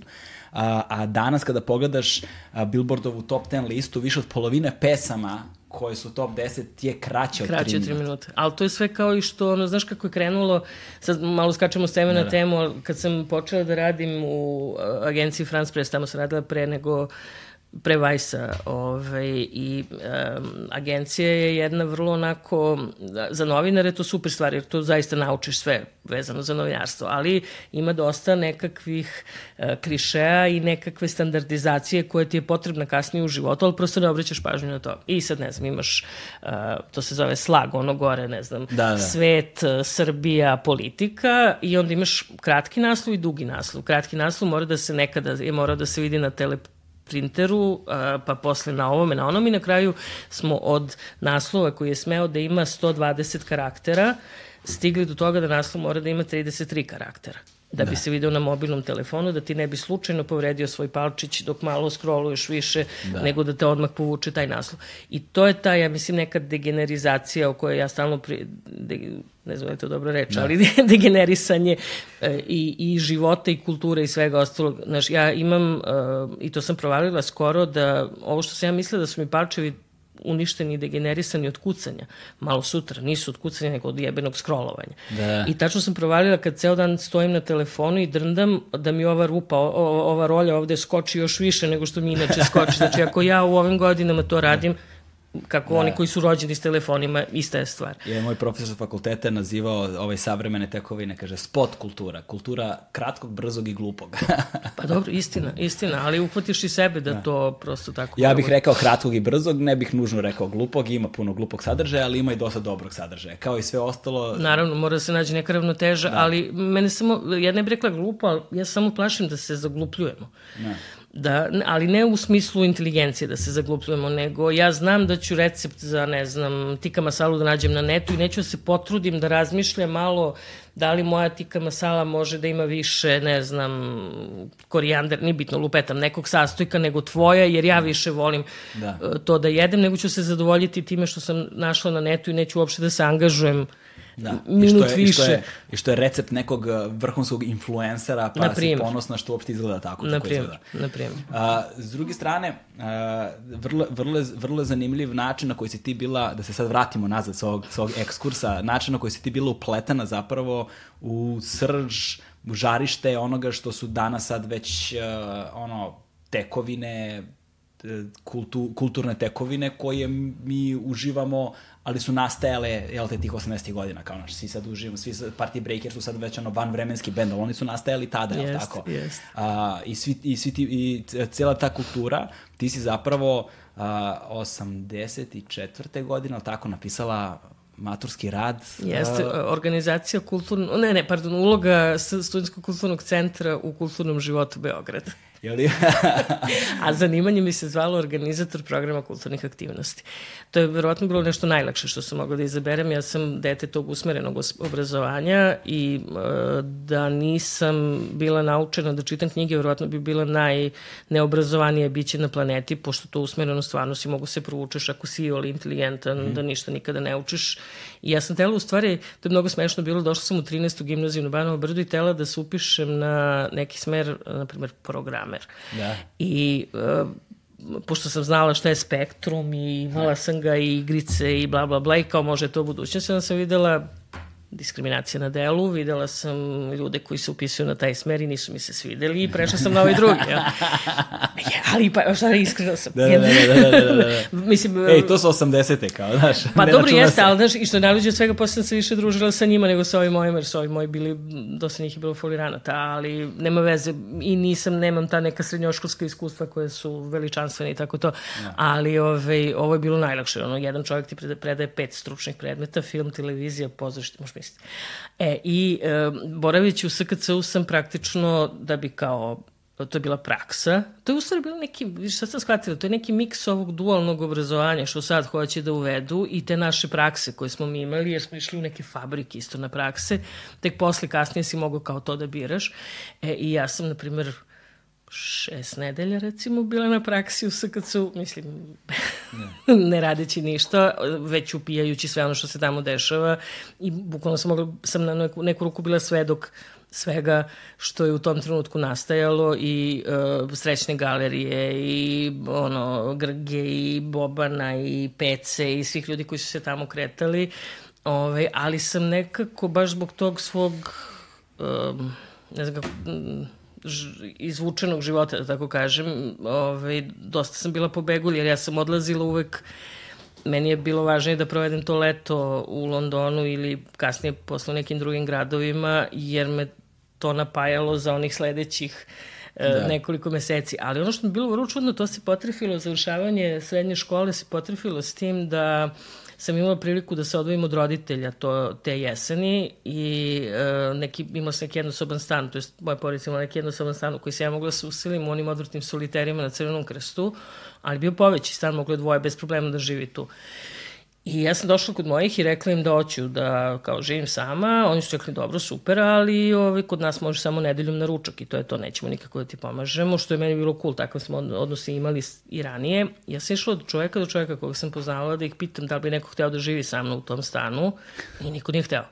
A, a danas kada pogledaš a, Billboardovu top 10 listu, više od polovine pesama koje su top 10 je kraće od 3 minuta. Kraće od 3 minuta. Ali to je sve kao i što, ono, znaš kako je krenulo, sad malo skačemo s teme da, na da. temu, kad sam počela da radim u agenciji France Press, tamo sam radila pre nego pre Vajsa ovaj, i um, agencija je jedna vrlo onako, za novinare to super stvar, jer to zaista naučiš sve vezano za novinarstvo, ali ima dosta nekakvih uh, krišeja i nekakve standardizacije koje ti je potrebna kasnije u životu, ali prosto ne obraćaš pažnju na to. I sad, ne znam, imaš, uh, to se zove slag, ono gore, ne znam, da, da. svet, uh, Srbija, politika i onda imaš kratki naslov i dugi naslov. Kratki naslov mora da se nekada, je mora da se vidi na tele printeru, pa posle na ovome, na onom i na kraju smo od naslova koji je smeo da ima 120 karaktera stigli do toga da naslov mora da ima 33 karaktera da bi da. se video na mobilnom telefonu, da ti ne bi slučajno povredio svoj palčić dok malo scrolluješ više, da. nego da te odmah povuče taj naslov. I to je ta, ja mislim, neka degenerizacija o kojoj ja stalno, pri, de, ne znam da je to dobro reč, da. ali (laughs) degenerisanje e, i, i života i kulture i svega ostalog. Znaš, ja imam, e, i to sam provalila skoro, da ovo što sam ja mislila da su mi palčevi uništeni i degenerisani od kucanja. Malo sutra, nisu od kucanja, nego od jebenog scrollovanja. Da. I tačno sam provalila kad ceo dan stojim na telefonu i drndam da mi ova rupa, o, ova rolja ovde skoči još više nego što mi inače skoči. Znači, ako ja u ovim godinama to radim, kako da. oni koji su rođeni s telefonima, ista je stvar. Je moj profesor fakulteta nazivao ovaj savremene tekovine, kaže spot kultura, kultura kratkog, brzog i glupog. (laughs) pa dobro, istina, istina, ali uhvatiš i sebe da, da. to prosto tako... Ja bih rekao kratkog i brzog, ne bih nužno rekao glupog, ima puno glupog sadržaja, ali ima i dosta dobrog sadržaja, kao i sve ostalo. Naravno, mora da se nađe neka ravnoteža, da. ali mene samo, ja ne bih rekla glupo, ali ja samo plašim da se zaglupljujemo. Da da, ali ne u smislu inteligencije da se zaglupljujemo, nego ja znam da ću recept za, ne znam, tika masalu da nađem na netu i neću da se potrudim da razmišljam malo da li moja tika masala može da ima više, ne znam, korijander, ni bitno, lupetam, nekog sastojka nego tvoja, jer ja više volim da. E, to da jedem, nego ću se zadovoljiti time što sam našla na netu i neću uopšte da se angažujem da. minut I što je, više. I što, je, I što je recept nekog uh, vrhunskog influencera, pa si ponosna što uopšte izgleda tako. Na primjer, na primjer. A, s druge strane, a, vrlo, vrlo, vrlo zanimljiv način na koji si ti bila, da se sad vratimo nazad s ovog, s ovog ekskursa, način na koji si ti bila upletana zapravo u srž, u žarište onoga što su danas sad već uh, ono, tekovine, kultu, kulturne tekovine koje mi uživamo ali su nastajale, jel te, tih 80. godina, kao naš, svi sad uživamo, svi sad, Party Breaker su sad već ono vanvremenski bend, ali oni su nastajali tada, jel jest, tako? Jest. A, i, svi, i, svi ti, I cijela ta kultura, ti si zapravo a, 84. godina, tako, napisala maturski rad. Jeste, uh, organizacija kulturno, ne, ne, pardon, uloga Studentskog kulturnog centra u kulturnom životu Beograda. Jeli? (laughs) A zanimanje mi se zvalo organizator programa kulturnih aktivnosti. To je verovatno bilo nešto najlakše što sam mogla da izaberem. Ja sam dete tog usmerenog obrazovanja i e, da nisam bila naučena da čitam knjige, verovatno bi bila najneobrazovanija biće na planeti, pošto to usmereno stvarno si mogu se provučeš ako si ili inteligentan, mm. da ništa nikada ne učiš. I ja sam tela u stvari, to je mnogo smešno bilo, došla sam u 13. gimnaziju na Banovo Brdu i tela da se upišem na neki smer, na primjer, programer. Da. I uh, pošto sam znala šta je spektrum i imala sam ga i igrice i bla bla bla i kao može to budućnost, onda sam videla diskriminacija na delu, videla sam ljude koji se upisuju na taj smer i nisu mi se svideli i prešla sam na ovaj drugi. Ja. (laughs) Je, ali pa, šta iskreno sam. Da, da, da, da, da, da, da. da, da. (laughs) Mislim, Ej, to su 80-te kao, znaš. Pa dobro jeste, se. ali znaš, i što je najluđe od svega, posle sam se više družila sa njima nego sa ovim mojim, jer sa ovim moji bili, dosta njih je bilo foliranata, ali nema veze i nisam, nemam ta neka srednjoškolska iskustva koje su veličanstvene i tako to, ja. ali ove, ovo je bilo najlakše, ono, jedan čovjek ti predaje pet stručnih predmeta, film, televizija, pozorište, možda 15. E, I e, boraveći u SKC-u sam praktično, da bi kao to je bila praksa. To je u stvari bilo neki, šta sam shvatila, to je neki miks ovog dualnog obrazovanja što sad hoće da uvedu i te naše prakse koje smo mi imali, jer smo išli u neke fabrike isto na prakse, tek posle kasnije si mogao kao to da biraš. E, I ja sam, na primjer, šest nedelja recimo bila na praksi u SKC-u, mislim, ne. (laughs) ne radeći ništa, već upijajući sve ono što se tamo dešava i bukvalno sam, mogla, sam na neku, neku ruku bila svedok svega što je u tom trenutku nastajalo i uh, srećne galerije i ono Grge i Bobana i Pece i svih ljudi koji su se tamo kretali ovaj, ali sam nekako baš zbog tog svog um, ne znam kako izvučenog života, da tako kažem, ovaj, dosta sam bila pobegulj, jer ja sam odlazila uvek meni je bilo važnije da provedem to leto u Londonu ili kasnije posle nekim drugim gradovima, jer me to napajalo za onih sledećih e, da. nekoliko meseci. Ali ono što mi bilo vrlo čudno, to se potrefilo, završavanje srednje škole se potrefilo s tim da uh, sam imala priliku da se odvojim od roditelja to, te jeseni i e, neki, imala sam neki jednosoban stan, to je moja porodica imala neki jednosoban stan u koji se ja mogla da se usilim u onim odvrtnim soliterima na Crvenom krstu, ali bio poveći stan, moglo je dvoje bez problema da živi tu. I ja sam došla kod mojih i rekla im da hoću da kao živim sama, oni su rekli dobro, super, ali ovaj, kod nas može samo nedeljom na ručak i to je to, nećemo nikako da ti pomažemo, što je meni bilo cool, takav smo odnosi imali i ranije. Ja sam išla od čoveka do čoveka koga sam poznala da ih pitam da li bi neko hteo da živi sa mnom u tom stanu i niko nije hteo.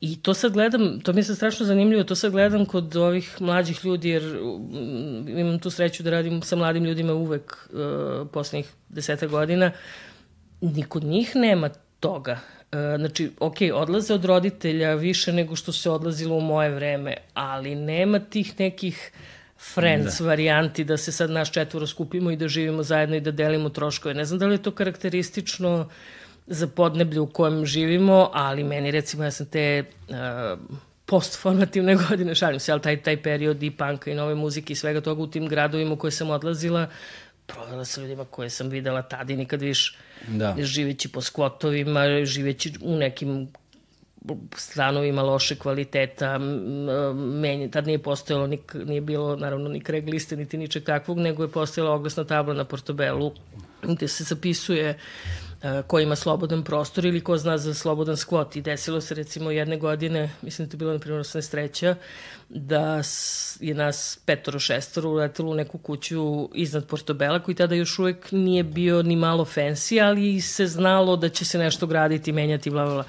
I to sad gledam, to mi je sad strašno zanimljivo, to sad gledam kod ovih mlađih ljudi, jer mm, imam tu sreću da radim sa mladim ljudima uvek uh, poslednjih deseta godina, ni kod njih nema toga. E, znači, ok, odlaze od roditelja više nego što se odlazilo u moje vreme, ali nema tih nekih friends da. varijanti, da se sad naš četvoro skupimo i da živimo zajedno i da delimo troškove. Ne znam da li je to karakteristično za podneblje u kojem živimo, ali meni recimo ja sam te uh, postformativne (laughs) godine, šalim se, ali taj, taj period i panka i nove muzike i svega toga u tim gradovima u koje sam odlazila, provela sa ljudima koje sam videla tada i nikad više. Da. Živeći po skvotovima, živeći u nekim stanovima loše kvaliteta, menje, tad nije postojalo, nik, nije bilo naravno ni kreg liste, niti ničeg takvog, nego je postojala oglasna tabla na portobelu gde se zapisuje uh, ko ima slobodan prostor ili ko zna za slobodan skvot. I desilo se recimo jedne godine, mislim da to je bilo na primjer 83. da je nas petoro šestoro uletelo u neku kuću iznad Portobela koji tada još uvek nije bio ni malo fancy, ali se znalo da će se nešto graditi, menjati, bla, bla, bla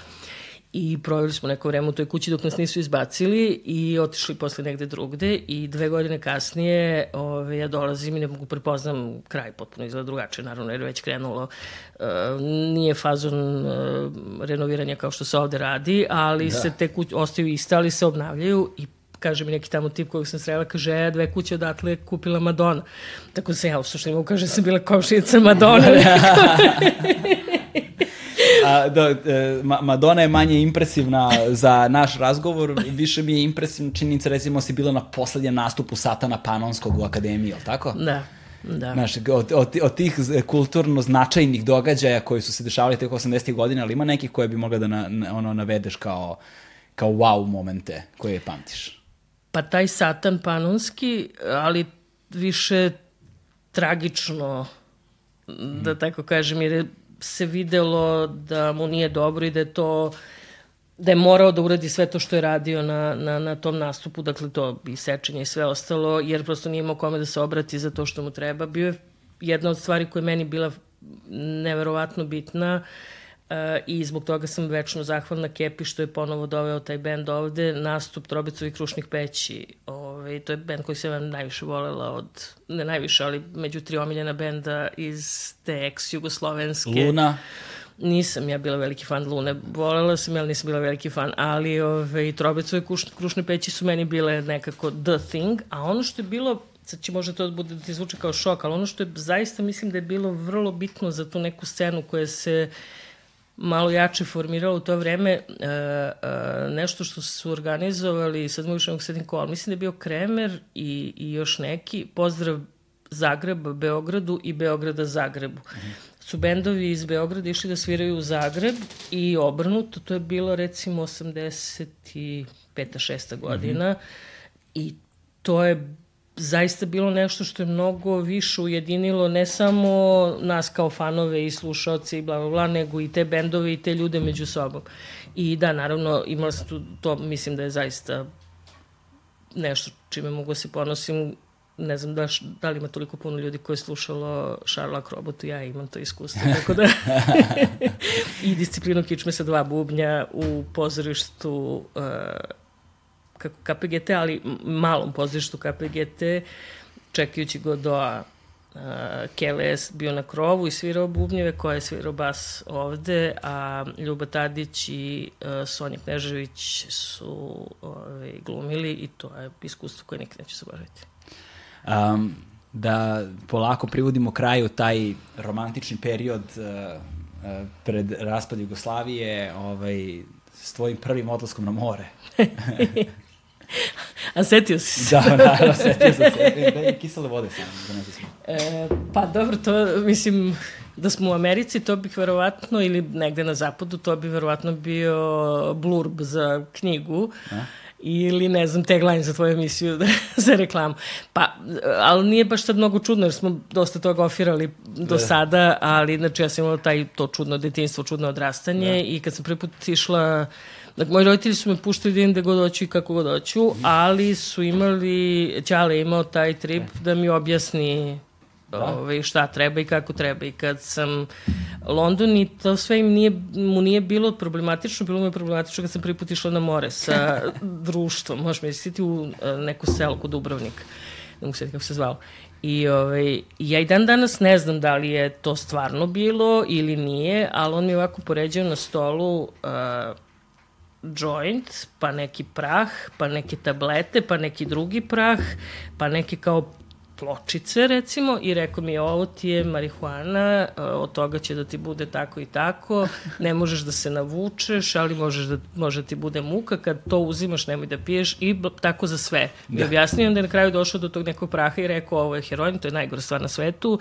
i proveli smo neko vreme u toj kući dok nas nisu izbacili i otišli posle negde drugde i dve godine kasnije ove, ja dolazim i ne mogu prepoznam kraj potpuno izgleda drugačije, naravno jer je već krenulo uh, nije fazon uh, renoviranja kao što se ovde radi, ali da. se te kuće ostaju iste, ali se obnavljaju i kaže mi neki tamo tip kojeg sam srela, kaže, ja e, dve kuće odatle kupila Madonna. Tako da sam ja u suštini mu kaže, sam bila komšinica Madonna. (laughs) (laughs) A, da, e, Madonna je manje impresivna za naš razgovor, više mi je impresivna činjenica, recimo, si bila na poslednjem nastupu Satana Panonskog u Akademiji, ili tako? Da. Da. Znaš, od, od, od tih kulturno značajnih događaja koji su se dešavali tek 80. godina, ali ima nekih koje bi mogla da na, na, ono, navedeš kao, kao wow momente koje pamtiš? Pa taj Satan Panonski, ali više tragično, da tako kažem, jer je se videlo da mu nije dobro i da je to da je morao da uradi sve to što je radio na, na, na tom nastupu, dakle to i sečenje i sve ostalo, jer prosto nije imao kome da se obrati za to što mu treba. Bio je jedna od stvari koja je meni bila neverovatno bitna, uh, i zbog toga sam večno zahvalna Kepi što je ponovo doveo taj bend ovde, nastup Trobicovih krušnih peći. Ove, ovaj, to je bend koji sam najviše volela od, ne najviše, ali među tri omiljena benda iz te ex-jugoslovenske. Luna? Nisam ja bila veliki fan Lune. Volela sam, ali nisam bila veliki fan. Ali ove, ovaj, Trobicove krušne, krušne peći su meni bile nekako the thing. A ono što je bilo sad će možda to da bude da ti zvuče kao šok, ali ono što je zaista mislim da je bilo vrlo bitno za tu neku scenu koja se uh, malo jače formiralo u to vreme e, e, nešto što su organizovali, sad mu više mogu sedim ko, ali mislim da je bio Kremer i, i još neki, pozdrav Zagreb, Beogradu i Beograda Zagrebu. Mm. Su bendovi iz Beograda išli da sviraju u Zagreb i obrnuto, to je bilo recimo 85. 6. godina mm -hmm. i to je zaista bilo nešto što je mnogo više ujedinilo ne samo nas kao fanove i slušalce i bla bla bla, nego i te bendove i te ljude među sobom. I da, naravno, imala sam tu, to mislim da je zaista nešto čime mogu da se ponosim. Ne znam da, da li ima toliko puno ljudi koji je slušalo Sherlock Robotu, ja imam to iskustvo, tako da... (laughs) I disciplinu kičme sa dva bubnja u pozorištu uh, KPGT, ali malom pozorištu KPGT, čekajući Godoa uh, Keles bio na krovu i svirao bubnjeve, koja je svirao bas ovde, a Ljuba Tadić i uh, Sonja Knežević su ovaj, glumili i to je iskustvo koje nikad neću zaboraviti. Um, da polako privodimo kraju taj romantični period uh, uh, pred raspad Jugoslavije ovaj, s tvojim prvim odlaskom na more. (laughs) A setio si se? Da, naravno, (laughs) setio sam se. E, kisele vode sam, da ne znam. E, pa dobro, to mislim da smo u Americi, to bih verovatno, ili negde na zapadu, to bi verovatno bio blurb za knjigu. A? ili ne znam, tagline za tvoju emisiju (laughs) za reklamu. Pa, ali nije baš sad mnogo čudno jer smo dosta toga ofirali do da. sada, ali znači ja sam imala taj, to čudno detinstvo, čudno odrastanje da. i kad sam prvi put išla Dakle, moji roditelji su me puštali da idem da god hoću i kako god hoću, ali su imali, Ćale imao taj trip da mi objasni da. ovaj, šta treba i kako treba. I kad sam London i to sve im nije, mu nije bilo problematično, bilo mu je problematično kad sam prvi put išla na more sa (laughs) društvom, možeš misliti u e, neku selo kod Dubrovnika, ne mogu kako se zvalo. I ovaj, ja i dan danas ne znam da li je to stvarno bilo ili nije, ali on mi ovako poređao na stolu uh, joint, pa neki prah, pa neke tablete, pa neki drugi prah, pa neki kao pločice recimo i rekao mi ovo ti je marihuana, e, od toga će da ti bude tako i tako, ne možeš da se navučeš, ali možeš da, može da ti bude muka, kad to uzimaš nemoj da piješ i tako za sve. Da. I objasnio da je na kraju došao do tog nekog praha i rekao ovo je heroin, to je najgore stvar na svetu,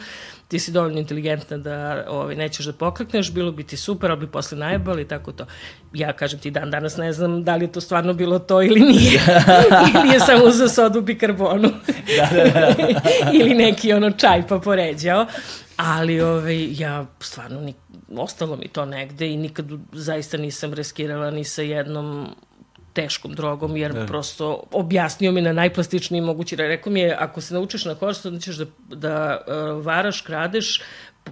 ti si dovoljno inteligentna da ovaj, nećeš da poklekneš, bilo bi ti super, ali bi posle najbali i tako to. Ja kažem ti dan danas ne znam da li je to stvarno bilo to ili nije. (laughs) ili je samo za sodu bikarbonu. da, da, da. (laughs) ili neki ono čaj pa poređao. Ali ovaj, ja stvarno ni, ostalo mi to negde i nikad zaista nisam reskirala ni sa jednom teškom drogom, jer ne. prosto objasnio mi na najplastičniji mogući. Rekao mi je, ako se naučiš na horse, onda ćeš da, da uh, varaš, kradeš,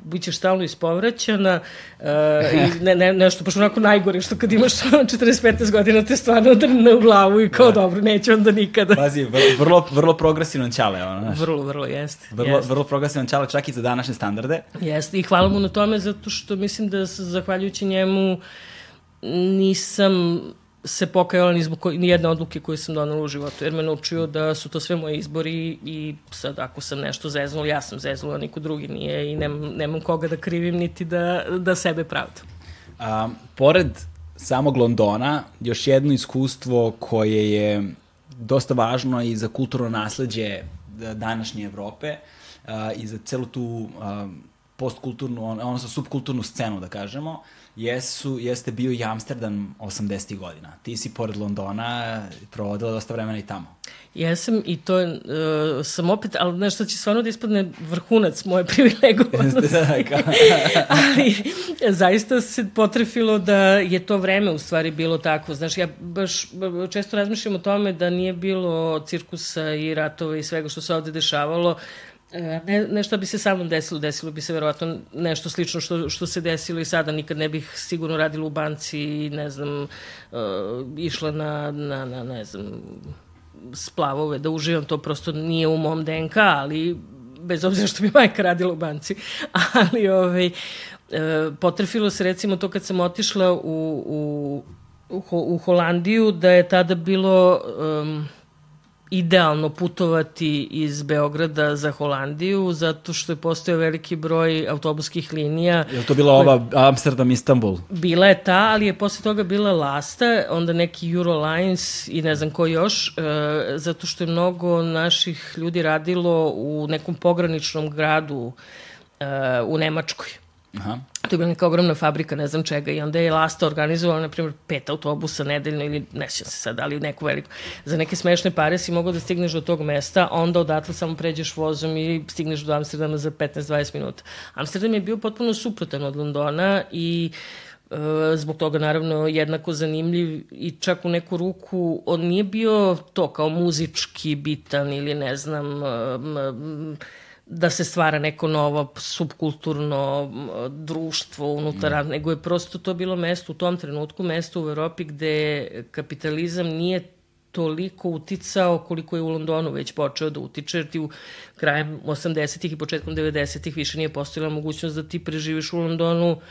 bićeš stalno ispovraćana uh, i ne, ne, nešto, baš onako najgore, što kad imaš 40-15 godina te stvarno drne u glavu i kao da. dobro, neće onda nikada. Pazi, vrlo, vrlo progresivno ćale, ono, znaš. Vrlo, vrlo, jeste. Vrlo, jest. vrlo progresivno ćale, čak i za današnje standarde. Jeste, i hvala mu na tome, zato što mislim da zahvaljujući njemu nisam se pokajala ni zbog ni jedne odluke koju sam donala u životu, jer me naučio da su to sve moji izbori i sad ako sam nešto zeznula, ja sam zeznula, niko drugi nije i nemam, nemam koga da krivim niti da, da sebe pravdam. A, pored samog Londona, još jedno iskustvo koje je dosta važno i za kulturno nasledđe današnje Evrope a, i za celu tu a, postkulturnu, odnosno subkulturnu scenu, da kažemo, jesu, jeste bio i Amsterdam 80. godina. Ti si pored Londona provodila dosta vremena i tamo. Jesam i to uh, sam opet, ali znaš što će stvarno da ispadne vrhunac moje (laughs) privilegovanosti. (laughs) Da, (laughs) ali zaista se potrefilo da je to vreme u stvari bilo tako. Znaš, ja baš često razmišljam o tome da nije bilo cirkusa i ratova i svega što se ovde dešavalo, ne, nešto bi se sa mnom desilo, desilo bi se verovatno nešto slično što, što se desilo i sada, nikad ne bih sigurno radila u banci i ne znam, uh, išla na, na, na, ne znam, splavove, da uživam, to prosto nije u mom DNK, ali bez obzira što bi majka radila u banci, (laughs) ali ovaj, uh, potrefilo se recimo to kad sam otišla u, u, u, u Holandiju, da je tada bilo... Um, idealno putovati iz Beograda za Holandiju, zato što je postojao veliki broj autobuskih linija. Je to bila ova Amsterdam-Istanbul? Bila je ta, ali je posle toga bila Lasta, onda neki Eurolines i ne znam ko još, e, zato što je mnogo naših ljudi radilo u nekom pograničnom gradu e, u Nemačkoj. Aha. To je bila neka ogromna fabrika, ne znam čega, i onda je Lasta organizovala, na primjer, pet autobusa nedeljno ili ne sjećam se sad, ali neku veliku. Za neke smešne pare si mogao da stigneš do tog mesta, onda odatle samo pređeš vozom i stigneš do Amsterdama za 15-20 minuta. Amsterdam je bio potpuno suprotan od Londona i e, zbog toga naravno jednako zanimljiv i čak u neku ruku on nije bio to kao muzički bitan ili ne znam da se stvara neko novo subkulturno društvo unutar, mm. nego je prosto to bilo mesto u tom trenutku, mesto u Evropi gde kapitalizam nije toliko uticao koliko je u Londonu već počeo da utiče, jer ti u krajem 80-ih i početkom 90-ih više nije postojala mogućnost da ti preživiš u Londonu uh,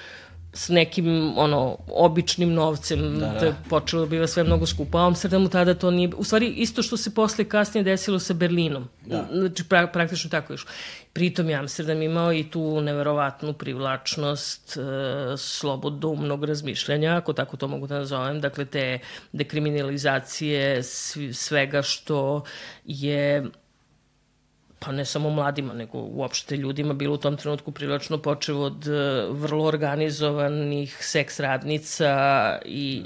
s nekim ono običnim novcem da, da. to je počelo da biva sve mnogo skupo a Amsterdamu tada to nije u stvari isto što se posle kasnije desilo sa Berlinom da. znači pra, praktično tako je išlo pritom je Amsterdam imao i tu neverovatnu privlačnost e, slobodumnog razmišljanja ako tako to mogu da nazovem dakle te dekriminalizacije svega što je pa ne samo mladima, nego uopšte ljudima bilo u tom trenutku prilično počeo od e, vrlo organizovanih seks radnica i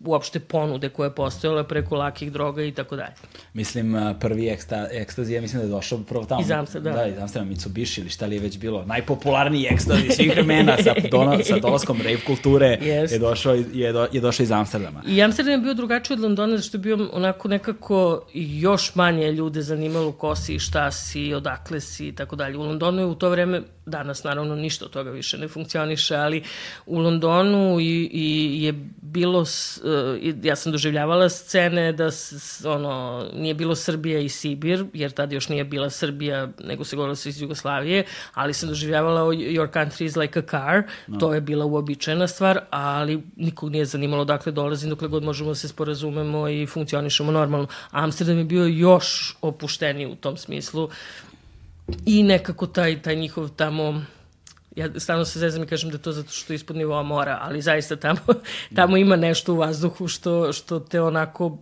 uopšte ponude koje postojale preko lakih droga i tako dalje. Mislim, prvi eksta, ekstazi, ja mislim da je došao prvo tamo. Iz Amsterdama. Da, iz Amsterdama, Mitsubishi ili šta li je već bilo. Najpopularniji ekstazi svih vremena sa, (laughs) dono, sa dolaskom rave kulture yes. je, došao, je, do, je došao iz Amsterdama. I Amsterdam je bio drugačiji od Londona, zašto je bio onako nekako još manje ljude zanimalo ko si, šta si, odakle si i tako dalje. U Londonu je u to vreme danas naravno ništa od toga više ne funkcioniše, ali u Londonu i, i je bilo, uh, ja sam doživljavala scene da ono, nije bilo Srbija i Sibir, jer tad još nije bila Srbija, nego se govorilo se iz Jugoslavije, ali sam doživljavala Your country is like a car, no. to je bila uobičajena stvar, ali nikog nije zanimalo dakle dolazim, dokle god možemo da se sporazumemo i funkcionišemo normalno. Amsterdam je bio još opušteniji u tom smislu i nekako taj, taj njihov tamo ja stalno se zezam i kažem da to zato što je ispod nivoa mora, ali zaista tamo, (laughs) tamo ima nešto u vazduhu što, što te onako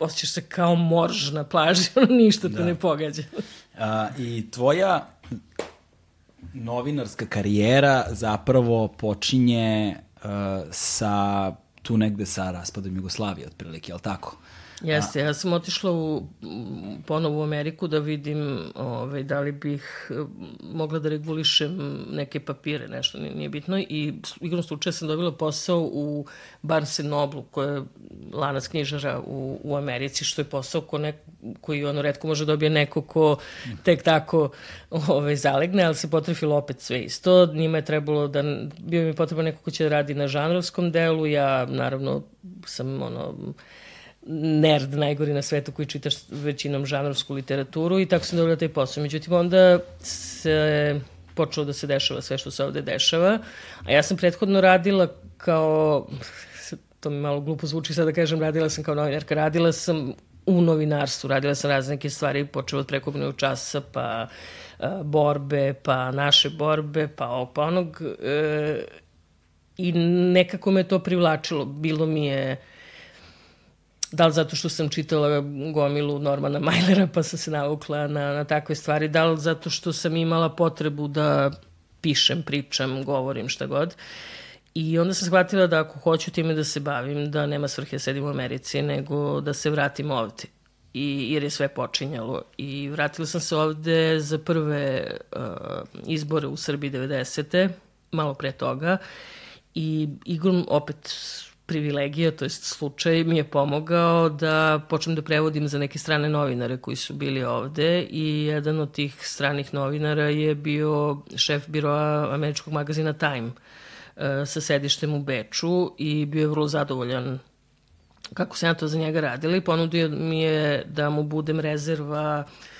osjećaš se kao morž na plaži, (laughs) ono ništa te da. ne pogađa. A, I tvoja novinarska karijera zapravo počinje uh, sa tu negde sa raspadom Jugoslavije, otprilike, je li tako? Jeste, ja sam otišla u, ponovo u Ameriku da vidim ovaj, da li bih eh, mogla da regulišem neke papire, nešto nije, bitno i igrom slučaja sam dobila posao u Barnes Noble, koja je lanac knjižara u, u Americi, što je posao ko nek, koji ono redko može dobije neko ko tek tako ovaj, zalegne, ali se potrefilo opet sve isto. Njima je trebalo da, bio mi potreban neko ko će da radi na žanrovskom delu, ja naravno sam ono, nerd najgori na svetu koji čitaš većinom žanrovsku literaturu i tako sam dobila taj posao. Međutim, onda se počelo da se dešava sve što se ovde dešava, a ja sam prethodno radila kao, to mi malo glupo zvuči sad da kažem, radila sam kao novinarka, radila sam u novinarstvu, radila sam razne neke stvari, počeo od prekopnog časa, pa a, borbe, pa naše borbe, pa ovog, pa onog, e, i nekako me to privlačilo. Bilo mi je da li zato što sam čitala gomilu Normana Majlera pa sam se navukla na, na takve stvari, da li zato što sam imala potrebu da pišem, pričam, govorim šta god. I onda sam shvatila da ako hoću time da se bavim, da nema svrhe da sedim u Americi, nego da se vratim ovde. I, jer je sve počinjalo. I vratila sam se ovde za prve uh, izbore u Srbiji 90. malo pre toga. I igrom opet privilegija, to jest slučaj, mi je pomogao da počnem da prevodim za neke strane novinare koji su bili ovde i jedan od tih stranih novinara je bio šef biroa američkog magazina Time e, sa sedištem u Beču i bio je vrlo zadovoljan kako sam ja to za njega radila i ponudio mi je da mu budem rezerva uh,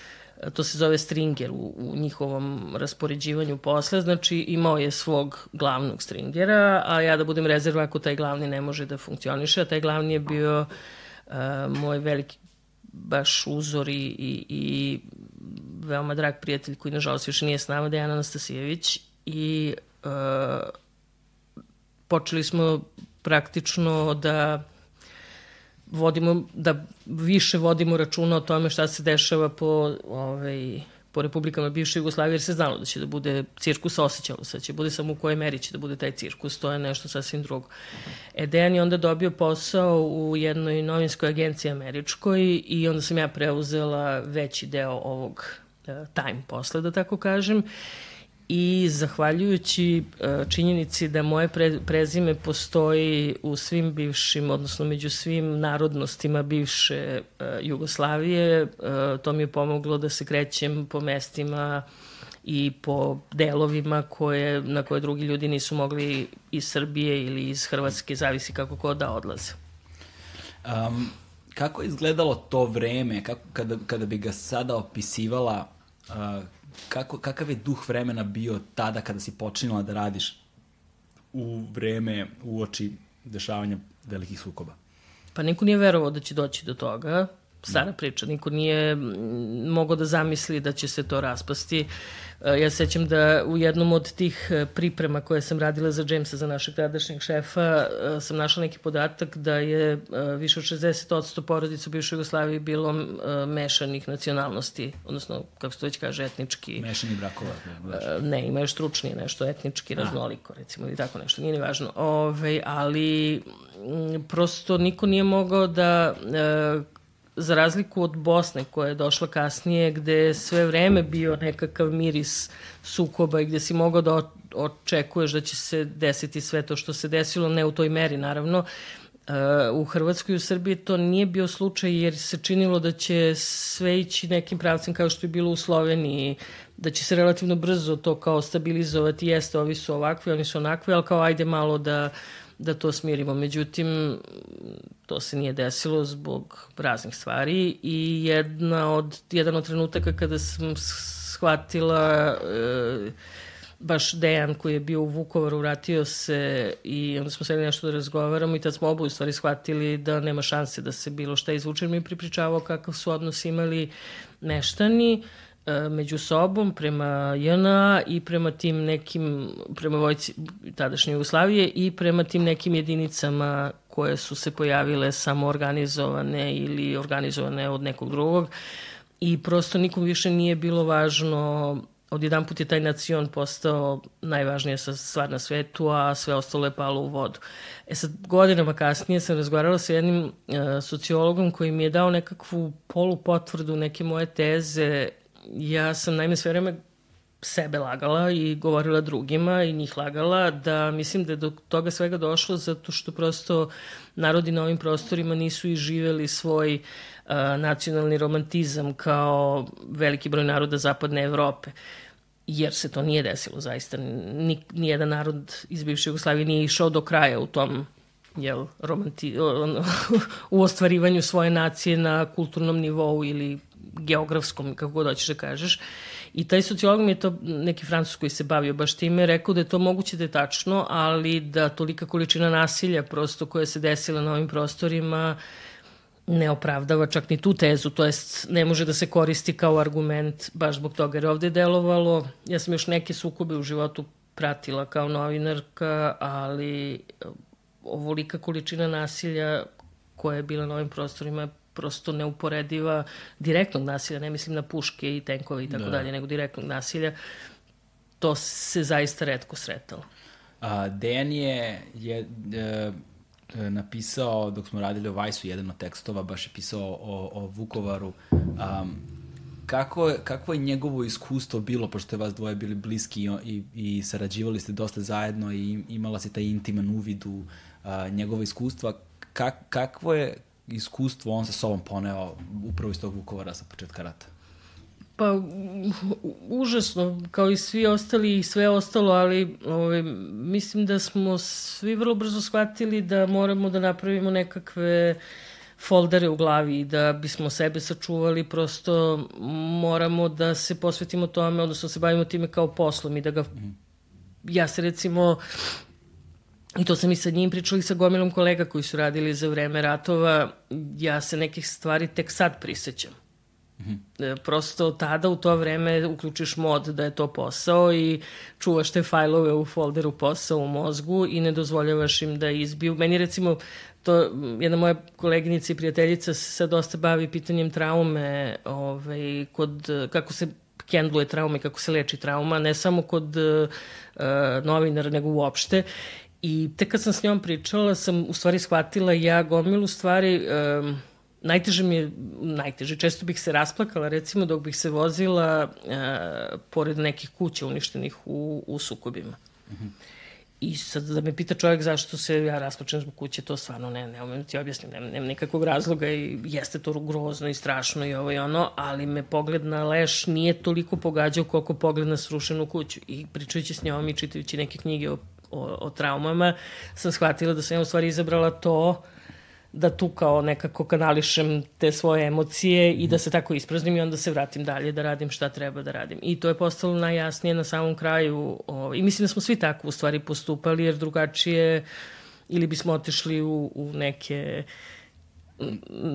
to se zove stringer u, u njihovom raspoređivanju posla, znači imao je svog glavnog stringera, a ja da budem rezerva ako taj glavni ne može da funkcioniše, a taj glavni je bio uh, moj veliki baš uzor i, i, i veoma drag prijatelj koji nažalost još nije s nama, Dejan Anastasijević i uh, počeli smo praktično da vodimo, da više vodimo računa o tome šta se dešava po, ovaj, po republikama bivše Jugoslavije, jer se znalo da će da bude cirkus, osjećalo se, da će bude samo u kojoj meri će da bude taj cirkus, to je nešto sasvim drugo. E, Dejan je onda dobio posao u jednoj novinskoj agenciji američkoj i onda sam ja preuzela veći deo ovog uh, time posle, da tako kažem, i zahvaljujući e, činjenici da moje pre, prezime postoji u svim bivšim, odnosno među svim narodnostima bivše e, Jugoslavije, e, to mi je pomoglo da se krećem po mestima i po delovima koje, na koje drugi ljudi nisu mogli iz Srbije ili iz Hrvatske, zavisi kako ko da odlaze. Um, kako je izgledalo to vreme, kako, kada, kada bi ga sada opisivala, uh, kako, kakav je duh vremena bio tada kada si počinila da radiš u vreme uoči dešavanja velikih sukoba? Pa niko nije verovao da će doći do toga, stara priča, niko nije mogao da zamisli da će se to raspasti. E, ja sećam da u jednom od tih e, priprema koje sam radila za Jamesa, za našeg tadašnjeg šefa, e, sam našla neki podatak da je više od 60% porodica u bivšoj Jugoslaviji bilo mešanih nacionalnosti, odnosno, kako se to već kaže, etnički. Mešani brakova. Da ne, ima još stručnije nešto, etnički raznoliko, recimo, ili tako nešto, nije ni važno. Ove, ali prosto niko nije mogao da za razliku od Bosne koja je došla kasnije gde je sve vreme bio nekakav miris sukoba i gde si mogao da očekuješ da će se desiti sve to što se desilo, ne u toj meri naravno, u Hrvatskoj i u Srbiji to nije bio slučaj jer se činilo da će sve ići nekim pravcem kao što je bilo u Sloveniji, da će se relativno brzo to kao stabilizovati, jeste, ovi su ovakvi, oni su onakvi, ali kao ajde malo da, da to smirimo. Međutim, to se nije desilo zbog raznih stvari i jedna od, jedan od trenutaka kada sam shvatila e, baš Dejan koji je bio u Vukovaru vratio se i onda smo seli nešto da razgovaramo i tad smo oboje stvari shvatili da nema šanse da se bilo šta izvuče. Mi pripričavao kakav su odnos imali meštani među sobom prema JNA i prema tim nekim, prema vojci tadašnje Jugoslavije i prema tim nekim jedinicama koje su se pojavile samo organizovane ili organizovane od nekog drugog i prosto nikom više nije bilo važno odjedan put je taj nacion postao najvažnija stvar na svetu, a sve ostalo je palo u vodu. E sad, godinama kasnije sam razgovarala sa jednim uh, sociologom koji mi je dao nekakvu polupotvrdu neke moje teze. Ja sam naime sve vreme sebe lagala i govorila drugima i njih lagala da mislim da je do toga svega došlo zato što prosto narodi na ovim prostorima nisu i živeli svoj uh, nacionalni romantizam kao veliki broj naroda zapadne Evrope jer se to nije desilo zaista. Ni, nijedan narod iz bivše Jugoslavije nije išao do kraja u tom jel, romanti, (laughs) u ostvarivanju svoje nacije na kulturnom nivou ili geografskom, kako god hoćeš da kažeš. I taj sociolog mi je to, neki francus koji se bavio baš time, rekao da je to moguće da je tačno, ali da tolika količina nasilja prosto koja se desila na ovim prostorima ne opravdava čak ni tu tezu, to jest ne može da se koristi kao argument baš zbog toga, jer ovde je delovalo, ja sam još neke sukobe u životu pratila kao novinarka, ali ovolika količina nasilja koja je bila na ovim prostorima je prosto neuporediva direktnog nasilja, ne mislim na puške i tenkove i tako da. dalje, nego direktnog nasilja, to se zaista redko sretalo. A, Dejan je, je e, e, napisao, dok smo radili o Vajsu, jedan od tekstova, baš je pisao o, o Vukovaru. Um, kako, je, kako je njegovo iskustvo bilo, pošto je vas dvoje bili bliski i, i, i sarađivali ste dosta zajedno i imala se taj intiman uvid u a, njegovo iskustva, kak, kakvo je, iskustvo on sa sobom poneo upravo iz tog Vukovara sa početka rata? Pa, užasno, kao i svi ostali i sve ostalo, ali ove, ovaj, mislim da smo svi vrlo brzo shvatili da moramo da napravimo nekakve foldere u glavi i da bismo sebe sačuvali, prosto moramo da se posvetimo tome, odnosno da se bavimo time kao poslom i da ga... Mm. Ja se recimo I to sam i sa njim pričala i sa gomilom kolega koji su radili za vreme ratova. Ja se nekih stvari tek sad prisećam. Mm -hmm. Prosto tada u to vreme uključiš mod da je to posao i čuvaš te fajlove u folderu posao u mozgu i ne dozvoljavaš im da izbiju. Meni recimo to jedna moja koleginica i prijateljica se sad dosta bavi pitanjem traume, ovaj, kod, kako se kendluje traume, kako se leči trauma, ne samo kod uh, novinara, nego uopšte. I tek kad sam s njom pričala, sam u stvari shvatila ja gomilu stvari, um, najteže mi je, najteže, često bih se rasplakala, recimo dok bih se vozila uh, pored nekih kuća uništenih u, u sukobima. Mm -hmm. I sad da me pita čovjek zašto se ja rasplačem zbog kuće, to stvarno ne, ne umem ti objasnim, nema, nema nikakvog razloga i jeste to grozno i strašno i ovo i ono, ali me pogled na leš nije toliko pogađao koliko pogled na srušenu kuću. I pričajući s njom i čitajući neke knjige o o, o traumama, sam shvatila da sam ja u stvari izabrala to da tu kao nekako kanališem te svoje emocije i da se tako ispraznim i onda se vratim dalje da radim šta treba da radim. I to je postalo najjasnije na samom kraju. O, I mislim da smo svi tako u stvari postupali jer drugačije ili bismo otišli u, u neke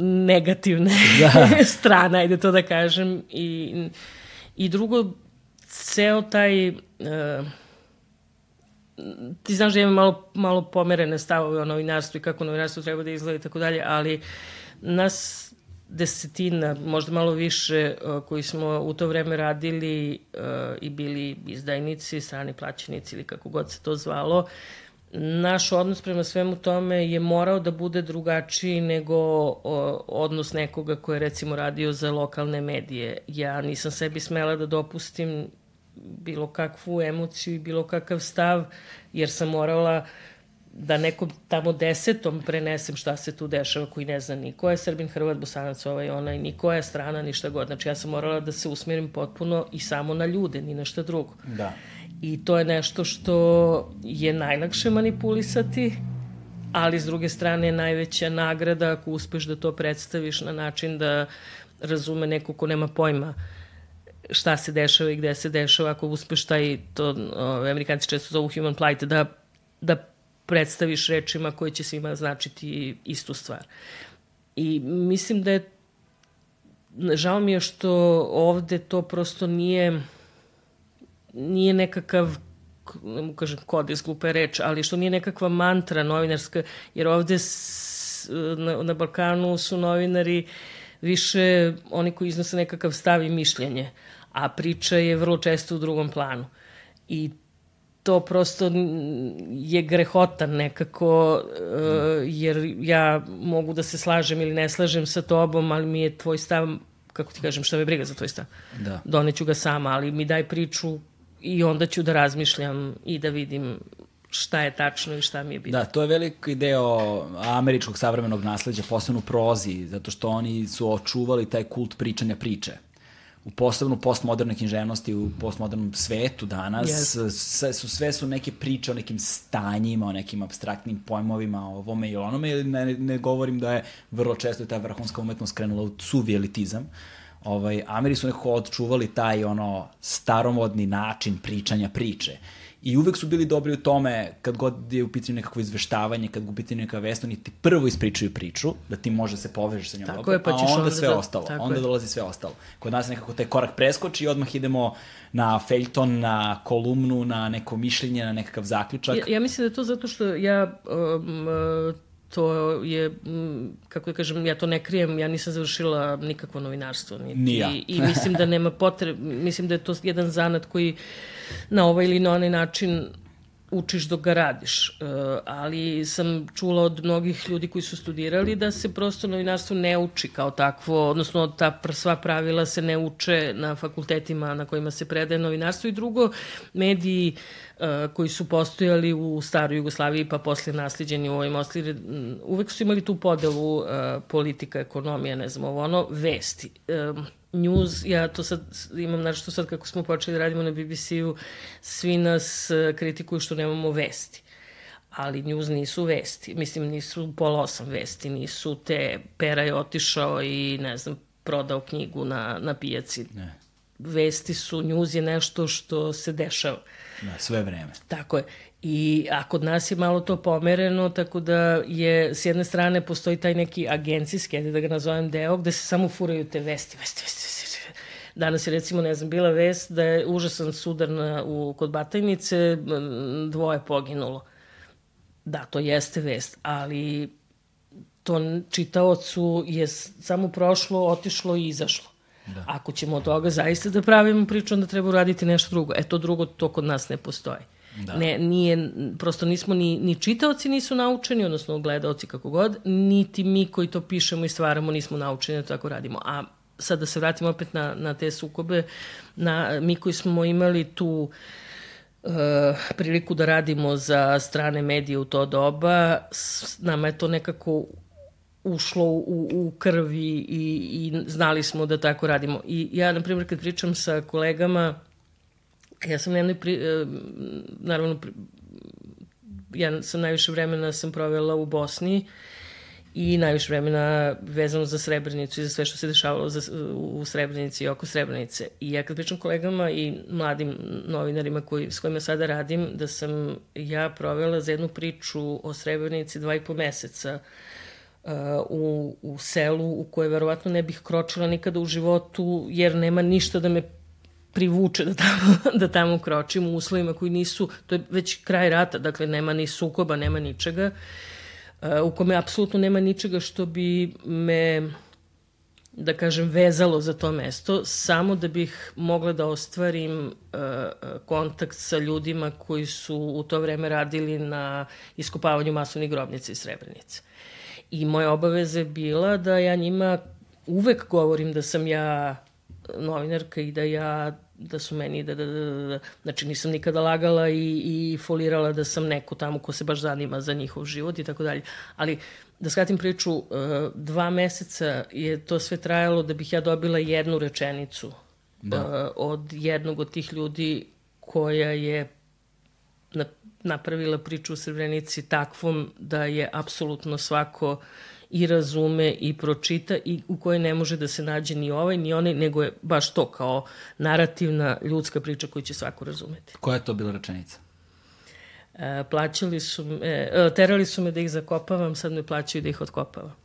negativne da. (laughs) strane, ajde to da kažem. I, i drugo, ceo taj... Uh, ti znaš da imam malo, malo pomerene stavove o novinarstvu i kako novinarstvo treba da izgleda i tako dalje, ali nas desetina, možda malo više, uh, koji smo u to vreme radili uh, i bili izdajnici, strani plaćenici ili kako god se to zvalo, naš odnos prema svemu tome je morao da bude drugačiji nego odnos nekoga ko je recimo radio za lokalne medije. Ja nisam sebi smela da dopustim bilo kakvu emociju i bilo kakav stav, jer sam morala da nekom tamo desetom prenesem šta se tu dešava koji ne zna ni ko je Srbin, Hrvat, Bosanac, ovaj, onaj, ni koja je strana, ništa god. Znači ja sam morala da se usmjerim potpuno i samo na ljude, ni na šta drugo. Da. I to je nešto što je najlakše manipulisati, ali s druge strane je najveća nagrada ako uspeš da to predstaviš na način da razume neko ko nema pojma šta se dešava i gde se dešava, ako uspeš taj, to o, amerikanci često zovu human plight, da, da predstaviš rečima koje će svima značiti istu stvar. I mislim da je žao mi je što ovde to prosto nije nije nekakav ne mu kažem kodis, glupa reč, ali što nije nekakva mantra novinarska, jer ovde s, na, na Balkanu su novinari više oni koji iznose nekakav stav i mišljenje, a priča je vrlo često u drugom planu. I to prosto je grehotan nekako, uh, jer ja mogu da se slažem ili ne slažem sa tobom, ali mi je tvoj stav, kako ti kažem, šta me briga za tvoj stav. Da. Doneću ga sama, ali mi daj priču i onda ću da razmišljam i da vidim šta je tačno i šta mi je bitno. Da, to je veliki deo američkog savremenog nasledđa, posebno u prozi, zato što oni su očuvali taj kult pričanja priče. U posebno postmodernoj književnosti, u postmodernom svetu danas, Yes. sve su, sve su neke priče o nekim stanjima, o nekim abstraktnim pojmovima, o ovome i onome, ili ne, ne govorim da je vrlo često ta vrhunska umetnost krenula u suvi elitizam, ovaj, Ameri su nekako odčuvali taj ono staromodni način pričanja priče. I uvek su bili dobri u tome, kad god je u pitanju nekakvo izveštavanje, kad je u pitanju neka vest, oni ti prvo ispričaju priču, da ti može se povežeš sa njom. Tako dobro, je, pa a onda, onda sve da- ostalo. Onda je. dolazi sve ostalo. Kod nas nekako taj korak preskoči i odmah idemo na feljton, na kolumnu, na neko mišljenje, na nekakav zaključak. Ja, ja mislim da je to zato što ja um, uh, to je, mm, kako da kažem, ja to ne krijem, ja nisam završila nikakvo novinarstvo. Niti, Ni ja. I mislim da nema potrebe, mislim da je to jedan zanat koji na ovaj ili na onaj način učiš dok ga radiš. E, ali sam čula od mnogih ljudi koji su studirali da se prosto novinarstvo ne uči kao takvo, odnosno ta sva pravila se ne uče na fakultetima na kojima se predaje novinarstvo i drugo, mediji e, koji su postojali u staroj Jugoslaviji pa posle nasliđeni u ovim ostali, uvek su imali tu podelu e, politika, ekonomija, ne znam, ovo ono, vesti. News, ja to sad imam nešto sad kako smo počeli da radimo na BBC-u, svi nas e, kritikuju što nemamo vesti. Ali news nisu vesti. Mislim, nisu pola osam vesti, nisu te Pera je otišao i, ne znam, prodao knjigu na, na pijaci. Ne. Vesti su, news je nešto što se dešava. Da, sve vreme. Tako je. I a kod nas je malo to pomereno, tako da je s jedne strane postoji taj neki agencijski, ajde da ga nazovem deo, gde se samo furaju te vesti, vesti, vesti, vesti. Danas je recimo, ne znam, bila vest da je užasan sudar na, u, kod Batajnice, dvoje poginulo. Da, to jeste vest, ali to čitaocu je samo prošlo, otišlo i izašlo. Da. Ako ćemo od toga zaista da pravimo priču, onda treba uraditi nešto drugo. E, to drugo, to kod nas ne postoji. Da. Ne, nije, prosto nismo ni, ni čitaoci nisu naučeni, odnosno gledaoci kako god, niti mi koji to pišemo i stvaramo nismo naučeni da tako radimo. A sad da se vratimo opet na, na te sukobe, na, mi koji smo imali tu uh, priliku da radimo za strane medije u to doba, s, nama je to nekako ušlo u, u krvi i, i znali smo da tako radimo. I ja, na primjer, kad pričam sa kolegama, ja sam jednoj, pri, e, naravno, pri, ja sam najviše vremena sam provela u Bosni i najviše vremena vezano za Srebrenicu i za sve što se dešavalo za, u Srebrenici i oko Srebrenice. I ja kad pričam kolegama i mladim novinarima koji, s kojima sada radim, da sam ja provela za jednu priču o Srebrenici dva i po meseca uh, u, u selu u koje verovatno ne bih kročila nikada u životu, jer nema ništa da me privuče da tamo, (laughs) da tamo kročim u uslovima koji nisu, to je već kraj rata, dakle nema ni sukoba, nema ničega, uh, u kome apsolutno nema ničega što bi me da kažem, vezalo za to mesto, samo da bih mogla da ostvarim uh, kontakt sa ljudima koji su u to vreme radili na iskopavanju masovnih grobnica iz Srebrenice. I moja obaveza je bila da ja njima uvek govorim da sam ja novinarka i da ja da su meni, da, da, da, da, da. znači nisam nikada lagala i, i folirala da sam neko tamo ko se baš zanima za njihov život i tako dalje. Ali da skratim priču, uh, dva meseca je to sve trajalo da bih ja dobila jednu rečenicu da. uh, od jednog od tih ljudi koja je na, napravila priču u Srebrenici takvom da je apsolutno svako i razume i pročita i u kojoj ne može da se nađe ni ovaj ni onaj, nego je baš to kao narativna ljudska priča koju će svako razumeti. Koja je to bila rečenica? E, plaćali su me, e, terali su me da ih zakopavam, sad me plaćaju da ih otkopavam.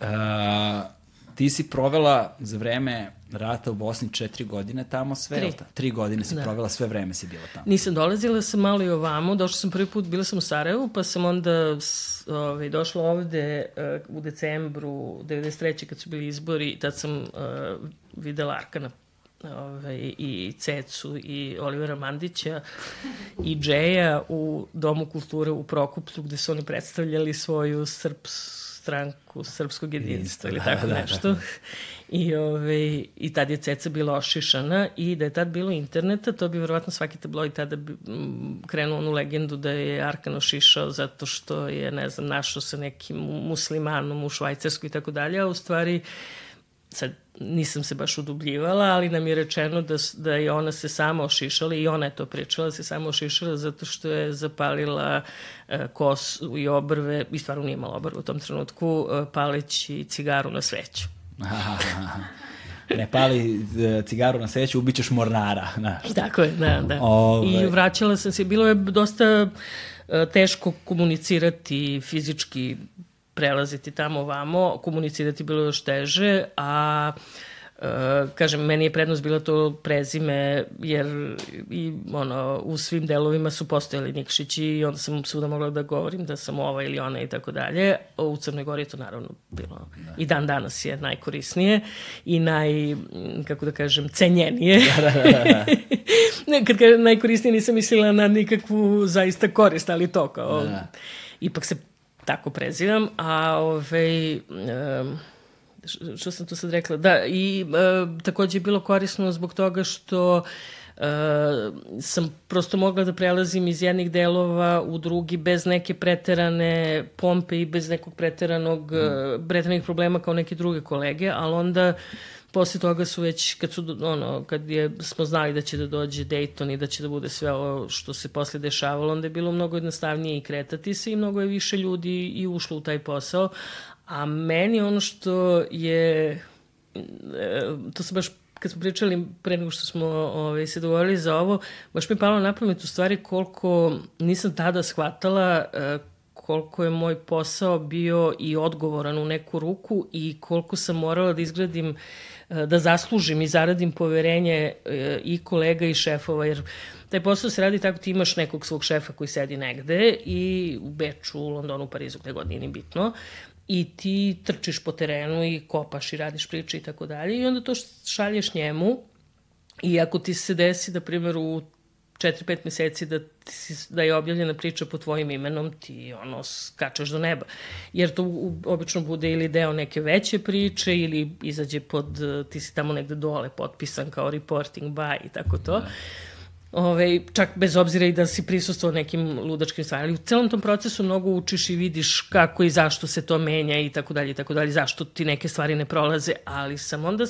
Uh, (laughs) ti si provela za vreme rata u Bosni četiri godine tamo sve? Tri. Tri godine si da. provela, sve vreme si bila tamo. Nisam dolazila sam malo i ovamo, došla sam prvi put, bila sam u Sarajevu, pa sam onda ovaj, došla ovde uh, u decembru 93. kad su bili izbori, tad sam uh, videla Arkana ovaj, i Cecu i Olivera Mandića i Džeja u Domu kulture u Prokupcu gde su oni predstavljali svoju srps, stranku srpskog jedinstva ili da, tako da, da, nešto. Da. I, ove, I tad je Ceca bila ošišana i da je tad bilo interneta, to bi verovatno svaki tabloid tada bi krenuo onu legendu da je Arkan ošišao zato što je, ne znam, našao sa nekim muslimanom u Švajcarsku i tako dalje, a u stvari sad nisam se baš udubljivala, ali nam je rečeno da, da je ona se sama ošišala i ona je to pričala, se sama ošišala zato što je zapalila e, kosu i obrve, i stvarno nije imala obrve u tom trenutku, e, paleći cigaru na sveću. (laughs) ne pali e, cigaru na sveću, ubićeš mornara. Znaš. Tako je, da, da. Ove... I ovaj. vraćala sam se, bilo je dosta e, teško komunicirati fizički prelaziti tamo vamo, komunicirati bilo još teže, a Uh, kažem, meni je prednost bilo to prezime, jer i, ono, u svim delovima su postojali Nikšići i onda sam svuda mogla da govorim da sam ova ili ona i tako dalje. U Crnoj Gori je to naravno bilo da. i dan danas je najkorisnije i naj, kako da kažem, cenjenije. Da, da, da, da. (laughs) ne, kad kažem najkorisnije nisam mislila na nikakvu zaista korist, ali to kao... Da. Ipak se tako prezivam, a ovaj, um, što sam tu sad rekla, da, i takođe je bilo korisno zbog toga što sam prosto mogla da prelazim iz jednih delova u drugi bez neke preterane pompe i bez nekog preteranog, mm. preteranih problema kao neke druge kolege, ali onda posle toga su već, kad su, ono, kad je, smo znali da će da dođe Dayton i da će da bude sve ovo što se posle dešavalo, onda je bilo mnogo jednostavnije i kretati se i mnogo je više ljudi i ušlo u taj posao. A meni ono što je, e, to se baš kad smo pričali pre nego što smo ovaj, se dogovorili za ovo, baš mi je palo na pamet u stvari koliko nisam tada shvatala e, koliko je moj posao bio i odgovoran u neku ruku i koliko sam morala da izgradim uh, da zaslužim i zaradim poverenje e, i kolega i šefova, jer taj posao se radi tako, ti imaš nekog svog šefa koji sedi negde i u Beču, u Londonu, u Parizu, gde god nije ni bitno, i ti trčiš po terenu i kopaš i radiš priče i tako dalje i onda to šalješ njemu i ako ti se desi da, primjer, u 4-5 meseci da, da je objavljena priča po tvojim imenom, ti ono skačeš do neba. Jer to obično bude ili deo neke veće priče ili izađe pod, ti si tamo negde dole potpisan kao reporting by i tako to. Da. Ove, čak bez obzira i da si prisustuo nekim ludačkim stvarima. U celom tom procesu mnogo učiš i vidiš kako i zašto se to menja i tako dalje i tako dalje, zašto ti neke stvari ne prolaze, ali sam onda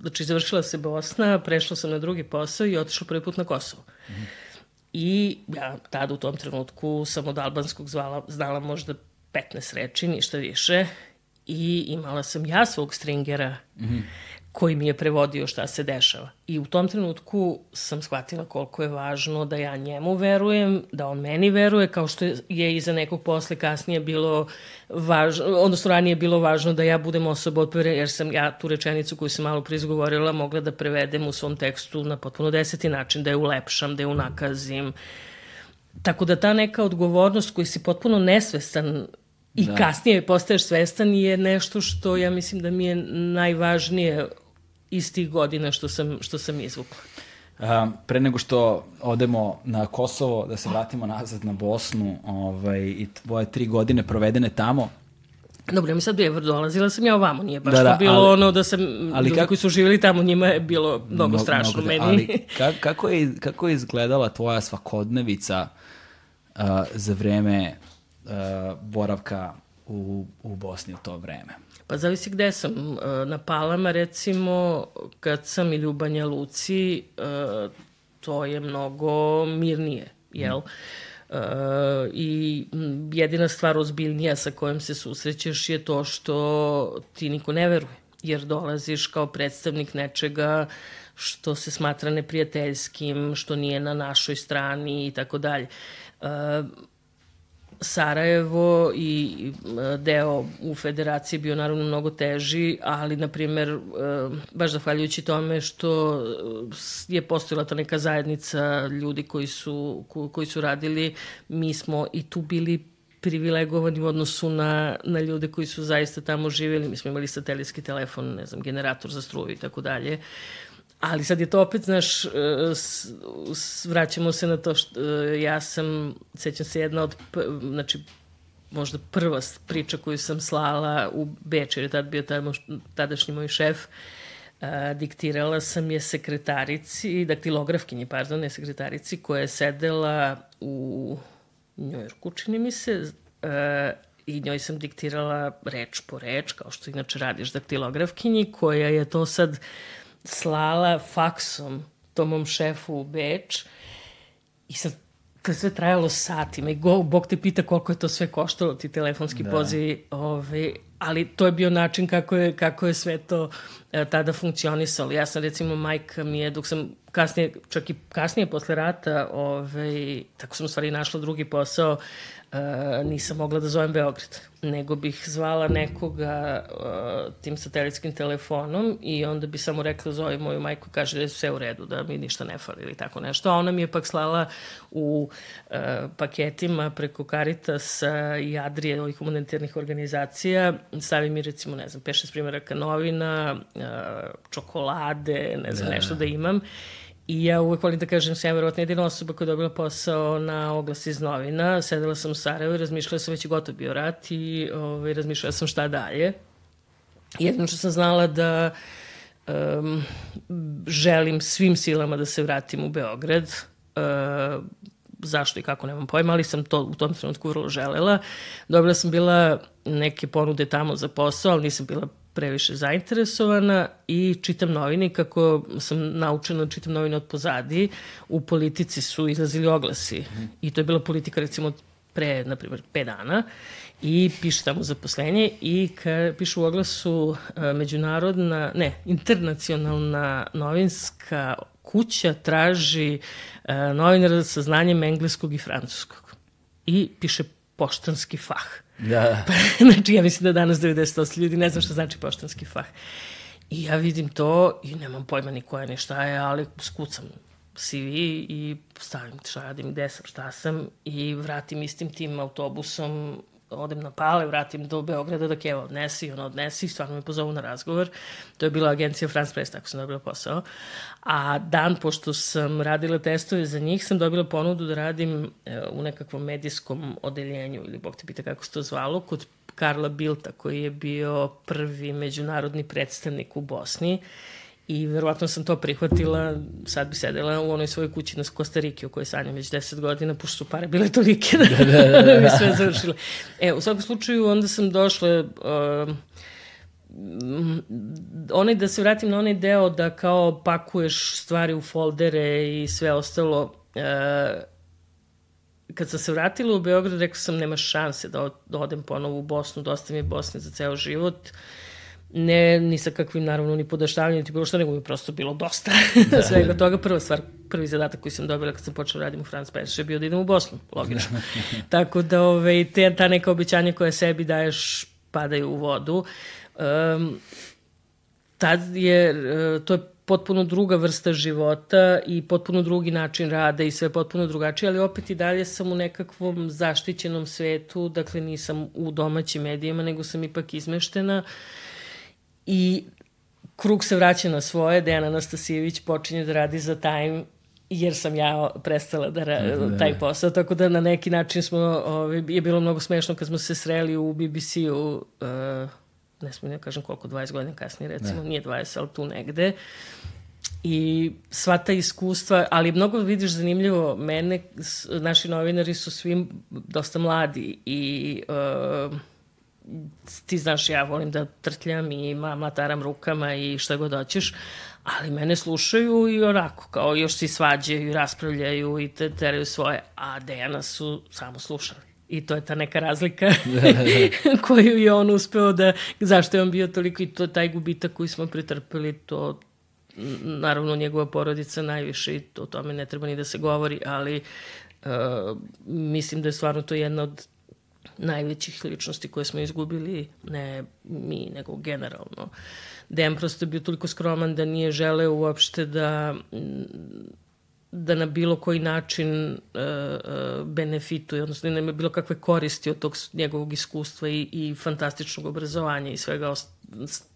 Znači, završila se Bosna, prešla sam na drugi posao i otišla prvi put na Kosovo. Mm. I ja tada u tom trenutku sam od albanskog zvala, znala možda 15 reči, ništa više. I imala sam ja svog stringera mm -hmm koji mi je prevodio šta se dešava. I u tom trenutku sam shvatila koliko je važno da ja njemu verujem, da on meni veruje, kao što je i za nekog posle kasnije bilo važno, odnosno ranije bilo važno da ja budem osoba od prve, jer sam ja tu rečenicu koju sam malo prizgovorila mogla da prevedem u svom tekstu na potpuno deseti način, da je ulepšam, da je unakazim. Tako da ta neka odgovornost koju si potpuno nesvestan i da. kasnije postaješ svestan je nešto što ja mislim da mi je najvažnije iz tih godina što sam, što sam izvukla. Um, pre nego što odemo na Kosovo, da se vratimo nazad na Bosnu ovaj, i tvoje tri godine provedene tamo, Dobro, mi sad Beograd dolazila sam ja ovamo, nije baš da, da, bilo ali, ono da sam, ali ljudi kako, koji su živjeli tamo, njima je bilo mnogo, mnogo strašno mnogo, meni. Ali (laughs) kako, je, kako je izgledala tvoja svakodnevica uh, za vreme uh, boravka u, u Bosni u to vreme? Pa zavisi gde sam. Uh, na Palama, recimo, kad sam ili u Banja Luci, uh, to je mnogo mirnije, jel? Mm Uh, I jedina stvar ozbiljnija sa kojom se susrećeš je to što ti niko ne veruje, jer dolaziš kao predstavnik nečega što se smatra neprijateljskim, što nije na našoj strani i tako dalje. Sarajevo i deo u federaciji bio naravno mnogo teži, ali na primer e, baš zahvaljujući tome što je postojala ta neka zajednica ljudi koji su, koji su radili, mi smo i tu bili privilegovani u odnosu na, na ljude koji su zaista tamo živjeli. Mi smo imali satelitski telefon, ne znam, generator za struju i tako dalje. Ali sad je to opet, znaš, e, vraćamo se na to što e, ja sam, sećam se jedna od, znači, možda prva priča koju sam slala u Beč, jer je tad bio tadašnji moj šef, a, e, diktirala sam je sekretarici, daktilografkinji, pardon, ne sekretarici, koja je sedela u Njujorku, čini mi se, a, i njoj sam diktirala reč po reč, kao što inače radiš daktilografkinji, koja je to sad slala faksom tom mom šefu u Beč i sad to je sve trajalo satima i go, Bog te pita koliko je to sve koštalo, ti telefonski da. pozivi, ove, ali to je bio način kako je, kako je sve to e, tada funkcionisalo. Ja sam recimo, majka mi je, dok sam kasnije, čak i kasnije posle rata, ove, tako sam u stvari našla drugi posao, E, nisam mogla da zovem Beograd, nego bih zvala nekoga uh, tim satelitskim telefonom i onda bi samo rekla zove moju majku, kaže da je sve u redu, da mi ništa ne fali ili tako nešto. A ona mi je pak slala u uh, paketima preko Caritasa i Adrije, ovih humanitarnih organizacija, stavi mi recimo, ne znam, 5-6 primjeraka novina, uh, čokolade, ne znam, da. nešto da imam. I ja uvek volim da kažem, sam ja verovatno jedina osoba koja je dobila posao na oglas iz novina. Sedela sam u Sarajevo i razmišljala sam, već je gotov bio rat i ovaj, razmišljala sam šta dalje. Jedno što sam znala da um, želim svim silama da se vratim u Beograd. Uh, zašto i kako, nemam pojma, ali sam to u tom trenutku vrlo želela. Dobila sam bila neke ponude tamo za posao, ali nisam bila previše zainteresovana i čitam novine kako sam naučena da čitam novine od pozadi. U politici su izlazili oglasi i to je bila politika recimo pre, na primjer, 5 dana i piše tamo zaposlenje i ka, piše u oglasu a, međunarodna, ne, internacionalna novinska kuća traži a, novinara sa znanjem engleskog i francuskog. I piše poštanski fah. Da. Pa, (laughs) znači, ja mislim da danas 98 ljudi ne znam šta znači poštanski fah. I ja vidim to i nemam pojma ni koja ni šta je, ali skucam CV i stavim šta radim, gde sam, šta sam i vratim istim tim autobusom odem na pale, vratim do Beograda da Keva odnesi, ona odnesi, stvarno me pozovu na razgovor. To je bila agencija France Press, tako sam dobila posao. A dan, pošto sam radila testove za njih, sam dobila ponudu da radim e, u nekakvom medijskom odeljenju, ili bog te pita kako se to zvalo, kod Karla Bilta, koji je bio prvi međunarodni predstavnik u Bosni. I verovatno sam to prihvatila, sad bi sedela u onoj svojoj kući na Kostariki o kojoj sanjam već 10 godina, pošto su pare bile tolike da, (laughs) da, da, da. da bi sve završile. E, u svakom slučaju onda sam došla... Uh, onaj da se vratim na onaj deo da kao pakuješ stvari u foldere i sve ostalo uh, kad sam se vratila u Beograd rekao sam nema šanse da, da odem ponovo u Bosnu, dosta mi je Bosne za ceo život uh, ne ni sa kakvim naravno ni podaštavljanjem ti bilo što, nego mi prosto bilo dosta (laughs) da. svega toga. Prva stvar, prvi zadatak koji sam dobila kad sam počela radim u France Press je bio da idem u Bosnu, logično. (laughs) Tako da ove, te, ta neka obećanja koje sebi daješ padaju u vodu. Um, tad je, e, to je potpuno druga vrsta života i potpuno drugi način rada i sve potpuno drugačije, ali opet i dalje sam u nekakvom zaštićenom svetu, dakle nisam u domaćim medijima, nego sam ipak izmeštena. Uh, I krug se vraća na svoje, Dejan Anastasijević počinje da radi za Time jer sam ja prestala da, ra, da taj posao, tako da na neki način smo, ovaj, je bilo mnogo smešno kad smo se sreli u BBC-u, uh, ne smijem da kažem koliko, 20 godina kasnije recimo, ne. nije 20, ali tu negde. I sva ta iskustva, ali mnogo vidiš zanimljivo, mene, naši novinari su svi dosta mladi i uh, ti znaš, ja volim da trtljam i mataram rukama i šta god hoćeš, ali mene slušaju i onako, kao još se svađaju i raspravljaju i te teraju svoje, a Dejana su samo slušali. I to je ta neka razlika (laughs) (laughs) koju je on uspeo da, zašto je on bio toliko i to taj gubitak koji smo pretrpeli, to naravno njegova porodica najviše i to, o tome ne treba ni da se govori, ali uh, mislim da je stvarno to jedna od najvećih ličnosti koje smo izgubili, ne mi, nego generalno. Dejan prosto je bio toliko skroman da nije želeo uopšte da da na bilo koji način uh, uh, benefituje, odnosno nema bilo kakve koristi od tog njegovog iskustva i, i fantastičnog obrazovanja i svega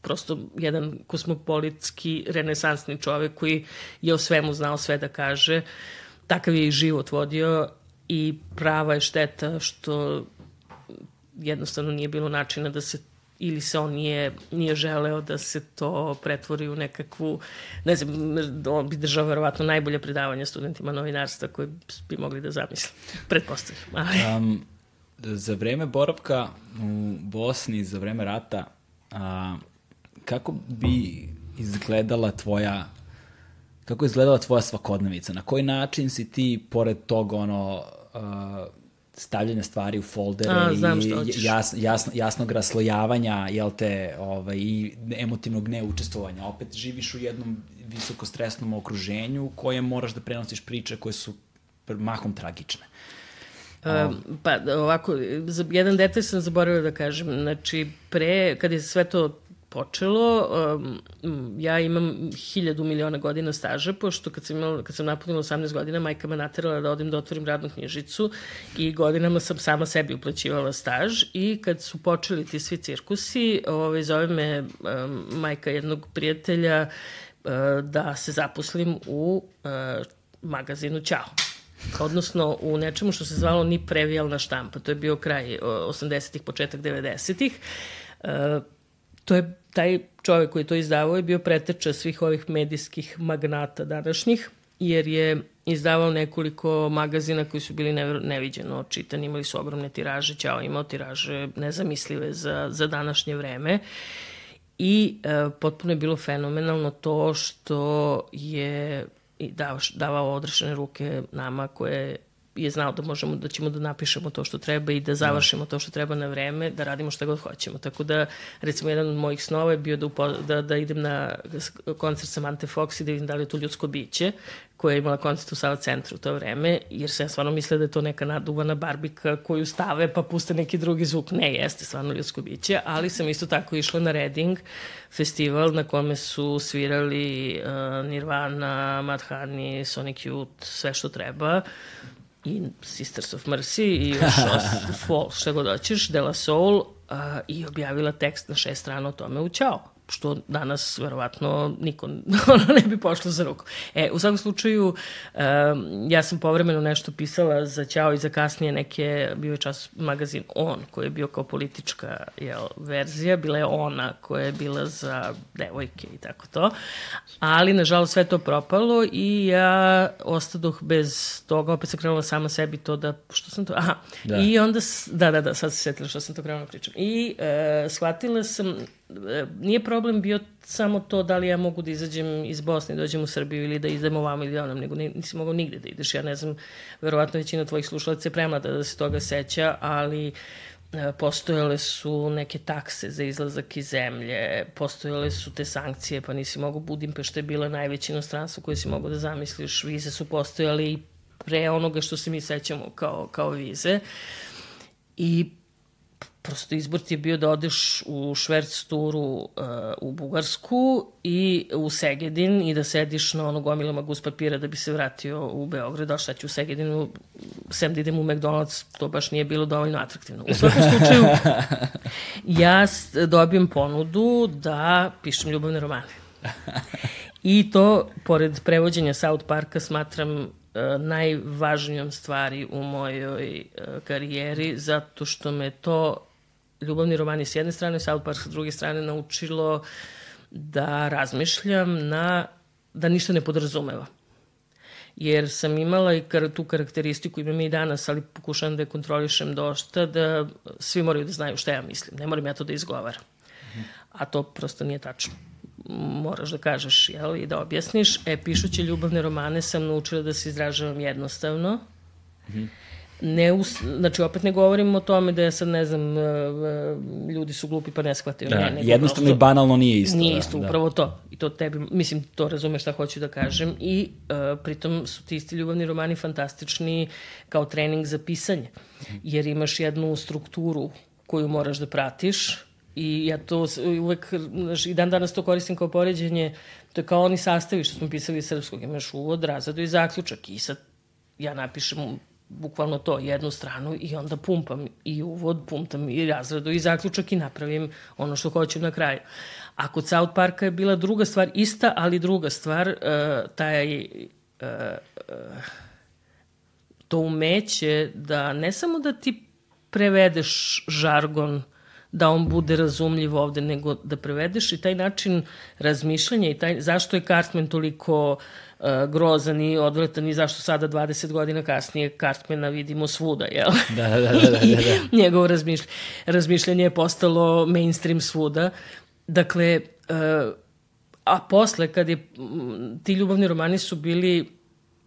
prosto jedan kosmopolitski renesansni čovek koji je o svemu znao sve da kaže. Takav je i život vodio i prava je šteta što jednostavno nije bilo načina da se ili se on nije, nije želeo da se to pretvori u nekakvu, ne znam, on bi držao verovatno najbolje predavanja studentima novinarstva koje bi mogli da zamisle, pretpostavljam. Ali... Um, za vreme boravka u Bosni, za vreme rata, a, kako bi izgledala tvoja kako je izgledala tvoja svakodnevica? Na koji način si ti, pored tog ono, uh, stavljanja stvari u foldere A, i jas, jasno, jasnog raslojavanja jel te, ovaj, i emotivnog neučestvovanja. Opet živiš u jednom visoko stresnom okruženju u kojem moraš da prenosiš priče koje su mahom tragične. Um, pa ovako, jedan detalj sam zaboravila da kažem. Znači, pre, kad je sve to počelo, um, ja imam hiljadu miliona godina staža, pošto kad sam, imala, kad sam napunila 18 godina, majka me naterala da odim da otvorim radnu knjižicu i godinama sam sama sebi uplaćivala staž i kad su počeli ti svi cirkusi, ovaj, zove me um, majka jednog prijatelja uh, da se zaposlim u uh, magazinu Ćao odnosno u nečemu što se zvalo ni previjalna štampa. To je bio kraj 80-ih, početak 90-ih. Uh, to je taj čovek koji to izdavao je bio preteča svih ovih medijskih magnata današnjih, jer je izdavao nekoliko magazina koji su bili neviđeno čitani, imali su ogromne tiraže, Ćao imao tiraže nezamislive za, za današnje vreme. I e, potpuno je bilo fenomenalno to što je davao odrešene ruke nama koje je znao da možemo da ćemo da napišemo to što treba i da završimo to što treba na vreme, da radimo šta god hoćemo. Tako da recimo jedan od mojih snova je bio da, upo, da, da idem na koncert Samantha Fox i da vidim da li je to ljudsko biće koja je imala koncert u Sava centru u to vreme, jer sam ja stvarno mislila da je to neka naduvana barbika koju stave pa puste neki drugi zvuk. Ne, jeste stvarno ljudsko biće, ali sam isto tako išla na Reading festival na kome su svirali uh, Nirvana, Madhani, Sonic Youth, sve što treba i Sisters of Mercy i još (laughs) Fall, šta god hoćeš, De La Soul uh, i objavila tekst na šest strana o tome u Ćao što danas verovatno niko (laughs) ne bi pošlo za ruku. E, u svakom slučaju, um, ja sam povremeno nešto pisala za Ćao i za kasnije neke, bio je čas magazin On, koji je bio kao politička jel, verzija, bila je ona koja je bila za devojke i tako to, ali nažalost sve to propalo i ja ostadoh bez toga, opet sam krenula sama sebi to da, što sam to, aha, da. i onda, da, da, da, sad se setila što sam to krenula da pričam. I uh, shvatila sam, E, nije problem bio samo to da li ja mogu da izađem iz Bosne, dođem u Srbiju ili da idem ovamo ili onom, nego nisi mogao nigde da ideš. Ja ne znam, verovatno većina tvojih slušalaca je premlada da se toga seća, ali e, postojale su neke takse za izlazak iz zemlje, postojale su te sankcije, pa nisi mogao Budimpešte je bila najveće inostranstvo koje si mogao da zamisliš, vize su postojale i pre onoga što se mi sećamo kao, kao vize. I prosto izbor ti je bio da odeš u šverc turu uh, u Bugarsku i u Segedin i da sediš na ono gomilama gus papira da bi se vratio u Beograd, a šta ću u Segedinu, sem da idem u McDonald's, to baš nije bilo dovoljno atraktivno. U svakom slučaju, (laughs) ja dobijem ponudu da pišem ljubavne romane. I to, pored prevođenja South Parka, smatram uh, najvažnijom stvari u mojoj uh, karijeri, zato što me to ljubavni romani s jedne strane, South Park s druge strane naučilo da razmišljam na, da ništa ne podrazumeva jer sam imala i kar, tu karakteristiku, imam i danas, ali pokušam da je kontrolišem dosta, da svi moraju da znaju šta ja mislim. Ne moram ja to da izgovaram. A to prosto nije tačno. Moraš da kažeš, jel, i da objasniš. E, pišući ljubavne romane sam naučila da se izražavam jednostavno. -hmm ne, us, znači opet ne govorim o tome da ja sad ne znam, e, e, ljudi su glupi pa ne shvataju. Da, ne, nego jednostavno prosto, i banalno nije isto. Nije da, isto, da, upravo to. I to tebi, mislim, to razumeš šta hoću da kažem. I uh, pritom su ti isti ljubavni romani fantastični kao trening za pisanje. Jer imaš jednu strukturu koju moraš da pratiš, I ja to uvek, i dan danas to koristim kao poređenje, to je kao oni sastavi što smo pisali srpskog, imaš uvod, razadu i zaključak i sad ja napišem bukvalno to, jednu stranu i onda pumpam i uvod, pumpam i razradu i zaključak i napravim ono što hoću na kraju. A kod South Parka je bila druga stvar, ista, ali druga stvar, uh, taj, uh, uh, to umeće da ne samo da ti prevedeš žargon da on bude razumljiv ovde, nego da prevedeš i taj način razmišljanja i taj, zašto je Cartman toliko uh, grozan i odvratan i zašto sada 20 godina kasnije Cartmana vidimo svuda, jel? Da, da, da. da, da, da. (laughs) Njegovo razmišljanje, razmišljanje je postalo mainstream svuda. Dakle, uh, a posle kad je, ti ljubavni romani su bili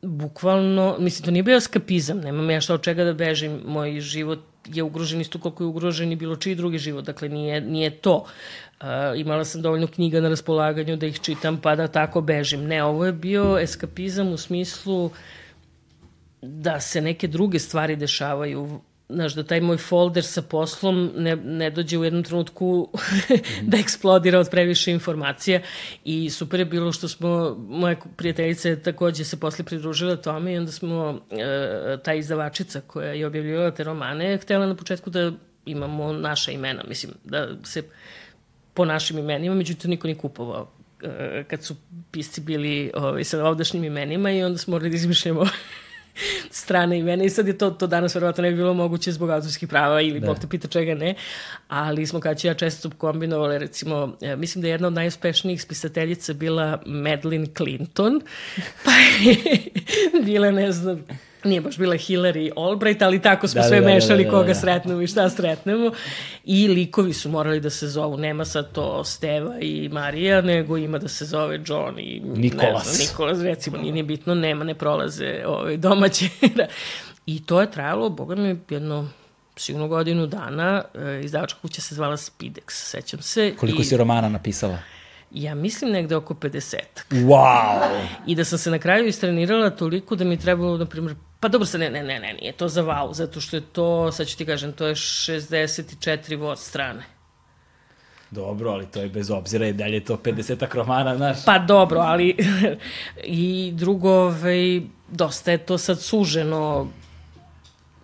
bukvalno, mislim, to nije bio skapizam, nemam ja šta od čega da bežim, moj život je ugrožen isto koliko je ugrožen i bilo čiji drugi život, dakle nije, nije to. Uh, imala sam dovoljno knjiga na raspolaganju da ih čitam pa da tako bežim. Ne, ovo je bio eskapizam u smislu da se neke druge stvari dešavaju znaš, da taj moj folder sa poslom ne, ne dođe u jednom trenutku (laughs) da eksplodira od previše informacija. I super je bilo što smo, moja prijateljica takođe se posle pridružila tome i onda smo, e, ta izdavačica koja je objavljivala te romane, htela na početku da imamo naša imena, mislim, da se po našim imenima, međutim niko nije kupovao e, kad su pisci bili ovaj, sa ovdašnjim imenima i onda smo morali da izmišljamo (laughs) strane imena i sad je to, to danas verovatno ne bi bilo moguće zbog autorskih prava ili da. Bog te pita čega ne, ali smo kad ću ja često kombinovali recimo, e, mislim da je jedna od najuspešnijih spisateljica bila Madeline Clinton, (laughs) pa je bila ne znam nije baš bila Hillary Albright, ali tako smo da, sve da, da mešali da, da, da, koga da. sretnemo i šta sretnemo. I likovi su morali da se zovu, nema sad to Steva i Marija, nego ima da se zove John i Nikolas. Ne znam, Nikolas, recimo, nije ni bitno, nema, ne prolaze ove, domaće. (laughs) I to je trajalo, boga mi, jedno sigurno godinu dana. E, izdavačka kuća se zvala Spidex, sećam se. Koliko I... si romana napisala? Ja mislim negde oko 50. Wow! I da sam se na kraju istrenirala toliko da mi trebalo, na primjer, Pa dobro se, ne, ne, ne, ne, nije to za wow, zato što je to, sad ću ti kažem, to je 64 vod strane. Dobro, ali to je bez obzira i dalje to 50 romana, znaš. Pa dobro, ali (laughs) i drugo, ovaj, dosta je to sad suženo,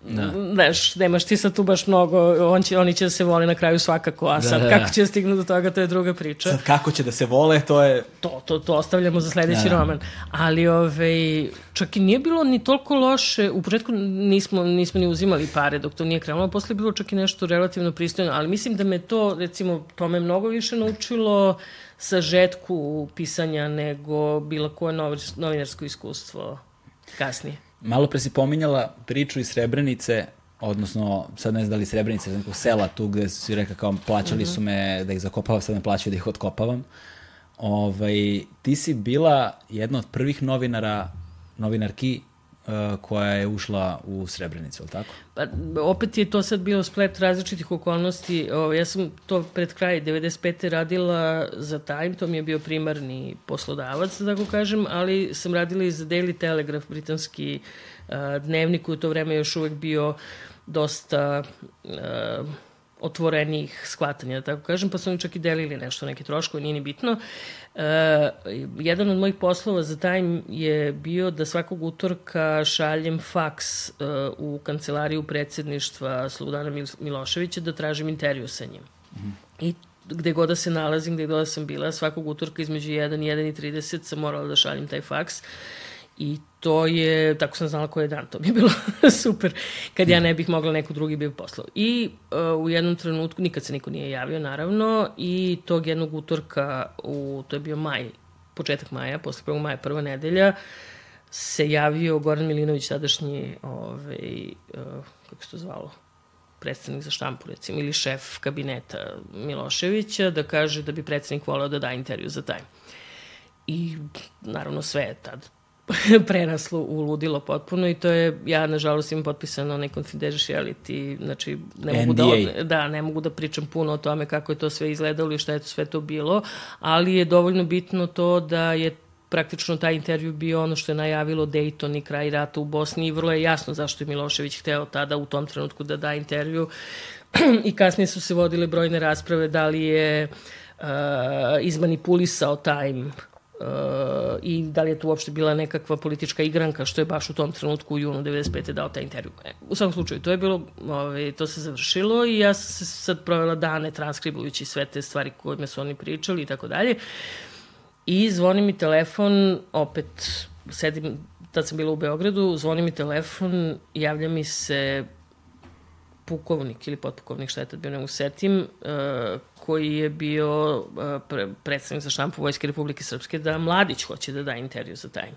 Da. Znaš, nemaš ti sad tu baš mnogo, on će, oni će da se vole na kraju svakako, a da, sad da, da. kako će da stignu do toga, to je druga priča. Sad kako će da se vole, to je... To, to, to ostavljamo za sledeći da. roman. Ali ovaj, čak i nije bilo ni toliko loše, u početku nismo, nismo ni uzimali pare dok to nije krenulo, posle je bilo čak i nešto relativno pristojno, ali mislim da me to, recimo, to me mnogo više naučilo sa žetku pisanja nego bilo koje novinarsko iskustvo kasnije. Malo pre si pominjala priču iz Srebrenice, odnosno, sad ne znam da li Srebrenice, nekog sela tu gde si rekla kao plaćali mm -hmm. su me da ih zakopavam, sad me plaćaju da ih otkopavam. Ovaj, ti si bila jedna od prvih novinara, novinarki koja je ušla u Srebrenicu, ali tako? Pa, opet je to sad bio splet različitih okolnosti. O, ja sam to pred kraj 95. radila za Time, to mi je bio primarni poslodavac, da tako kažem, ali sam radila i za Daily Telegraph, britanski uh, dnevnik, u to vreme još uvek bio dosta uh, otvorenih shvatanja, da tako kažem, pa su oni čak i delili nešto, neke troškove, nije ni bitno. Uh, jedan od mojih poslova za Time je bio da svakog utorka šaljem faks uh, u kancelariju predsedništva Slobodana Miloševića da tražim intervju sa njim. Mm -hmm. I gde god da se nalazim, gde god da sam bila, svakog utorka između 1 i 1 i 30 sam morala da šaljem taj faks. I to je, tako sam znala koji je dan, to mi je bilo (laughs) super, kad ja ne bih mogla neko drugi bi poslao. I uh, u jednom trenutku, nikad se niko nije javio, naravno, i tog jednog utorka, u, to je bio maj, početak maja, posle 1. maja, prva nedelja, se javio Goran Milinović, tadašnji, ovaj, uh, kako se to zvalo, predstavnik za štampu, recimo, ili šef kabineta Miloševića, da kaže da bi predsednik volao da da intervju za taj. I, naravno, sve je tad (laughs) preraslo u ludilo potpuno i to je, ja nažalost imam potpisano onaj confidentiality, znači ne mogu, da, da, ne mogu da pričam puno o tome kako je to sve izgledalo i šta je to sve to bilo, ali je dovoljno bitno to da je praktično taj intervju bio ono što je najavilo Dayton i kraj rata u Bosni i vrlo je jasno zašto je Milošević hteo tada u tom trenutku da da intervju. (clears throat) I kasnije su se vodile brojne rasprave da li je uh, izmanipulisao Time i da li je tu uopšte bila nekakva politička igranka što je baš u tom trenutku u junu 95. dao taj intervju. E, u svakom slučaju, to je bilo, ovaj, to se završilo i ja sam se sad provela dane transkribujući sve te stvari kojima su oni pričali i tako dalje. I zvoni mi telefon, opet sedim, tad sam bila u Beogradu, zvoni mi telefon, javlja mi se pukovnik ili potpukovnik, šta je tad bio, ne setim, uh, koji je bio pre, predstavnik za štampu Vojske Republike Srpske, da Mladić hoće da da intervju za taj.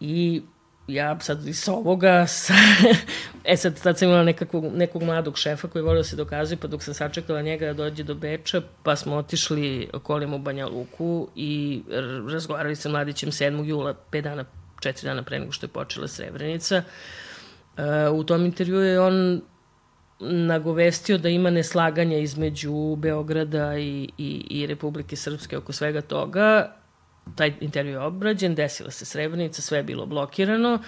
I ja sad iz ovoga, sa, (laughs) e sad, tad sam imala nekakvog, nekog mladog šefa koji volio da se dokazuje, pa dok sam sačekala njega da dođe do Beča, pa smo otišli kolima u Banja Luku i razgovarali sa Mladićem 7. jula, 5 dana, 4 dana pre nego što je počela Srebrenica. Uh, u tom intervju je on nagovestio da ima neslaganja između Beograda i, i, i Republike Srpske oko svega toga. Taj intervju je obrađen, desila se Srebrenica, sve je bilo blokirano.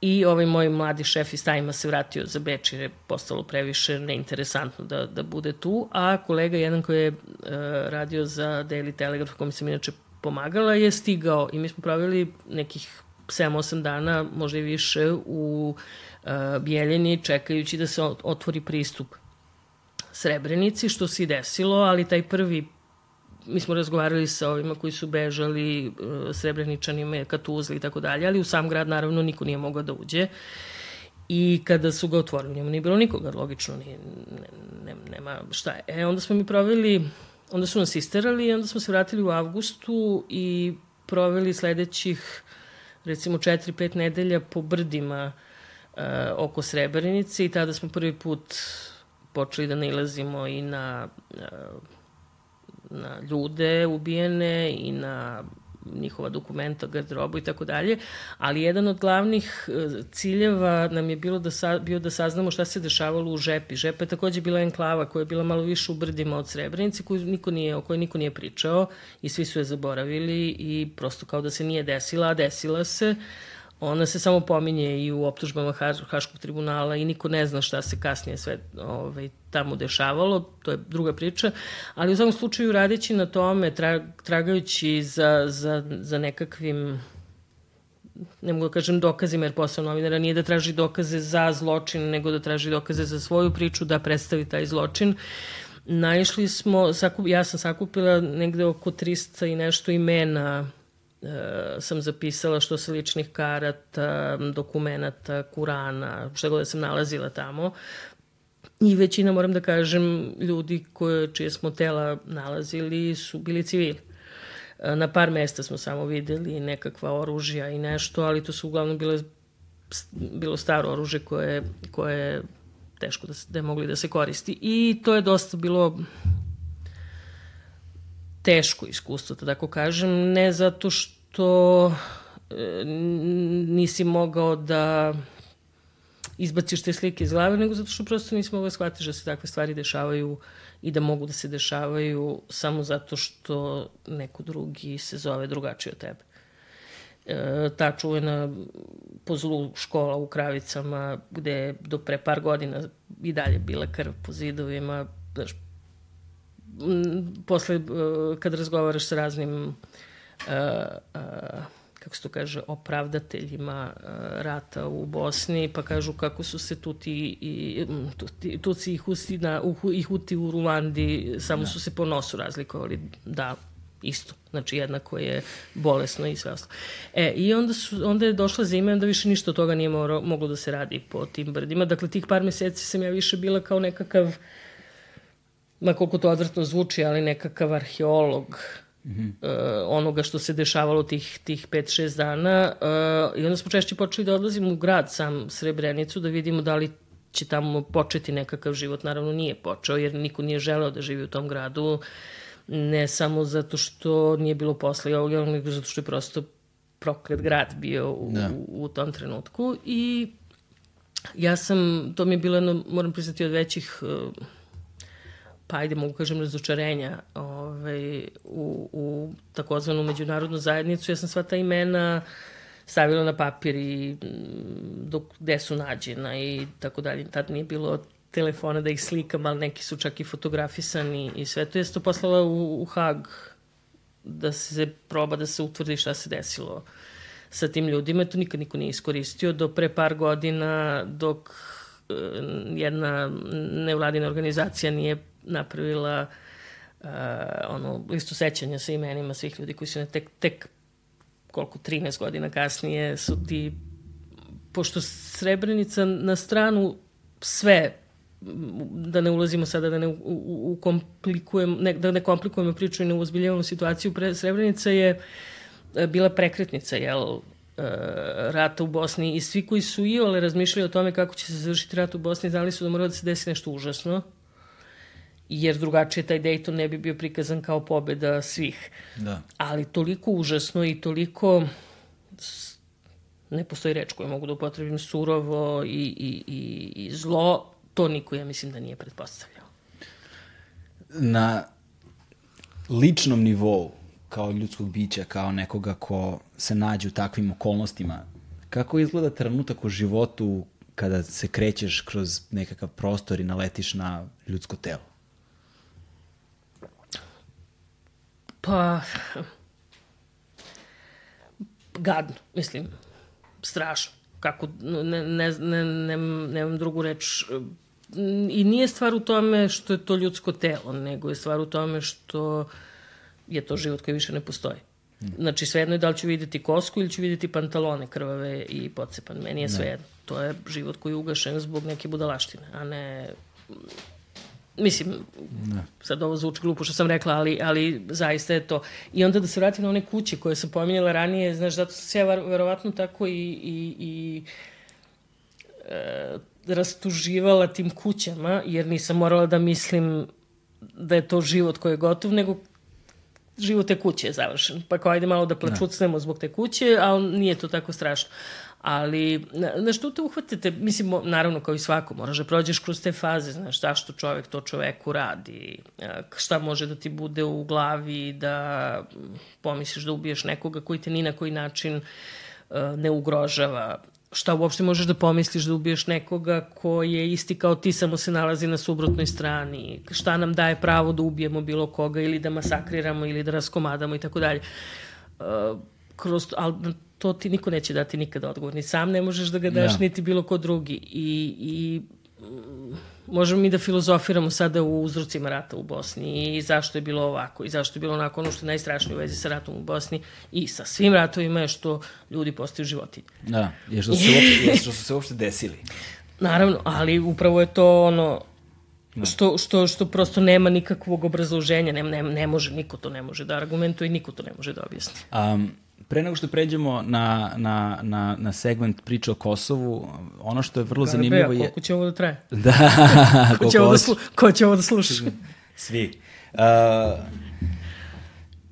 I ovaj moj mladi šef iz Tajma se vratio za Beč jer je postalo previše neinteresantno da, da bude tu, a kolega jedan koji je uh, radio za Daily Telegraph, kome sam inače pomagala, je stigao i mi smo pravili nekih 7-8 dana, možda i više, u uh, Bijeljini čekajući da se otvori pristup Srebrenici, što se i desilo, ali taj prvi mi smo razgovarali sa ovima koji su bežali, uh, Srebreničanima, Katuzli i tako dalje, ali u sam grad naravno niko nije mogao da uđe. I kada su ga otvorili, njemu nije bilo nikoga, logično, nije, ne, ne, nema šta je. E, onda smo mi proveli, onda su nas isterali i onda smo se vratili u avgustu i proveli sledećih, recimo, 4-5 nedelja po brdima uh, oko Srebrenice i tada smo prvi put počeli da nalazimo i na, uh, na ljude ubijene i na njihova dokumenta, garderobu i tako dalje, ali jedan od glavnih uh, ciljeva nam je bilo da sa, bio da saznamo šta se dešavalo u Žepi. Žepa je takođe bila enklava koja je bila malo više u brdima od Srebrenice, koju niko nije, o kojoj niko nije pričao i svi su je zaboravili i prosto kao da se nije desila, a desila se. Uh, Ona se samo pominje i u optužbama Haškog tribunala i niko ne zna šta se kasnije sve ovaj, tamo dešavalo, to je druga priča, ali u svakom slučaju radeći na tome, tra, tragajući za, za, za nekakvim ne mogu da kažem dokazima, jer posao novinara nije da traži dokaze za zločin, nego da traži dokaze za svoju priču, da predstavi taj zločin. Naišli smo, ja sam sakupila negde oko 300 i nešto imena sam zapisala što se ličnih karata, dokumenta, kurana, šta god da sam nalazila tamo. I većina, moram da kažem, ljudi koje, čije smo tela nalazili su bili civili. E, na par mesta smo samo videli nekakva oružja i nešto, ali to su uglavnom bile, bilo staro oružje koje, koje je teško da, da je mogli da se koristi. I to je dosta bilo teško iskustvo, da tako kažem, ne zato što e, nisi mogao da izbaciš te slike iz glave, nego zato što prosto nisi mogao da shvatiš da se takve stvari dešavaju i da mogu da se dešavaju samo zato što neko drugi se zove drugačije od tebe. E, ta čuvena po zlu škola u Kravicama, gde do pre par godina i dalje bila krv po zidovima, znaš, posle, e, kad razgovaraš sa raznim uh, uh, kako se to kaže, opravdateljima uh, rata u Bosni, pa kažu kako su se tuti i tuti, tuci i husi na, u, i huti u Ruandi, samo da. su se po nosu razlikovali, da, isto. Znači, jednako je bolesno i sve ostalo. E, i onda, su, onda je došla zima i onda više ništa od toga nije moro, moglo da se radi po tim brdima. Dakle, tih par meseci sam ja više bila kao nekakav, ma koliko to odvrtno zvuči, ali nekakav arheolog mm -hmm. uh, onoga što se dešavalo tih, tih 5-6 dana. Uh, I onda smo češće počeli da odlazimo u grad sam Srebrenicu da vidimo da li će tamo početi nekakav život. Naravno nije počeo jer niko nije želeo da živi u tom gradu. Ne samo zato što nije bilo posla i ovoga, nego zato što je prosto proklet grad bio u, da. u, u tom trenutku. I ja sam, to mi je bilo jedno, moram priznati, od većih uh, pa ajde mogu kažem razočarenja ovaj, u, u takozvanu međunarodnu zajednicu. Ja sam sva ta imena stavila na papir i mm, dok, gde su nađena i tako dalje. Tad nije bilo telefona da ih slikam, ali neki su čak i fotografisani i sve to. Ja sam to poslala u, u Hag da se proba da se utvrdi šta se desilo sa tim ljudima. To nikad niko nije iskoristio. Do pre par godina dok eh, jedna nevladina organizacija nije napravila uh, ono, listu sećanja sa imenima svih ljudi koji su ne tek, tek koliko, 13 godina kasnije su ti, pošto Srebrenica na stranu sve da ne ulazimo sada, da ne u, u, komplikujem, ne, da ne komplikujemo priču i ne uzbiljavamo situaciju, pre, Srebrenica je e, bila prekretnica, jel, e, rata u Bosni i svi koji su i ole razmišljali o tome kako će se završiti rat u Bosni, znali su da mora da se desi nešto užasno, jer drugačije taj Dayton ne bi bio prikazan kao pobeda svih. Da. Ali toliko užasno i toliko ne postoji reč koju mogu da upotrebim surovo i, i, i, i zlo, to niko ja mislim da nije pretpostavljao. Na ličnom nivou, kao ljudskog bića, kao nekoga ko se nađe u takvim okolnostima, kako izgleda trenutak u životu kada se krećeš kroz nekakav prostor i naletiš na ljudsko telo? Pa, gadno, mislim, strašno. Kako, ne, ne, ne, ne, nemam drugu reč. I nije stvar u tome što je to ljudsko telo, nego je stvar u tome što je to život koji više ne postoji. Znači, svejedno je da li ću videti kosku ili ću videti pantalone krvave i pocepan. Meni je svejedno. To je život koji je ugašen zbog neke budalaštine, a ne Mislim, ne. sad ovo zvuči glupo što sam rekla, ali, ali zaista je to. I onda da se vratim na one kuće koje sam pominjala ranije, znaš, zato sam se ja verovatno tako i, i, i e, rastuživala tim kućama, jer nisam morala da mislim da je to život koji je gotov, nego život te kuće je završen. Pa kao ajde malo da plačucnemo zbog te kuće, ali nije to tako strašno ali na što te uhvatite, mislim, naravno kao i svako, moraš da prođeš kroz te faze, znaš, zašto čovek to čoveku radi, šta može da ti bude u glavi, da pomisliš da ubiješ nekoga koji te ni na koji način ne ugrožava, šta uopšte možeš da pomisliš da ubiješ nekoga ko je isti kao ti, samo se nalazi na suprotnoj strani, šta nam daje pravo da ubijemo bilo koga ili da masakriramo ili da raskomadamo i tako dalje. Kroz, ali to ti niko neće dati nikada odgovor. Ni sam ne možeš da ga daš, ja. Da. niti bilo ko drugi. I, i mm, možemo mi da filozofiramo sada u uzrocima rata u Bosni i zašto je bilo ovako i zašto je bilo onako ono što je najstrašnije u vezi sa ratom u Bosni i sa svim ratovima je što ljudi postaju životinje. Da, je što su se uopšte, što su se uopšte desili. (laughs) Naravno, ali upravo je to ono Da. Što, što, što prosto nema nikakvog obrazloženja, ne, ne, ne može, niko to ne može da argumentuje i niko to ne može da objasni. Um, pre nego što pređemo na, na, na, na segment priče o Kosovu, ono što je vrlo Garabea, zanimljivo je... Koliko će ovo da traje? (laughs) Da, (laughs) ko, će ovo da slu... ko će ovo da sluša? (laughs) Svi. Uh,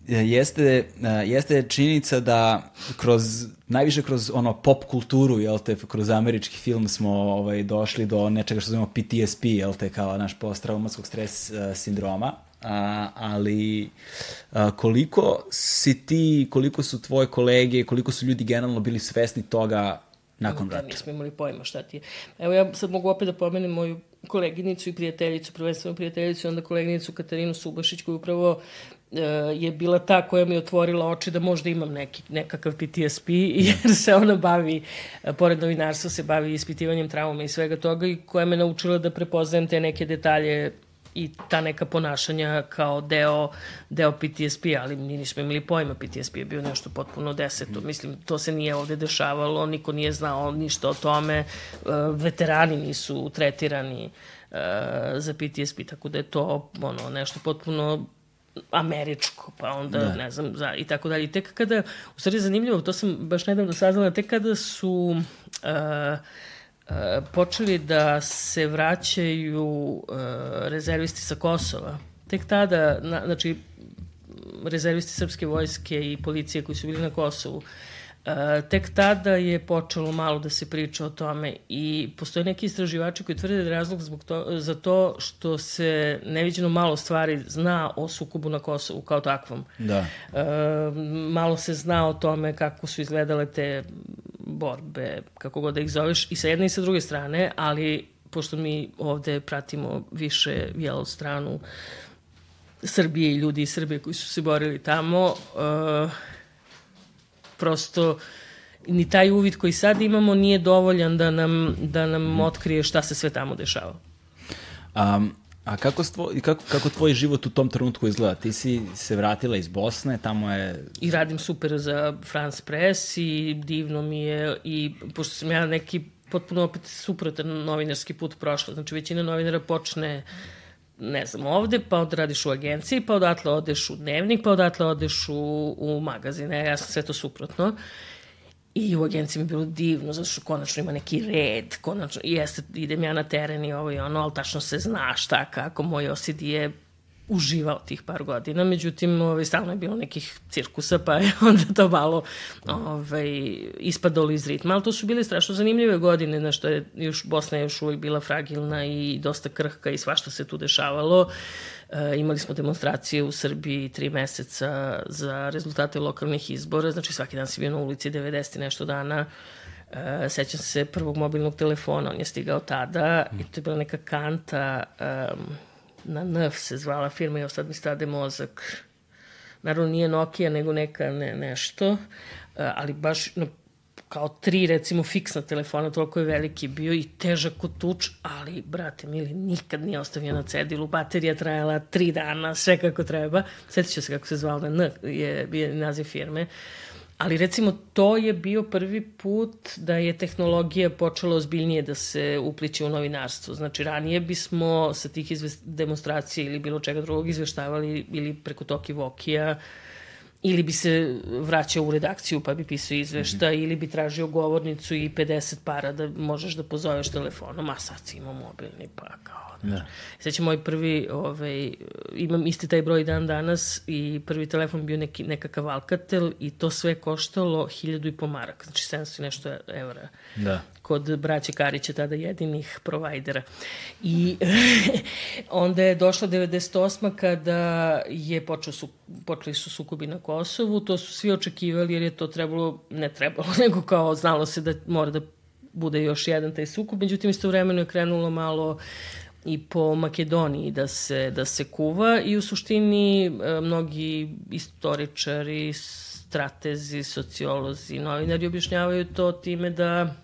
jeste, uh, jeste činjenica da kroz, najviše kroz ono pop kulturu, jel te, kroz američki film smo ovaj, došli do nečega što zovemo PTSP, jel te, kao naš post-traumatskog stres uh, sindroma a, ali a, koliko si ti, koliko su tvoje kolege, koliko su ljudi generalno bili svesni toga nakon rata? Nismo imali pojma šta ti je. Evo ja sad mogu opet da pomenem moju koleginicu i prijateljicu, prvenstveno prijateljicu, onda koleginicu Katarinu Subašić, koju upravo je bila ta koja mi je otvorila oči da možda imam neki, nekakav PTSP, jer se ona bavi, pored novinarstva, se bavi ispitivanjem trauma i svega toga i koja me naučila da prepoznajem te neke detalje i ta neka ponašanja kao deo, deo PTSP, ali mi nismo imali pojma, PTSP je bio nešto potpuno deseto. Mislim, to se nije ovde dešavalo, niko nije znao ništa o tome, e, veterani nisu tretirani e, za PTSP, tako da je to ono, nešto potpuno američko, pa onda, da. ne znam, za, i tako dalje. tek kada, u stvari zanimljivo, to sam baš nedavno saznala, tek kada su uh, počeli da se vraćaju uh, rezervisti sa Kosova. Tek tada, na, znači, rezervisti srpske vojske i policije koji su bili na Kosovu, E, tek tada je počelo malo da se priča o tome i postoje neki istraživači koji tvrde da je razlog zbog to, za to što se neviđeno malo stvari zna o sukobu na Kosovu kao takvom. Da. E, malo se zna o tome kako su izgledale te borbe, kako god da ih zoveš, i sa jedne i sa druge strane, ali pošto mi ovde pratimo više jel, stranu Srbije i ljudi iz Srbije koji su se borili tamo, uh, prosto ni taj uvid koji sad imamo nije dovoljan da nam, da nam mm. otkrije šta se sve tamo dešava. Um, a kako, stvo, kako, kako tvoj život u tom trenutku izgleda? Ti si se vratila iz Bosne, tamo je... I radim super za France Press i divno mi je i pošto sam ja neki potpuno opet suprotan novinarski put prošla. Znači većina novinara počne ne znam, ovde, pa onda radiš u agenciji, pa odatle odeš u dnevnik, pa odatle odeš u, u magazine. Ja sam sve to suprotno. I u agenciji mi je bilo divno, zato što konačno ima neki red, konačno, jeste, idem ja na teren i ovo i ono, ali tačno se zna šta, kako, moj OCD je uživao tih par godina, međutim, ovaj, stalno je bilo nekih cirkusa, pa je (laughs) onda to malo ovaj, ispadalo iz ritma, ali to su bile strašno zanimljive godine, na što je još, Bosna je još uvijek bila fragilna i dosta krhka i svašta se tu dešavalo. E, imali smo demonstracije u Srbiji tri meseca za rezultate lokalnih izbora, znači svaki dan si bio na ulici 90 nešto dana, Uh, sećam se prvog mobilnog telefona, on je stigao tada i to je bila neka kanta um, na NF se zvala firma, evo sad mi stade mozak. Naravno nije Nokia, nego neka ne, nešto, e, ali baš no, kao tri, recimo, fiksna telefona, toliko je veliki bio i težak kod tuč, ali, brate, mili, nikad nije ostavio na cedilu, baterija trajala tri dana, sve kako treba. Sjetit ću se kako se zvala, N je, je naziv firme. Uh, Ali recimo to je bio prvi put da je tehnologija počela ozbiljnije da se upliče u novinarstvo. Znači ranije bismo sa tih demonstracija ili bilo čega drugog izveštavali ili preko Toki Vokija ili bi se vraćao u redakciju pa bi pisao izvešta mm -hmm. ili bi tražio govornicu i 50 para da možeš da pozoveš telefonom, a sad si imao mobilni pa kao Da. Sveća moj prvi, ovaj, imam isti taj broj dan danas i prvi telefon bio neki, nekakav Alcatel i to sve koštalo hiljadu i po maraka, znači 700 i nešto evra. Da. Kod braće Karića, tada jedinih provajdera. I (laughs) onda je došla 98. kada je počeo su, počeli su sukobi na Kosovu, to su svi očekivali jer je to trebalo, ne trebalo, (laughs) nego kao znalo se da mora da bude još jedan taj sukob, međutim istovremeno je krenulo malo i po Makedoniji da se, da se kuva i u suštini e, mnogi istoričari, stratezi, sociolozi, novinari objašnjavaju to time da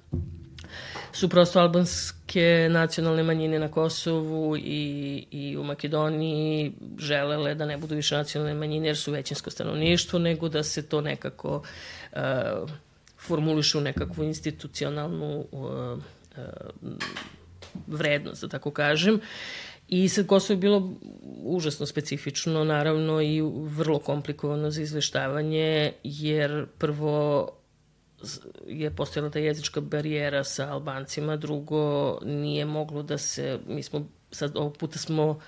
su prosto albanske nacionalne manjine na Kosovu i, i u Makedoniji želele da ne budu više nacionalne manjine jer su većinsko stanovništvo, nego da se to nekako uh, formulišu nekakvu institucionalnu uh, uh, vrednost, da tako kažem. I sad Kosovo je bilo užasno specifično, naravno i vrlo komplikovano za izveštavanje, jer prvo je postojala ta jezička barijera sa Albancima, drugo nije moglo da se, mi smo, sad ovog puta smo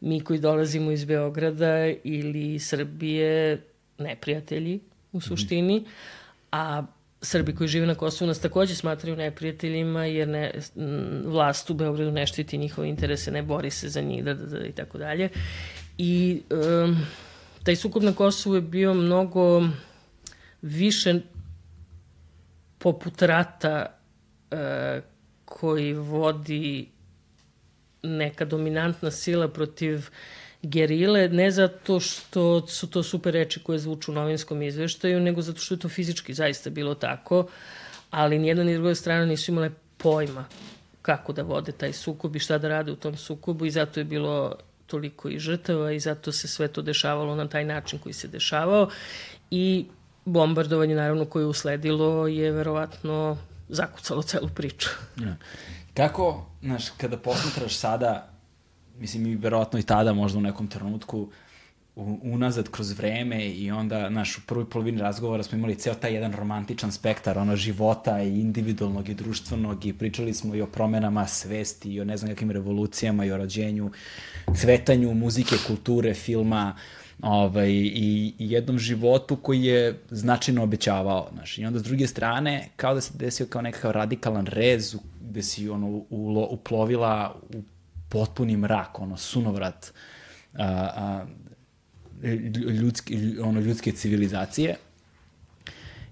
mi koji dolazimo iz Beograda ili Srbije neprijatelji u suštini, a Srbi koji žive na Kosovu nas takođe smatraju neprijateljima jer ne, vlast u Beogradu ne štiti njihove interese, ne bori se za njih da, da, da, i tako dalje. I um, taj sukob na Kosovu je bio mnogo više poput rata uh, koji vodi neka dominantna sila protiv gerile, ne zato što su to super reči koje zvuču u novinskom izveštaju, nego zato što je to fizički zaista bilo tako, ali nijedna ni druga strana nisu imale pojma kako da vode taj sukob i šta da rade u tom sukobu i zato je bilo toliko i žrtava i zato se sve to dešavalo na taj način koji se dešavao i bombardovanje naravno koje je usledilo je verovatno zakucalo celu priču. Ja. Kako, znaš, kada posmatraš sada, mislim i verovatno i tada možda u nekom trenutku, unazad kroz vreme i onda, znaš, u prvoj polovini razgovora smo imali ceo taj jedan romantičan spektar, ono, života i individualnog i društvenog i pričali smo i o promenama svesti i o ne znam kakvim revolucijama i o rođenju, cvetanju muzike, kulture, filma, ovaj, i, i jednom životu koji je značajno obećavao. Znaš. I onda s druge strane, kao da se desio kao nekakav radikalan rez gde si ono, ulo, uplovila u potpuni mrak, ono, sunovrat a, a, ljudske, ono, ljudske civilizacije.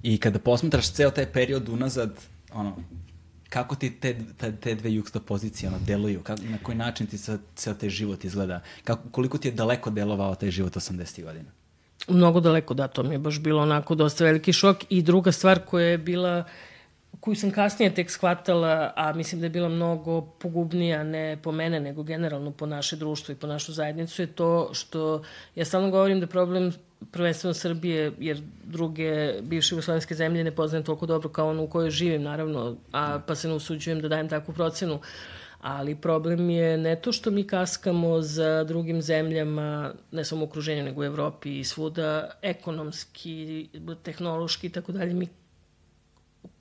I kada posmetraš ceo taj period unazad, ono, kako ti te, te, te dve pozicije ono, deluju, kako, na koji način ti sa, ceo taj život izgleda, kako, koliko ti je daleko delovao taj život 80. godina? Mnogo daleko, da, to mi je baš bilo onako dosta veliki šok i druga stvar koja je bila koju sam kasnije tek shvatala, a mislim da je bila mnogo pogubnija ne po mene, nego generalno po naše društvo i po našu zajednicu, je to što ja stalno govorim da problem prvenstveno Srbije, jer druge bivše jugoslovenske zemlje ne poznajem toliko dobro kao ono u kojoj živim, naravno, a, pa se ne usuđujem da dajem takvu procenu. Ali problem je ne to što mi kaskamo za drugim zemljama, ne samo u okruženju, nego u Evropi i svuda, ekonomski, tehnološki i tako dalje, mi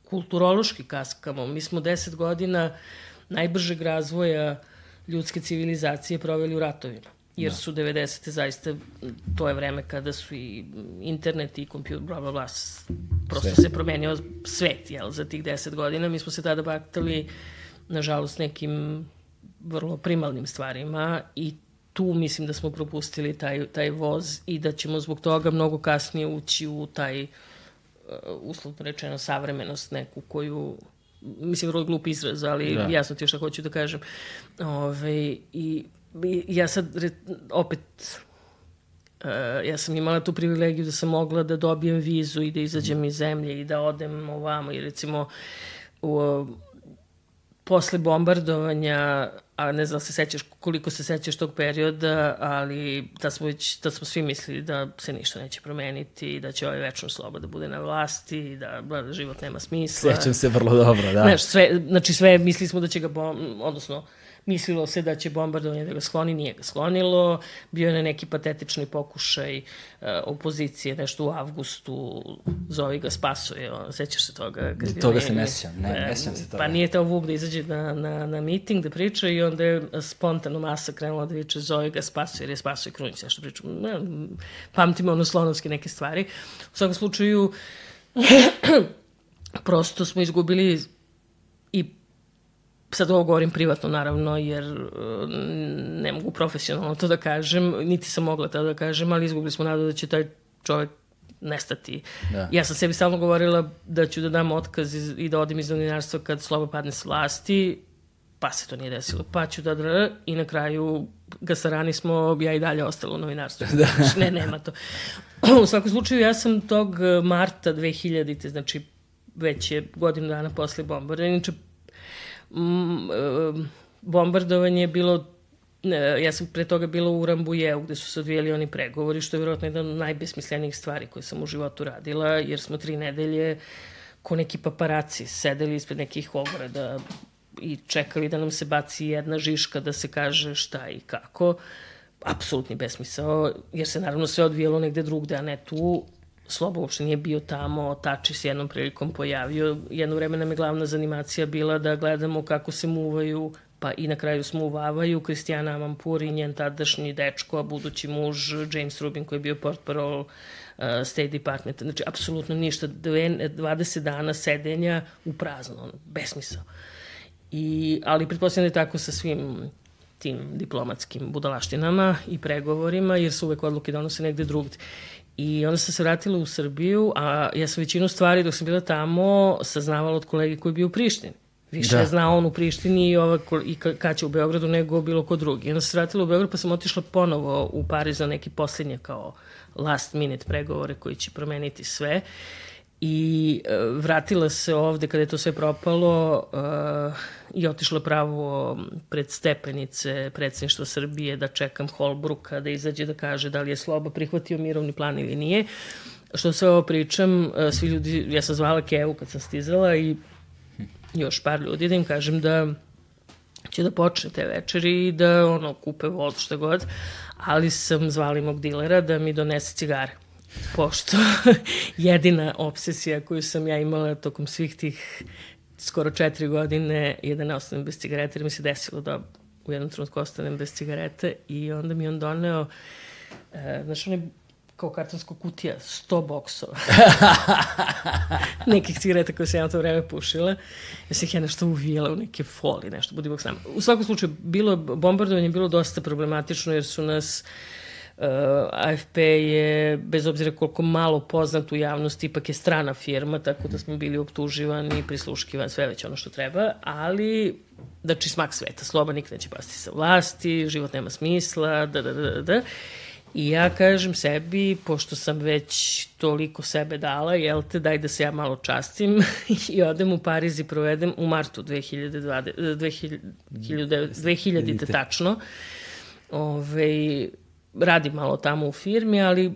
kulturološki kaskamo. Mi smo deset godina najbržeg razvoja ljudske civilizacije proveli u ratovima jer da. su 90. zaista, to je vreme kada su i internet i kompjuter, bla, bla, bla, prosto Sve. se promenio svet, jel, za tih 10 godina. Mi smo se tada baktali, nažalost, nekim vrlo primalnim stvarima i tu mislim da smo propustili taj, taj voz i da ćemo zbog toga mnogo kasnije ući u taj, uh, uslovno rečeno, savremenost neku koju mislim, vrlo glup izraz, ali da. jasno ti je šta hoću da kažem. Ove, I ja sad opet Uh, ja sam imala tu privilegiju da sam mogla da dobijem vizu i da izađem iz zemlje i da odem ovamo i recimo u, posle bombardovanja, a ne znam da se sećaš koliko se sećaš tog perioda, ali da smo, već, da smo svi mislili da se ništa neće promeniti, da će ovaj večno sloba da bude na vlasti, da, da život nema smisla. Sećam se vrlo dobro, da. Znaš, sve, znači sve mislili smo da će ga, bom, odnosno Mislilo se da će bombardovanje da ga skloni, nije ga sklonilo. Bio je na neki patetični pokušaj uh, opozicije, nešto u avgustu, zovi ga spasuje, on, sećaš se toga? Kad toga se ne sećam, ne, ne sećam se toga. Pa nije teo Vuk da izađe na, na, na miting da priča i onda je spontano masa krenula da viče zovi ga spasuje, jer je spasuje Krunić, nešto pričam. Ne, pamtimo ono slonovske neke stvari. U svakom slučaju, (clears throat) prosto smo izgubili sad ovo govorim privatno naravno, jer uh, ne mogu profesionalno to da kažem, niti sam mogla to da kažem, ali izgubili smo nadu da će taj čovek nestati. Da. Ja sam sebi stalno govorila da ću da dam otkaz i da odim iz novinarstva kad sloba padne s vlasti, pa se to nije desilo. Pa ću da dr, i na kraju gasarani smo, ja i dalje ostala u novinarstvu. (laughs) Da. Znači, ne, nema to. u svakom slučaju, ja sam tog marta 2000. znači već je godinu dana posle bombardovanja. Inače, Mm, e, bombardovanje je bilo ja sam pre toga bila u Rambujeu gde su se odvijeli oni pregovori, što je vjerojatno jedna od najbesmislenijih stvari koje sam u životu radila, jer smo tri nedelje ko neki paparaci sedeli ispred nekih ograda i čekali da nam se baci jedna žiška da se kaže šta i kako. Apsolutni besmisao, jer se naravno sve odvijelo negde drugde, a ne tu. Slobo uopšte nije bio tamo, Tači se jednom prilikom pojavio. Jedno vreme nam je glavna zanimacija bila da gledamo kako se muvaju, pa i na kraju smuvavaju Kristijana Amampur i njen tadašnji dečko, a budući muž James Rubin koji je bio portparol uh, State Department. Znači, apsolutno ništa. 20 dana sedenja u prazno, ono, besmisao. I, ali pretpostavljam da je tako sa svim tim diplomatskim budalaštinama i pregovorima, jer su uvek odluke donose negde drugde. I onda sam se vratila u Srbiju, a ja sam većinu stvari dok sam bila tamo saznavala od kolege koji je bio u Prištini. Više da. je znao on u Prištini i, ova, i kad će u Beogradu nego bilo ko drugi. Onda se vratila u Beograd pa sam otišla ponovo u Pariz za neki posljednje kao last minute pregovore koji će promeniti sve. I uh, vratila se ovde kada je to sve propalo uh, i otišla pravo pred stepenice predsedništva Srbije da čekam Holbruka da izađe da kaže da li je Sloba prihvatio mirovni plan ili nije. Što sve ovo pričam, uh, svi ljudi, ja sam zvala Kevu kad sam stizala i još par ljudi da im kažem da će da počne te večeri i da ono, kupe vodu što god, ali sam zvali mog dilera da mi donese cigare. Pošto (laughs) jedina obsesija koju sam ja imala tokom svih tih skoro četiri godine je da ne ostanem bez cigarete, jer mi se desilo da u jednom trenutku ostanem bez cigarete i onda mi on doneo, e, znaš, onaj kao kartonska kutija, 100 boksova. (laughs) Nekih cigareta koje sam ja to vreme pušila. Ja sam ih ja nešto uvijela u neke foli, nešto, budi sam. U svakom slučaju, bilo, bombardovanje bilo dosta problematično jer su nas Uh, AFP je, bez obzira koliko malo poznat u javnosti, ipak je strana firma, tako da smo bili optuživani, prisluškivani, sve već ono što treba, ali znači smak sveta, sloba nikad neće pasti sa vlasti, život nema smisla, da, da, da, da. da. I ja kažem sebi, pošto sam već toliko sebe dala, jel te, daj da se ja malo častim (laughs) i odem u Pariz i provedem u martu 2020, 2000, 2000, 2000 tačno. Ove, radim malo tamo u firmi, ali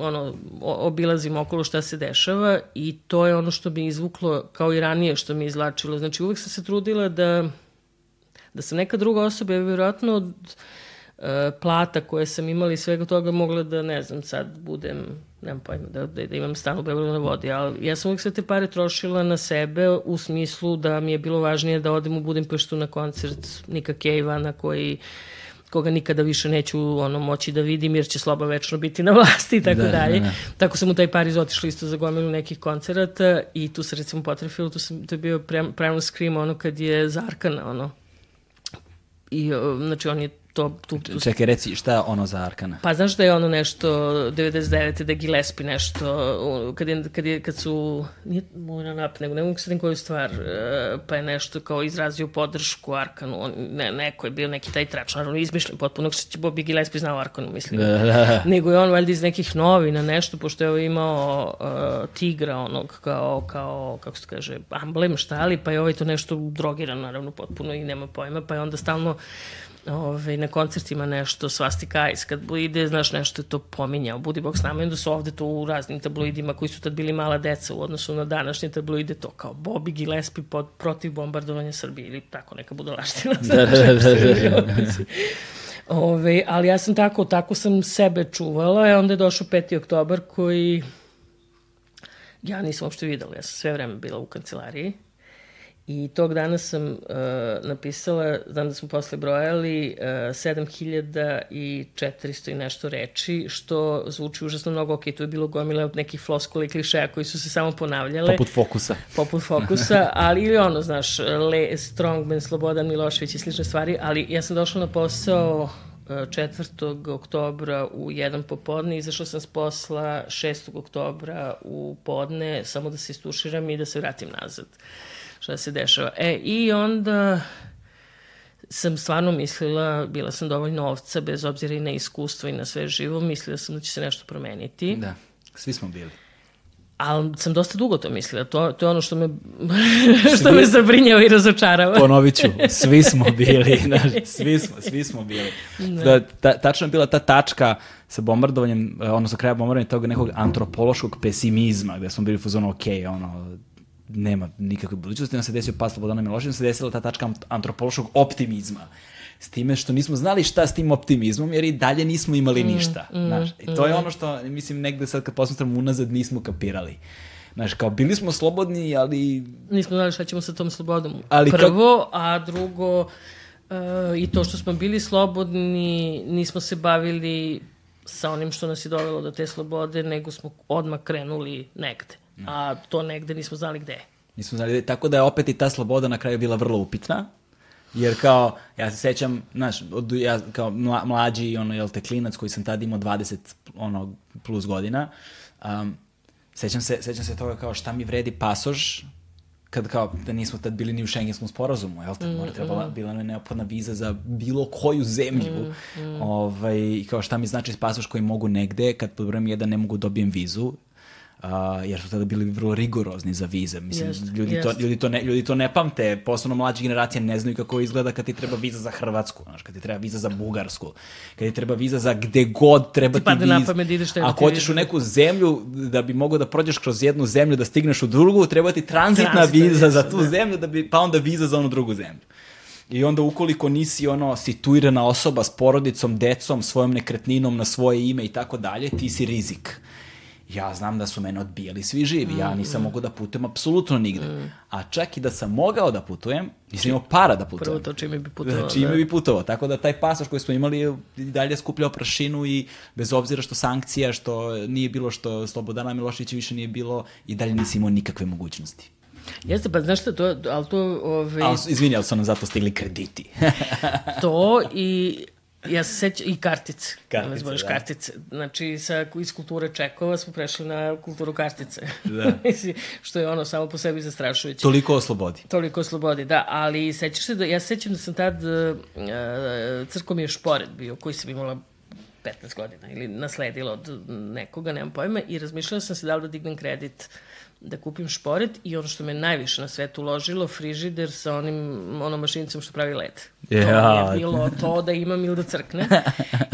ono, obilazim okolo šta se dešava i to je ono što bi izvuklo kao i ranije što mi izlačilo. Znači uvek sam se trudila da da sam neka druga osoba, je vjerojatno od E, plata koje sam imala i svega toga mogla da, ne znam, sad budem, nemam pojma, da, da, da imam stan u Beogradu na vodi, ali ja sam uvijek sve te pare trošila na sebe u smislu da mi je bilo važnije da odem u Budimpeštu na koncert Nika Kejva na koji koga nikada više neću ono moći da vidim jer će sloba večno biti na vlasti i tako da, dalje. Da, da. Tako sam u taj Pariz otišla isto za gomilu nekih koncerata i tu se recimo potrefilo, tu sam, to je bio Primal Scream ono kad je Zarkana ono i znači on je to... Tu, tu... Čekaj, reci, šta je ono za Arkana? Pa znaš da je ono nešto 99. da Gillespie nešto, kad, je, kad, je, kad su, nije Mojna Nap, nego ne mogu sedim koju stvar, e, pa je nešto kao izrazio podršku Arkanu, on, ne, neko je bio neki taj trač, naravno izmišljen potpuno, što će Bobby Gillespie znao Arkanu, mislim. Da, da, da. Nego je on valjda iz nekih novina nešto, pošto je imao uh, tigra onog kao, kao, kako se kaže, amblem šta ali, pa je ovaj to nešto drogiran, naravno, potpuno i nema pojma, pa je onda stalno ove, na koncertima nešto svastika ice, kad ide, znaš, nešto je to pominjao, budi bok s nama, i onda su ovde to u raznim tabloidima koji su tad bili mala deca u odnosu na današnje tabloide, to kao Bobby Gillespie pod, protiv bombardovanja Srbije ili tako neka budalaština. Da, da, da, da, da. Ove, ali ja sam tako, tako sam sebe čuvala, i onda je došao 5. oktobar koji ja nisam uopšte videla, ja sam sve vreme bila u kancelariji I tog dana sam uh, napisala, znam da smo posle brojali, uh, 7400 i nešto reči, što zvuči užasno mnogo, ok, tu je bilo gomila nekih floskula i klišeja koji su se samo ponavljale. Poput fokusa. Poput fokusa, (laughs) ali ili ono, znaš, Le, Strongman, Slobodan Milošević i slične stvari, ali ja sam došla na posao 4. oktobra u jedan popodne, izašla sam s posla 6. oktobra u podne, samo da se istuširam i da se vratim nazad. Uh, šta se dešava. E, i onda sam stvarno mislila, bila sam dovoljno ovca, bez obzira i na iskustvo i na sve živo, mislila sam da će se nešto promeniti. Da, svi smo bili. Ali sam dosta dugo to mislila. To, to je ono što me, što me zabrinjava i razočarava. Ponovit ću, svi smo (laughs) bili. Znaš, svi, smo, svi smo bili. Da. da ta, tačno je bila ta tačka sa bombardovanjem, odnosno kraja bombardovanja tog nekog antropološkog pesimizma, gde smo bili u zonu, ok, ono, nema nikakve budućnosti, nam se desio pad Slobodana Miloševića, se desila ta tačka antropološkog optimizma. S time što nismo znali šta s tim optimizmom, jer i dalje nismo imali mm, ništa. Mm, znaš. I to mm. je ono što, mislim, negde sad kad posmatram unazad nismo kapirali. Znaš, kao bili smo slobodni, ali... Nismo znali šta ćemo sa tom slobodom. Ali Prvo, ka... a drugo, uh, i to što smo bili slobodni, nismo se bavili sa onim što nas je dovelo do te slobode, nego smo odmah krenuli negde a to negde nismo znali gde. Nismo znali gde, tako da je opet i ta sloboda na kraju bila vrlo upitna, jer kao, ja se sećam, znaš, od, ja kao mlađi, ono, jel te, klinac koji sam tada imao 20, ono, plus godina, um, sećam se, sećam se toga kao šta mi vredi pasoš kad kao da nismo tad bili ni u šengenskom sporazumu, jel te, mora trebala, bila nam je neophodna viza za bilo koju zemlju. Ovaj, i kao šta mi znači pasoš koji mogu negde, kad pod brojem jedan ne mogu dobijem vizu, a, jer su tada bili vrlo rigorozni za vize. Mislim, Jest, ljudi, to, jest. ljudi, to ne, ljudi to ne pamte, posebno mlađe generacije ne znaju kako izgleda kad ti treba viza za Hrvatsku, znaš, kad ti treba viza za Bugarsku, kad ti treba viza za gde god treba Ti ti, na viza. pamet da ideš Ako hoćeš u neku zemlju, da bi mogao da prođeš kroz jednu zemlju, da stigneš u drugu, treba ti tranzitna Tranzitna viza za tu da. zemlju, da bi, pa onda viza za onu drugu zemlju. I onda ukoliko nisi ono situirana osoba s porodicom, decom, svojom nekretninom na svoje ime i tako dalje, ti si rizik. Ja znam da su mene odbijali svi živi, ja nisam mogao da putujem apsolutno nigde. A čak i da sam mogao da putujem, nisam imao para da putujem. Prvo to čime bi putovao. Čime da. bi putovao. Tako da taj pasoš koji smo imali je i dalje skupljao prašinu i bez obzira što sankcija, što nije bilo što Slobodana Miloševića više nije bilo, i dalje nisi imao nikakve mogućnosti. Jeste, pa znaš šta, to, ali to, ovaj, Ali, izvini, ali su nam zato stigli krediti. (laughs) to i ja se sećam, i kartice. Kartice, zboriš da. kartice. Znači, sa, iz kulture čekova smo prešli na kulturu kartice. Da. (laughs) Što je ono samo po sebi zastrašujuće. Toliko o slobodi. Toliko slobodi, da, ali sećaš se da, ja se sećam da sam tad, uh, crko mi je šporet bio, koji sam imala 15 godina ili nasledila od nekoga, nemam pojma, i razmišljala sam se da li da dignem kredit da kupim šporet i ono što me najviše na svetu uložilo, frižider sa onim, onom mašinicom što pravi led. Ja. To je bilo to da imam ili da crkne.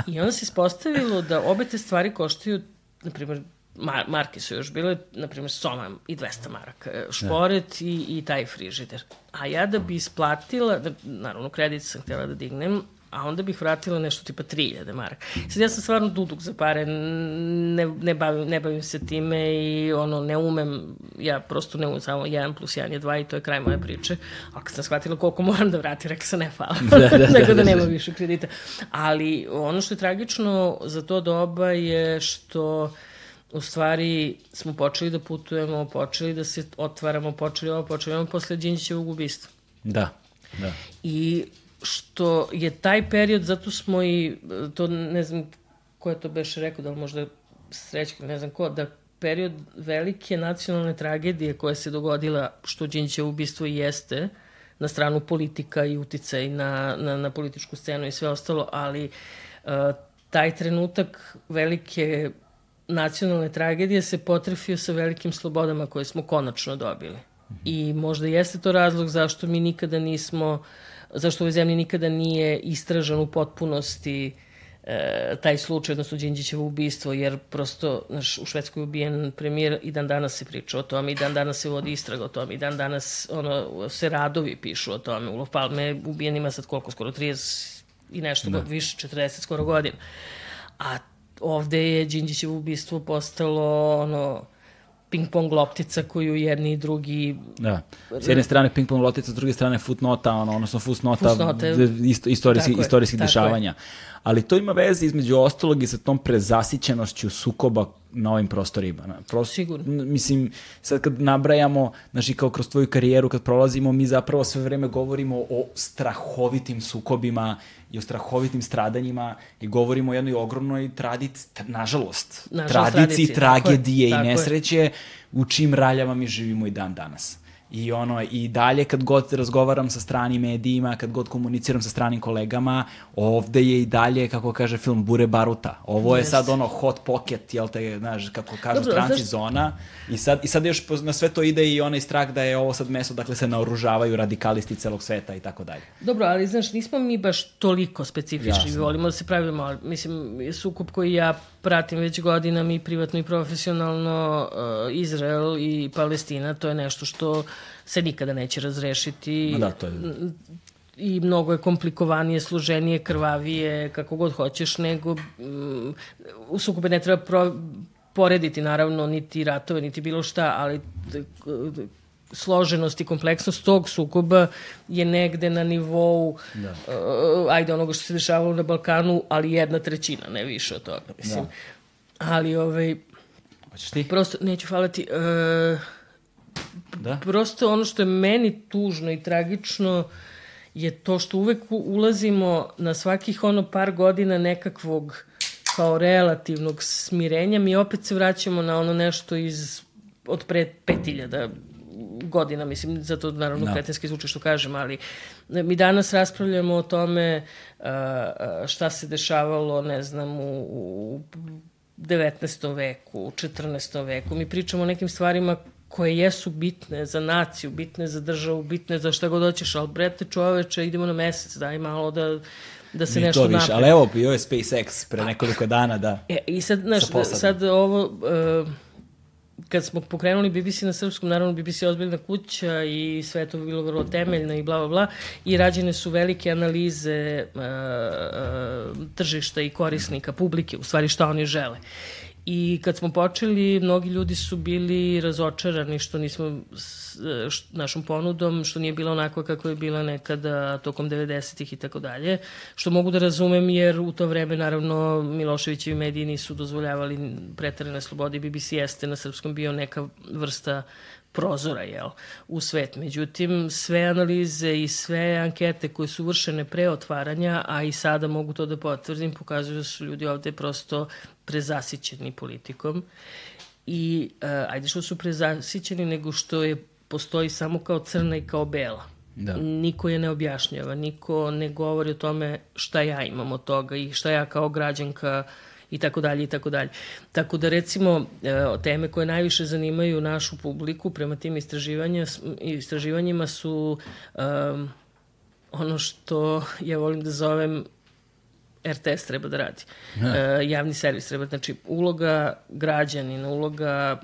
I onda se ispostavilo da obe te stvari koštaju, na primjer, mar marke su još bile, na primjer, Soma i 200 maraka, e, šporet i, i taj frižider. A ja da bi isplatila, da, naravno kredit sam htjela da dignem, a onda bih vratila nešto tipa 3000 maraka. Sad ja sam stvarno duduk za pare, ne, ne, bavim, ne bavim se time i ono, ne umem, ja prosto ne umem, samo 1 plus 1 je 2 i to je kraj moje priče. A kad sam shvatila koliko moram da vratim, rekla sam ne hvala, da, da, (laughs) da, nego da nema više kredita. Ali ono što je tragično za to doba je što u stvari smo počeli da putujemo, počeli da se otvaramo, počeli ovo, počeli ovo posle Đinđićevog ubistva. Da, da. I što je taj period, zato smo i, to ne znam ko je to beš rekao, da li možda srećka, ne znam ko, da period velike nacionalne tragedije koja se dogodila, što Đinđićevo ubistvo i jeste, na stranu politika i uticaj na, na, na političku scenu i sve ostalo, ali uh, taj trenutak velike nacionalne tragedije se potrefio sa velikim slobodama koje smo konačno dobili. I možda jeste to razlog zašto mi nikada nismo, zašto u ovoj zemlji nikada nije istražan u potpunosti e, taj slučaj, odnosno Đinđićevo ubistvo, jer prosto naš, u Švedskoj je ubijen premijer i dan danas se priča o tome, i dan danas se vodi istraga o tome, i dan danas ono, se radovi pišu o tome. Ulof Palme je ubijen ima sad koliko, skoro 30 i nešto, da. više, 40 skoro godina. A ovde je Đinđićevo ubistvo postalo ono, ping-pong loptica koju jedni i drugi Da. S jedne strane ping-pong lotica, s druge strane footnota, ono, odnosno fusnota, Fusnote. isto, istorijski, istorijskih tako je. Ali to ima veze između ostalog i sa tom prezasićenošću sukoba na ovim prostorima. Prosto, Sigurno. Mislim, sad kad nabrajamo, znači kao kroz tvoju karijeru, kad prolazimo, mi zapravo sve vreme govorimo o strahovitim sukobima i o strahovitim stradanjima i govorimo o jednoj ogromnoj tradiciji, nažalost, Nažalost, tradiciji, tako je, tragedije i tako je. nesreće u čim raljama mi živimo i dan danas. I ono, i dalje kad god razgovaram sa stranim medijima, kad god komuniciram sa stranim kolegama, ovde je i dalje, kako kaže film, bure baruta. Ovo je Jeste. sad ono hot pocket, jel te, znaš, kako kažu Dobro, stranci, znaš- zona. I sad, I sad još na sve to ide i onaj strah da je ovo sad mesto, dakle se naoružavaju radikalisti celog sveta i tako dalje. Dobro, ali znaš, nismo mi baš toliko specifični, Jasno. volimo da se pravimo, ali mislim, sukup koji ja pratim već godinama i privatno i profesionalno, uh, Izrael i Palestina, to je nešto što se nikada neće razrešiti. Da, to je- i mnogo je komplikovanije, služenije, krvavije, kako god hoćeš, nego mm, u sukobe ne treba pro, porediti, naravno, niti ratove, niti bilo šta, ali d- složenost i kompleksnost tog sukoba je negde na nivou da. uh, ajde onoga što se dešavalo na Balkanu, ali jedna trećina, ne više od toga. Mislim. Da. Ali ovaj, Hoćeš ti? prosto, neću hvala ti, uh, Da? prosto ono što je meni tužno i tragično je to što uvek ulazimo na svakih ono par godina nekakvog kao relativnog smirenja, mi opet se vraćamo na ono nešto iz od pre 5000 godina, mislim, zato naravno da. kretenski zvuči što kažem, ali mi danas raspravljamo o tome uh, šta se dešavalo, ne znam, u, u 19. veku, u 14. veku. Mi pričamo o nekim stvarima koje jesu bitne za naciju, bitne za državu, bitne za šta god hoćeš, ali brete čoveče, idemo na mesec, daj malo da da se Mi nešto napravi. Ali evo, bio je SpaceX pre nekoliko dana, da. E, I sad, znaš, sad ovo, uh, kad smo pokrenuli BBC na srpskom, naravno BBC je ozbiljna kuća i sve to bilo vrlo temeljno i bla, bla, bla, i rađene su velike analize uh, uh, tržišta i korisnika, publike, u stvari šta oni žele. I kad smo počeli, mnogi ljudi su bili razočarani što nismo s š, našom ponudom, što nije bila onako kako je bila nekada tokom 90-ih i tako dalje, što mogu da razumem jer u to vreme naravno Miloševićevi mediji nisu dozvoljavali pretarane slobode, BBC jeste na srpskom bio neka vrsta prozora jel, u svet. Međutim, sve analize i sve ankete koje su vršene pre otvaranja, a i sada mogu to da potvrdim, pokazuju da su ljudi ovde prosto prezasićeni politikom i uh, ajde što su prezasićeni nego što je postoji samo kao crna i kao bela. Da. Niko je ne objašnjava, niko ne govori o tome šta ja imam od toga i šta ja kao građanka i tako dalje i tako dalje. Tako da recimo e, teme koje najviše zanimaju našu publiku prema tim istraživanja, istraživanjima su um, ono što ja volim da zovem RTS treba da radi. Ja. E, javni servis treba, znači uloga građanina, uloga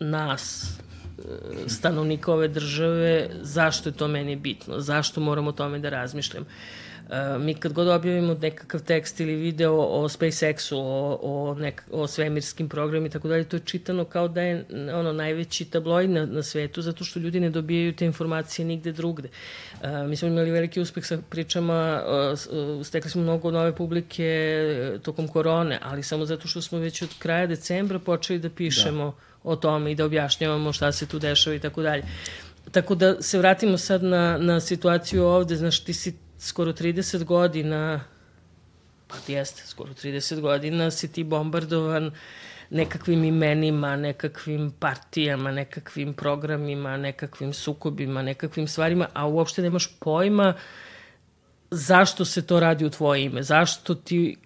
nas, e, stanovnika ove države, zašto je to meni bitno, zašto moram o tome da razmišljam. Uh, mi kad god objavimo nekakav tekst ili video o SpaceX-u, o, o, nek, o svemirskim programima i tako dalje, to je čitano kao da je ono najveći tabloid na, na svetu, zato što ljudi ne dobijaju te informacije nigde drugde. Uh, mi smo imali veliki uspeh sa pričama, uh, stekli smo mnogo nove publike tokom korone, ali samo zato što smo već od kraja decembra počeli da pišemo da. o tome i da objašnjavamo šta se tu dešava i tako dalje. Tako da se vratimo sad na, na situaciju ovde, znaš, ti si skoro 30 godina, pa jeste, skoro 30 godina si ti bombardovan nekakvim imenima, nekakvim partijama, nekakvim programima, nekakvim sukobima, nekakvim stvarima, a uopšte nemaš pojma zašto se to radi u tvoje ime, zašto ti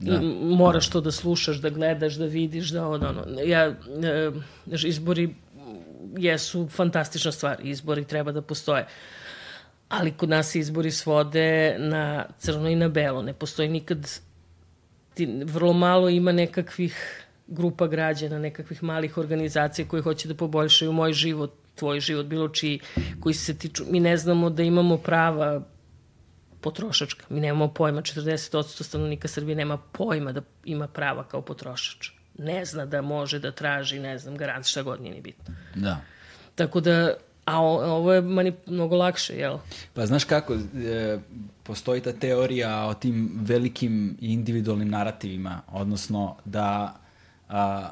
da. moraš to da slušaš, da gledaš, da vidiš, da ono, ono. Ja, e, izbori jesu fantastična stvar, izbori treba da postoje ali kod nas izbori svode na crno i na belo. Ne postoji nikad, ti, vrlo malo ima nekakvih grupa građana, nekakvih malih organizacija koje hoće da poboljšaju moj život, tvoj život, bilo čiji, koji se tiču, mi ne znamo da imamo prava potrošačka. Mi nemamo pojma, 40% stanovnika Srbije nema pojma da ima prava kao potrošač. Ne zna da može da traži, ne znam, garant, šta god nije ni bitno. Da. Tako da A ovo je mani mnogo lakše, jel? Pa znaš kako, e, postoji ta teorija o tim velikim individualnim narativima, odnosno da a,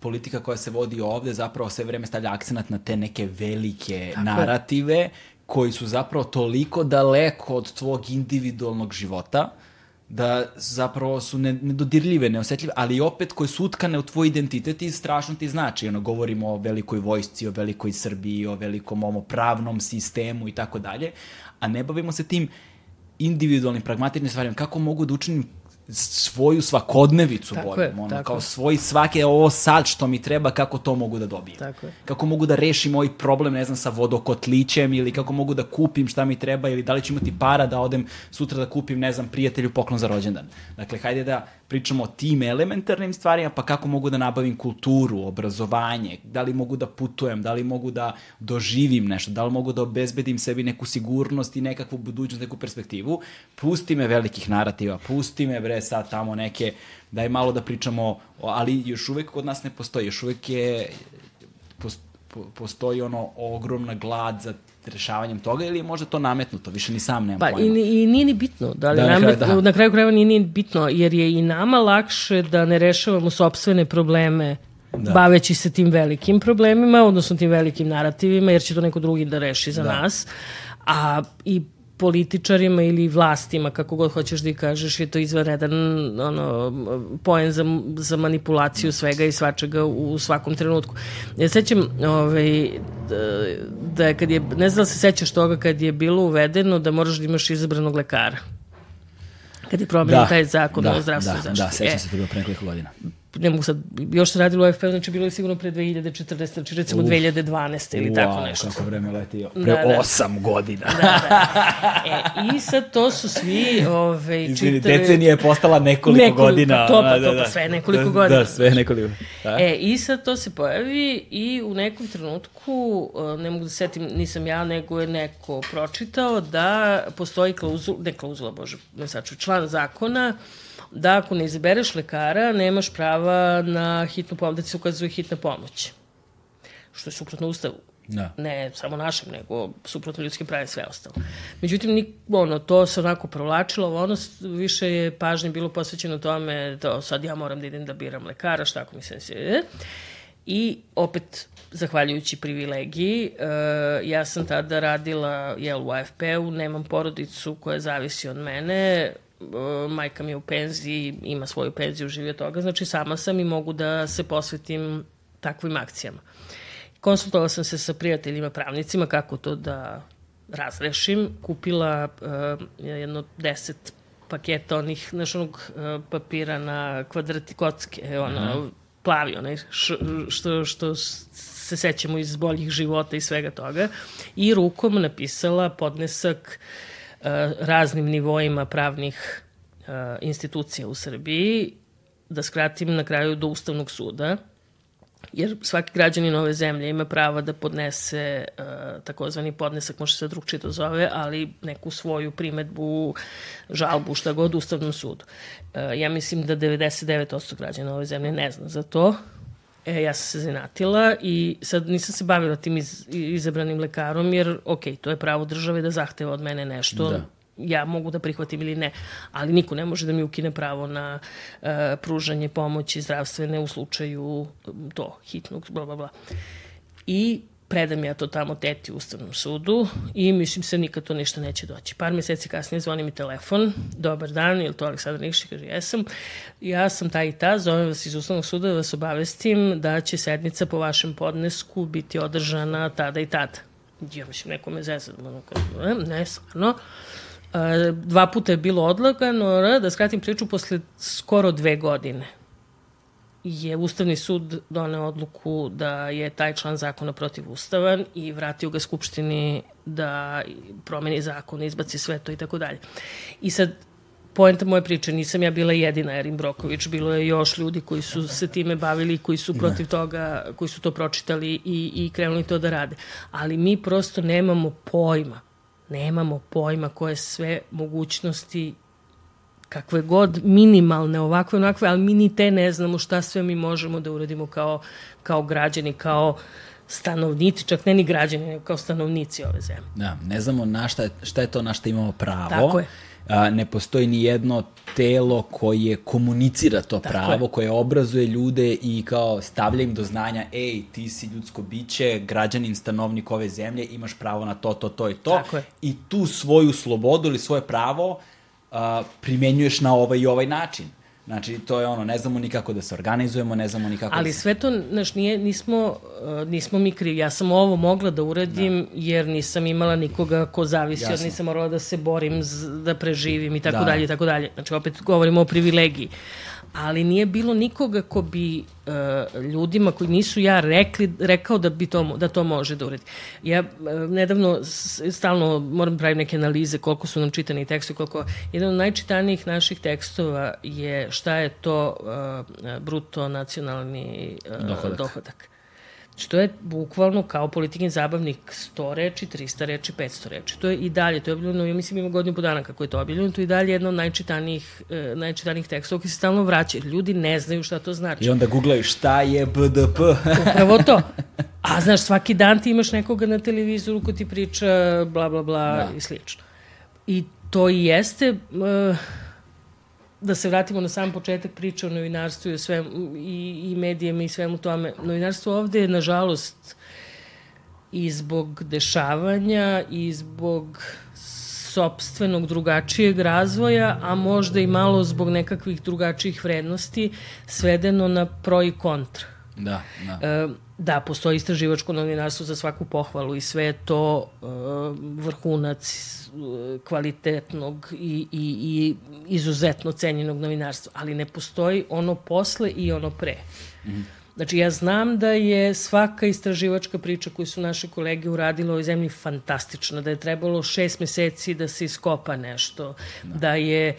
politika koja se vodi ovde zapravo sve vreme stavlja akcenat na te neke velike Tako narative je. koji su zapravo toliko daleko od tvog individualnog života da zapravo su nedodirljive, neosetljive, ali opet koje su utkane u tvoj identitet i strašno ti znači. Ono, govorimo o velikoj vojsci, o velikoj Srbiji, o velikom ovom pravnom sistemu i tako dalje, a ne bavimo se tim individualnim, pragmatičnim stvarima. Kako mogu da učinim svoju svakodnevicu tako boljom, ono, tako kao svoj svake ovo sad što mi treba, kako to mogu da dobijem. Tako je. Kako mogu da rešim moj problem, ne znam, sa vodokotlićem ili kako mogu da kupim šta mi treba ili da li ću imati para da odem sutra da kupim, ne znam, prijatelju poklon za rođendan. Dakle, hajde da pričamo o tim elementarnim stvarima, pa kako mogu da nabavim kulturu, obrazovanje, da li mogu da putujem, da li mogu da doživim nešto, da li mogu da obezbedim sebi neku sigurnost i nekakvu budućnost, neku perspektivu. Pusti me velikih narativa, pusti me bre sad tamo neke, daj malo da pričamo, ali još uvek kod nas ne postoji, još uvek je postoji ono ogromna glad za rešavanjem toga ili je možda to nametnuto, više ni sam nemam pa, pojma. I, I nije ni bitno, da li da, nametno, da. na kraju krajeva nije ni bitno, jer je i nama lakše da ne rešavamo sobstvene probleme da. baveći se tim velikim problemima, odnosno tim velikim narativima, jer će to neko drugi da reši za da. nas. A i političarima ili vlastima, kako god hoćeš da ih kažeš, je to izvanredan ono, poen za, za manipulaciju svega i svačega u svakom trenutku. Ja sećam ovaj, da, da je kad je, ne znam da se sećaš toga kad je bilo uvedeno da moraš da imaš izabranog lekara kad je promenio da, taj zakon da, o zdravstvenoj da, zaštiti. Da, sećam e, se toga pre nekoliko godina ne mogu sad, još se radilo u FPU, znači bilo je sigurno pre 2014, znači recimo Uf. 2012 ili wow, tako nešto. kako vreme leti, pre da, da. 8 godina. Da, da. E, I sad to su svi ove, Izvini, čitali... decenija je postala nekoliko, nekoliko godina. To pa, da, to pa, da, sve nekoliko da, godina. Da, sve nekoliko. Da. E, i sad to se pojavi i u nekom trenutku, ne mogu da setim, nisam ja, nego je neko pročitao da postoji klauzula, ne klauzula, bože, ne saču, član zakona, da ako ne izabereš lekara, nemaš prava na hitnu pomoć, da ti se ukazuje hitna pomoć. Što je suprotno ustavu. Da. Ne samo našem, nego suprotno ljudskim pravim sve ostalo. Međutim, ono, to se onako provlačilo, ono više je pažnje bilo posvećeno tome, to sad ja moram da idem da biram lekara, šta ako mi se ne I opet, zahvaljujući privilegiji, uh, ja sam tada radila jel, u AFP-u, nemam porodicu koja zavisi od mene, E, majka mi je u penziji, ima svoju penziju, živi od toga, znači sama sam i mogu da se posvetim takvim akcijama. Konsultovala sam se sa prijateljima pravnicima kako to da razrešim. Kupila uh, jedno deset paketa onih, znaš, onog uh, papira na kvadrati kocke, ono, uh -huh. plavi, onaj, š, što, što se sećamo iz boljih života i svega toga. I rukom napisala podnesak uh, E, raznim nivoima pravnih e, institucija u Srbiji, da skratim na kraju do Ustavnog suda, jer svaki građanin ove zemlje ima prava da podnese uh, takozvani podnesak, može se drugčije to zove, ali neku svoju primetbu, žalbu, šta god Ustavnom sudu. Ja mislim da 99% građana ove zemlje ne zna za to, E, ja sam se zanatila i sad nisam se bavila tim iz, izabranim lekarom, jer, ok, to je pravo države da zahteva od mene nešto, da. ja mogu da prihvatim ili ne, ali niko ne može da mi ukine pravo na uh, pružanje pomoći zdravstvene u slučaju to, hitnog, bla, bla, bla. I predam ja to tamo teti u Ustavnom sudu i mislim se nikad to ništa neće doći. Par meseci kasnije zvoni mi telefon, dobar dan, ili to Aleksandar Nikšić, kaže jesam. Ja sam taj i ta, zovem vas iz Ustavnog suda da vas obavestim da će sednica po vašem podnesku biti održana tada i tada. Ja mislim, neko me zezna, ne, stvarno. Dva puta je bilo odlagano, da skratim priču, posle skoro dve godine je Ustavni sud doneo odluku da je taj član zakona protivustavan i vratio ga Skupštini da promeni zakon, izbaci sve to i tako dalje. I sad, poenta moje priče, nisam ja bila jedina Erin Broković, bilo je još ljudi koji su se time bavili, koji su protiv toga, koji su to pročitali i, i krenuli to da rade. Ali mi prosto nemamo pojma, nemamo pojma koje sve mogućnosti kakve god minimalne ovakve onakve, ali mi ni te ne znamo šta sve mi možemo da uradimo kao, kao građani, kao stanovnici, čak ne ni građani, nego kao stanovnici ove zemlje. Da, ne znamo na šta, šta je to na šta imamo pravo. Tako je. A, ne postoji ni jedno telo koje komunicira to Tako pravo, je. koje obrazuje ljude i kao stavlja im do znanja, ej, ti si ljudsko biće, građanin, stanovnik ove zemlje, imaš pravo na to, to, to i to. Tako je. I tu svoju slobodu ili svoje pravo a, primenjuješ na ovaj i ovaj način. Znači, to je ono, ne znamo nikako da se organizujemo, ne znamo nikako Ali da se... sve to, znaš, nije, nismo, uh, nismo mi krivi. Ja sam ovo mogla da uradim da. jer nisam imala nikoga ko zavisi, jer nisam morala da se borim z, da preživim i tako da. dalje i tako dalje. Znači, opet govorimo o privilegiji ali nije bilo nikoga ko bi uh, ljudima koji nisu ja rekli, rekao da bi to, da to može da uredi. Ja uh, nedavno stalno moram praviti neke analize koliko su nam čitani tekstovi, koliko jedan od najčitanijih naših tekstova je šta je to uh, bruto nacionalni uh, dohodak. dohodak. Znači, to je bukvalno kao politikin zabavnik 100 reči, 300 reči, 500 reči. To je i dalje, to je objavljeno, ja mislim ima godinu po dana kako je to objavljeno, to je i dalje jedno od najčitanijih, e, najčitanijih tekstova koji se stalno vraćaju. Ljudi ne znaju šta to znači. I onda googlaju šta je BDP. (laughs) Upravo to. (laughs) A znaš, svaki dan ti imaš nekoga na televizoru ko ti priča bla bla bla da. i slično. I to i jeste... Uh, da se vratimo na sam početak priče o novinarstvu i, o svem, i, i medijama i svemu tome. Novinarstvo ovde je, nažalost, i zbog dešavanja i zbog sobstvenog drugačijeg razvoja, a možda i malo zbog nekakvih drugačijih vrednosti, svedeno na pro i kontra. Da, da. E, da, postoji istraživačko novinarstvo za svaku pohvalu i sve je to e, vrhunac kvalitetnog i, i, i izuzetno cenjenog novinarstva, ali ne postoji ono posle i ono pre. Mm -hmm. Znači, ja znam da je svaka istraživačka priča koju su naše kolege uradile u ovoj zemlji fantastična, da je trebalo šest meseci da se iskopa nešto, da, da je e,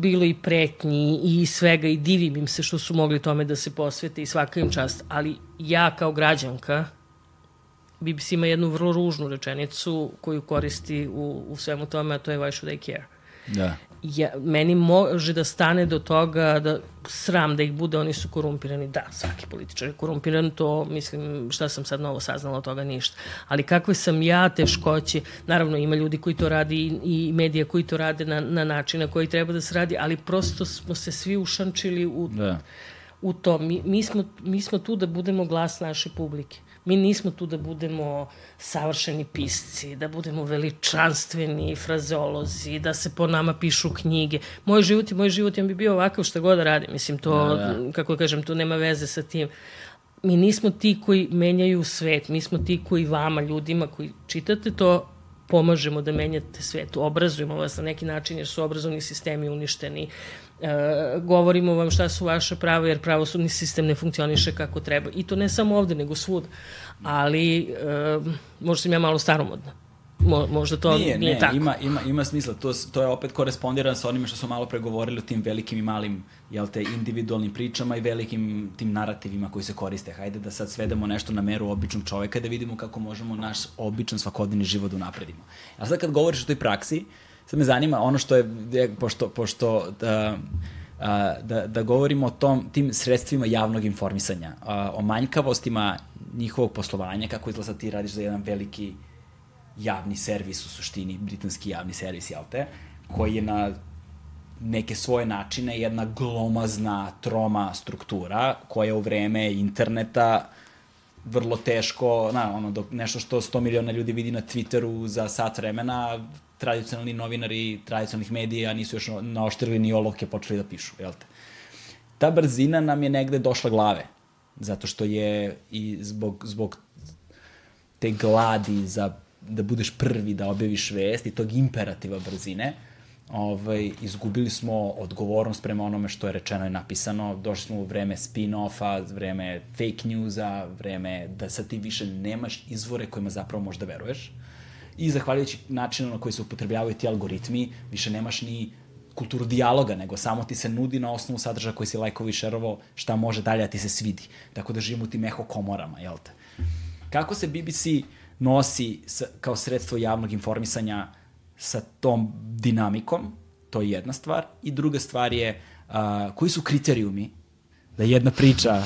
bilo i pretnji i svega i divim im se što su mogli tome da se posvete i svaka im čast. Ali ja kao građanka, BBC ima jednu vrlo ružnu rečenicu koju koristi u, u svemu tome, a to je why should I care? Da ja, meni može da stane do toga da sram da ih bude, oni su korumpirani. Da, svaki političar je korumpiran, to mislim šta sam sad novo saznala od toga ništa. Ali kakve sam ja teškoće, naravno ima ljudi koji to radi i, i medija koji to rade na, na način na koji treba da se radi, ali prosto smo se svi ušančili u, da. U to. Mi, mi, smo, mi smo tu da budemo glas naše publike. Mi nismo tu da budemo savršeni pisci, da budemo veličanstveni frazeolozi, da se po nama pišu knjige. Moj život i moj život ja bi bio ovakav šta god da radim. Mislim, to, da, da. kako kažem, to nema veze sa tim. Mi nismo ti koji menjaju svet, mi smo ti koji vama, ljudima koji čitate to, pomažemo da menjate svet, obrazujemo vas na neki način jer su obrazovni sistemi uništeni, e, govorimo vam šta su vaše prava jer pravosudni sistem ne funkcioniše kako treba. I to ne samo ovde, nego svud. Ali e, možda sam ja malo staromodna. Mo, možda to nije, nije ne, tako. Ima, ima, ima smisla. To, to je opet korespondiran sa onime što smo malo pregovorili o tim velikim i malim jel te, individualnim pričama i velikim tim narativima koji se koriste. Hajde da sad svedemo nešto na meru običnog čoveka da vidimo kako možemo naš običan svakodnevni život da unapredimo. A sad kad govoriš o toj praksi, uh, Sad me zanima ono što je, pošto, pošto da, da, da govorimo o tom, tim sredstvima javnog informisanja, o manjkavostima njihovog poslovanja, kako izgleda ti radiš za jedan veliki javni servis u suštini, britanski javni servis, jel te, koji je na neke svoje načine jedna glomazna, troma struktura koja u vreme interneta vrlo teško, na, ono, dok nešto što 100 miliona ljudi vidi na Twitteru za sat vremena, tradicionalni novinari tradicionalnih medija nisu još naoštrili ni olovke počeli da pišu, jel te? Ta brzina nam je negde došla glave, zato što je i zbog, zbog te gladi za da budeš prvi da objaviš vest i tog imperativa brzine, ovaj, izgubili smo odgovornost prema onome što je rečeno i napisano, došli smo u vreme spin-offa, vreme fake newsa, vreme da sad ti više nemaš izvore kojima zapravo možda veruješ i zahvaljujući načinu na koji se upotrebljavaju ti algoritmi, više nemaš ni kulturu dijaloga, nego samo ti se nudi na osnovu sadržaja koji si lajkovo i šerovo šta može dalje da ti se svidi. Tako da živimo u tim eho komorama, jel te? Kako se BBC nosi sa, kao sredstvo javnog informisanja sa tom dinamikom, to je jedna stvar. I druga stvar je uh, koji su kriterijumi da jedna priča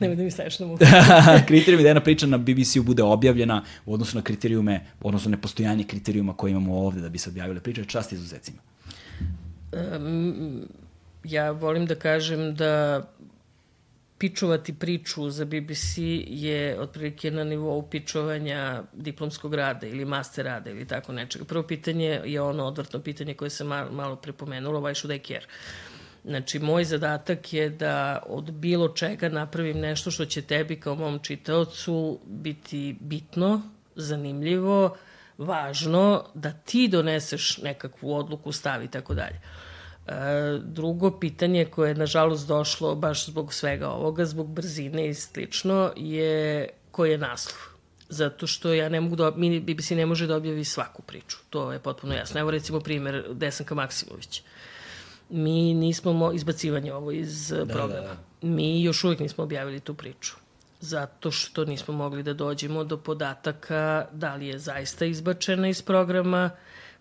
Nemoj da mi staveš na muku. (laughs) kriterijumi da jedna priča na BBC-u bude objavljena u odnosu na kriterijume, odnosno nepostojanje kriterijuma koje imamo ovde da bi se objavile priče, čast izuzetcima. Um, ja volim da kažem da pičovati priču za BBC je otprilike na nivou pičovanja diplomskog rada ili master rada ili tako nečega. Prvo pitanje je ono odvrtno pitanje koje sam malo, malo prepomenula, why should I care? Znači, moj zadatak je da od bilo čega napravim nešto što će tebi kao mom čitaocu biti bitno, zanimljivo, važno, da ti doneseš nekakvu odluku, stavi i tako dalje. E, drugo pitanje koje je nažalost došlo baš zbog svega ovoga, zbog brzine i slično, je koji je naslov. Zato što ja ne mogu da, mi BBC ne može da objavi svaku priču. To je potpuno jasno. Evo recimo primer Desanka Maksimovića. Mi nismo mo izbacivanje ovo iz da, programa. Da, da. Mi još uvijek nismo objavili tu priču zato što nismo mogli da dođemo do podataka da li je zaista izbačena iz programa,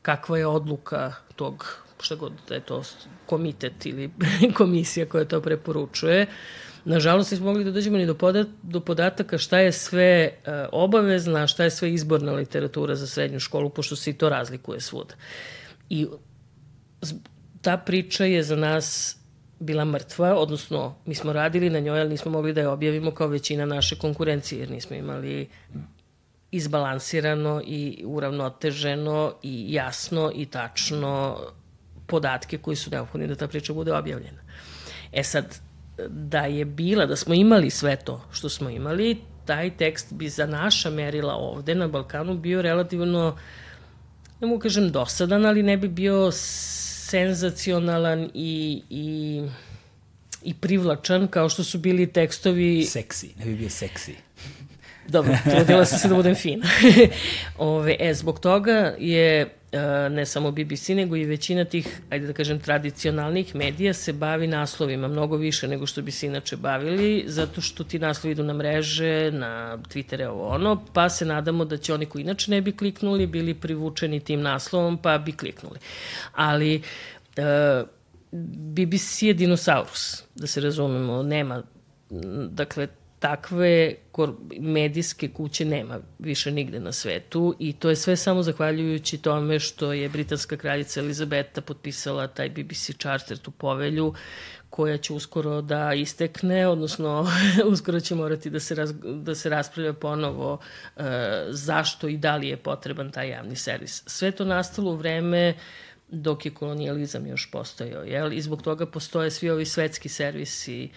kakva je odluka tog, šta god da je to komitet ili (laughs) komisija koja to preporučuje. Nažalost, nismo mogli da dođemo ni do, podat, do podataka šta je sve uh, obavezna, šta je sve izborna literatura za srednju školu, pošto se i to razlikuje svuda. I ta priča je za nas bila mrtva, odnosno mi smo radili na njoj, ali nismo mogli da je objavimo kao većina naše konkurencije, jer nismo imali izbalansirano i uravnoteženo i jasno i tačno podatke koji su neophodni da ta priča bude objavljena. E sad, da je bila, da smo imali sve to što smo imali, taj tekst bi za naša merila ovde na Balkanu bio relativno, ne mogu kažem dosadan, ali ne bi bio senzacionalan i, i, i privlačan kao što su bili tekstovi... Seksi, ne bi bio seksi. Dobro, trudila sam se da budem fina. (laughs) Ove, e, zbog toga je ne samo BBC, nego i većina tih, ajde da kažem, tradicionalnih medija se bavi naslovima mnogo više nego što bi se inače bavili, zato što ti naslovi idu na mreže, na Twittere, ovo ono, pa se nadamo da će oni koji inače ne bi kliknuli, bili privučeni tim naslovom, pa bi kliknuli. Ali e, BBC je dinosaurus, da se razumemo, nema, dakle, takve medijske kuće nema više nigde na svetu i to je sve samo zahvaljujući tome što je britanska kraljica Elizabeta potpisala taj BBC charter, tu povelju koja će uskoro da istekne, odnosno (laughs) uskoro će morati da se, raz, da se raspravlja ponovo e, zašto i da li je potreban taj javni servis. Sve to nastalo u vreme dok je kolonijalizam još postojao, jel? I zbog toga postoje svi ovi svetski servisi E,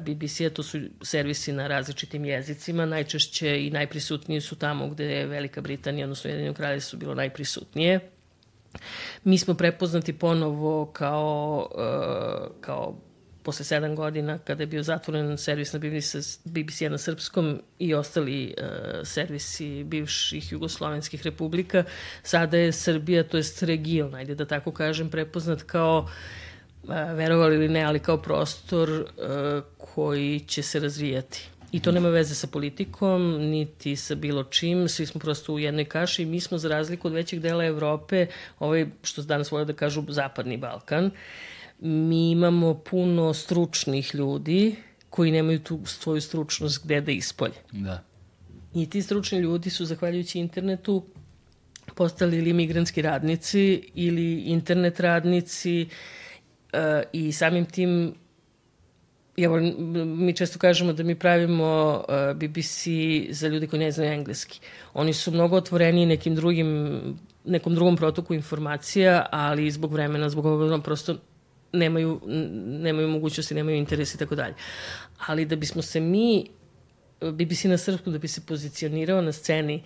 BBC-a, to su servisi na različitim jezicima, najčešće i najprisutniji su tamo gde je Velika Britanija, odnosno Jedinjeno kralje su bilo najprisutnije. Mi smo prepoznati ponovo kao, uh, kao posle sedam godina kada je bio zatvoren servis na BBC, BBC na srpskom i ostali uh, servisi bivših jugoslovenskih republika, sada je Srbija, to jest region, ajde da tako kažem, prepoznat kao verovali ili ne, ali kao prostor uh, koji će se razvijati. I to nema veze sa politikom, niti sa bilo čim, svi smo prosto u jednoj kaši i mi smo za razliku od većeg dela Evrope, ovaj, što danas vole da kažu Zapadni Balkan, mi imamo puno stručnih ljudi koji nemaju tu svoju stručnost gde da ispolje. Da. I ti stručni ljudi su, zahvaljujući internetu, postali ili migrantski radnici ili internet radnici, uh, i samim tim evo, mi često kažemo da mi pravimo uh, BBC za ljudi koji ne znaju engleski. Oni su mnogo otvoreni nekim drugim, nekom drugom protoku informacija, ali zbog vremena, zbog ovoga prosto nemaju, nemaju mogućnosti, nemaju interes i tako dalje. Ali da bismo se mi, BBC na srpsku, da bi se pozicionirao na sceni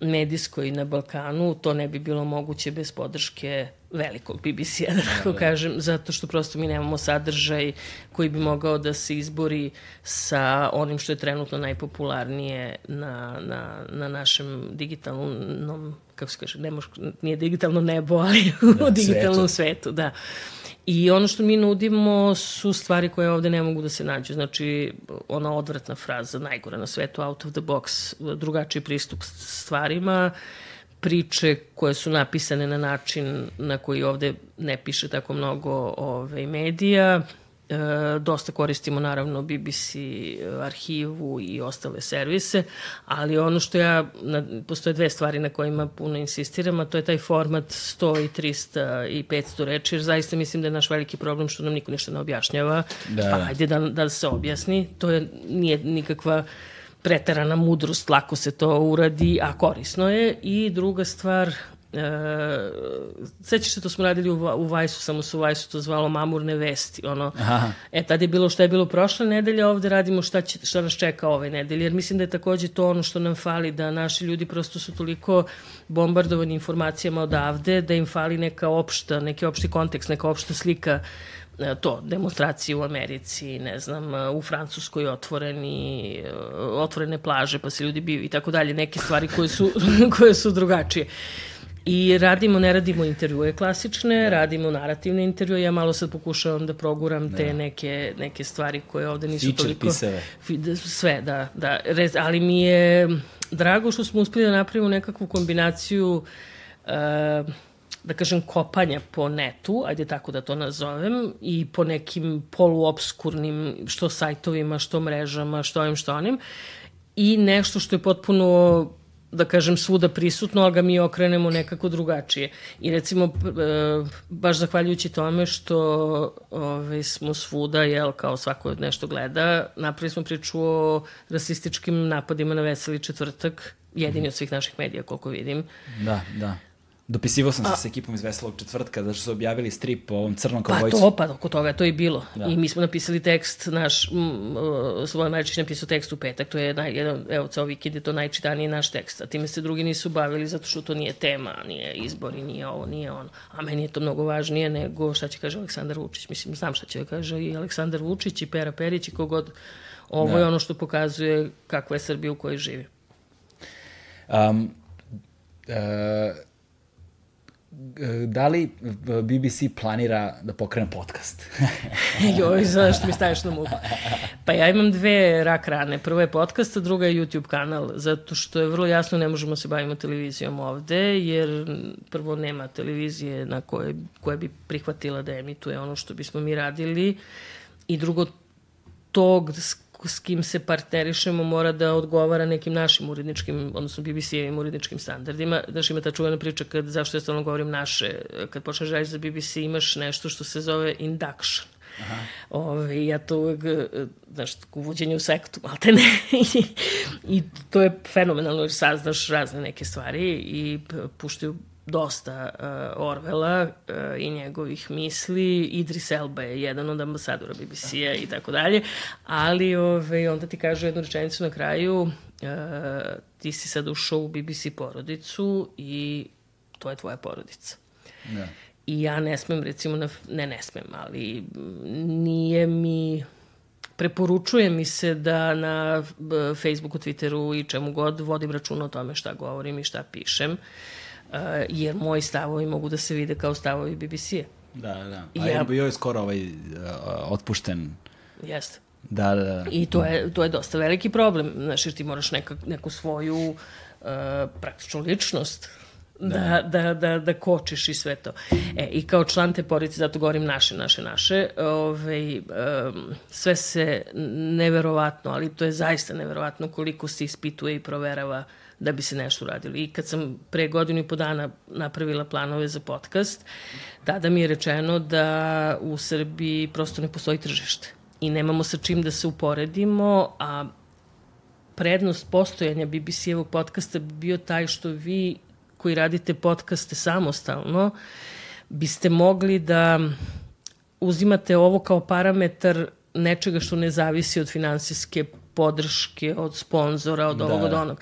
medijskoj na Balkanu, to ne bi bilo moguće bez podrške velikog BBC-a, da tako kažem, zato što prosto mi nemamo sadržaj koji bi mogao da se izbori sa onim što je trenutno najpopularnije na, na, na našem digitalnom, kako se kaže, ne mož, nije digitalno nebo, ali da, u digitalnom svetu, svetu da. I ono što mi nudimo su stvari koje ovde ne mogu da se nađu. Znači, ona odvratna fraza, najgora na svetu, out of the box, drugačiji pristup stvarima, priče koje su napisane na način na koji ovde ne piše tako mnogo ove, ovaj, medija. E, dosta koristimo naravno BBC arhivu i ostale servise, ali ono što ja, na, postoje dve stvari na kojima puno insistiram, a to je taj format 100 i 300 i 500 reči, jer zaista mislim da je naš veliki problem što nam niko ništa ne objašnjava, da. pa ajde da, da se objasni, to je, nije nikakva preterana mudrost, lako se to uradi, a korisno je. I druga stvar, e, sećaš se, to smo radili u, u Vajsu, samo se u Vajsu to zvalo mamurne vesti. Ono, Aha. E, tad je bilo šta je bilo prošle nedelje, ovde radimo šta, će, šta nas čeka ove nedelje, jer mislim da je takođe to ono što nam fali, da naši ljudi prosto su toliko bombardovani informacijama odavde, da im fali neka opšta, neki opšti kontekst, neka opšta slika E, to, demonstracije u Americi, ne znam, e, u Francuskoj otvoreni, otvorene plaže, pa se ljudi biju i tako dalje, neke stvari koje su, (laughs) koje su drugačije. I radimo, ne radimo intervjue klasične, da. radimo narativne intervjue, ja malo sad pokušavam da proguram te da. neke, neke stvari koje ovde nisu Feature toliko... pisave. Sve, da, da. Ali mi je drago što smo uspeli da napravimo nekakvu kombinaciju uh, da kažem, kopanja po netu, ajde tako da to nazovem, i po nekim poluobskurnim, što sajtovima, što mrežama, što ovim, što onim, i nešto što je potpuno da kažem, svuda prisutno, ali ga mi okrenemo nekako drugačije. I recimo, e, baš zahvaljujući tome što ove, smo svuda, jel, kao svako nešto gleda, napravili smo priču o rasističkim napadima na Veseli četvrtak jedini od svih naših medija, koliko vidim. Da, da. Dopisivao sam se A, s ekipom iz Veselog četvrtka da su objavili strip o ovom crnom kaubojcu. Pa to, pa oko toga to i bilo. Da. I mi smo napisali tekst, naš, Slobodan Maričić napisao tekst u petak, to je naj, jedan, evo, ceo vikend je to najčitaniji naš tekst, a time se drugi nisu bavili zato što to nije tema, nije izbori, nije ovo, nije ono. A meni je to mnogo važnije nego šta će kaže Aleksandar Vučić. Mislim, znam šta će kaže i Aleksandar Vučić i Pera Perić i kogod. Ovo da. je ono što pokazuje kakva je Srbija u kojoj živi. Um, uh, da li BBC planira da pokrene podcast? (laughs) Joj, znaš što mi staviš na muku. Pa ja imam dve rak rane. Prva je podcast, a druga je YouTube kanal, zato što je vrlo jasno ne možemo se bavimo televizijom ovde, jer prvo nema televizije na koje, koje bi prihvatila da emituje ono što bismo mi radili i drugo tog s kim se partnerišemo mora da odgovara nekim našim uredničkim, odnosno BBC-evim uredničkim standardima. Znaš, ima ta čuvena priča kad, zašto ja stalno govorim naše, kad počneš da raditi za BBC imaš nešto što se zove induction. Aha. Ove, ja to uvek, znaš, uvođenje u sektu, ali te ne. (laughs) I, I to je fenomenalno jer saznaš razne neke stvari i puštaju dosta uh, Orvela uh, i njegovih misli. Idris Elba je jedan od ambasadora BBC-a i tako dalje. Ali ove, onda ti kažu jednu rečenicu na kraju, uh, ti si sad ušao u BBC porodicu i to je tvoja porodica. Da. I ja ne smem, recimo, na, ne, ne smem, ali nije mi preporučuje mi se da na Facebooku, Twitteru i čemu god vodim računa o tome šta govorim i šta pišem. Uh, jer moji stavovi mogu da se vide kao stavovi BBC-a. Da, da. A ja, bio je skoro ovaj uh, otpušten. Jeste. Da, da, da. I to je, to je dosta veliki problem. Znaš, jer ti moraš neka, neku svoju uh, praktičnu ličnost da. Da, da, da, da kočiš i sve to. E, I kao član te porodice, zato govorim naše, naše, naše, ovaj, um, sve se neverovatno, ali to je zaista neverovatno koliko se ispituje i proverava da bi se nešto uradilo. I kad sam pre godinu i po dana napravila planove za podcast, tada mi je rečeno da u Srbiji prosto ne postoji tržište i nemamo sa čim da se uporedimo, a prednost postojanja BBC-evog podcasta bi bio taj što vi koji radite podcaste samostalno biste mogli da uzimate ovo kao parametar nečega što ne zavisi od finansijske podrške, od sponzora, od ovog, da. od onog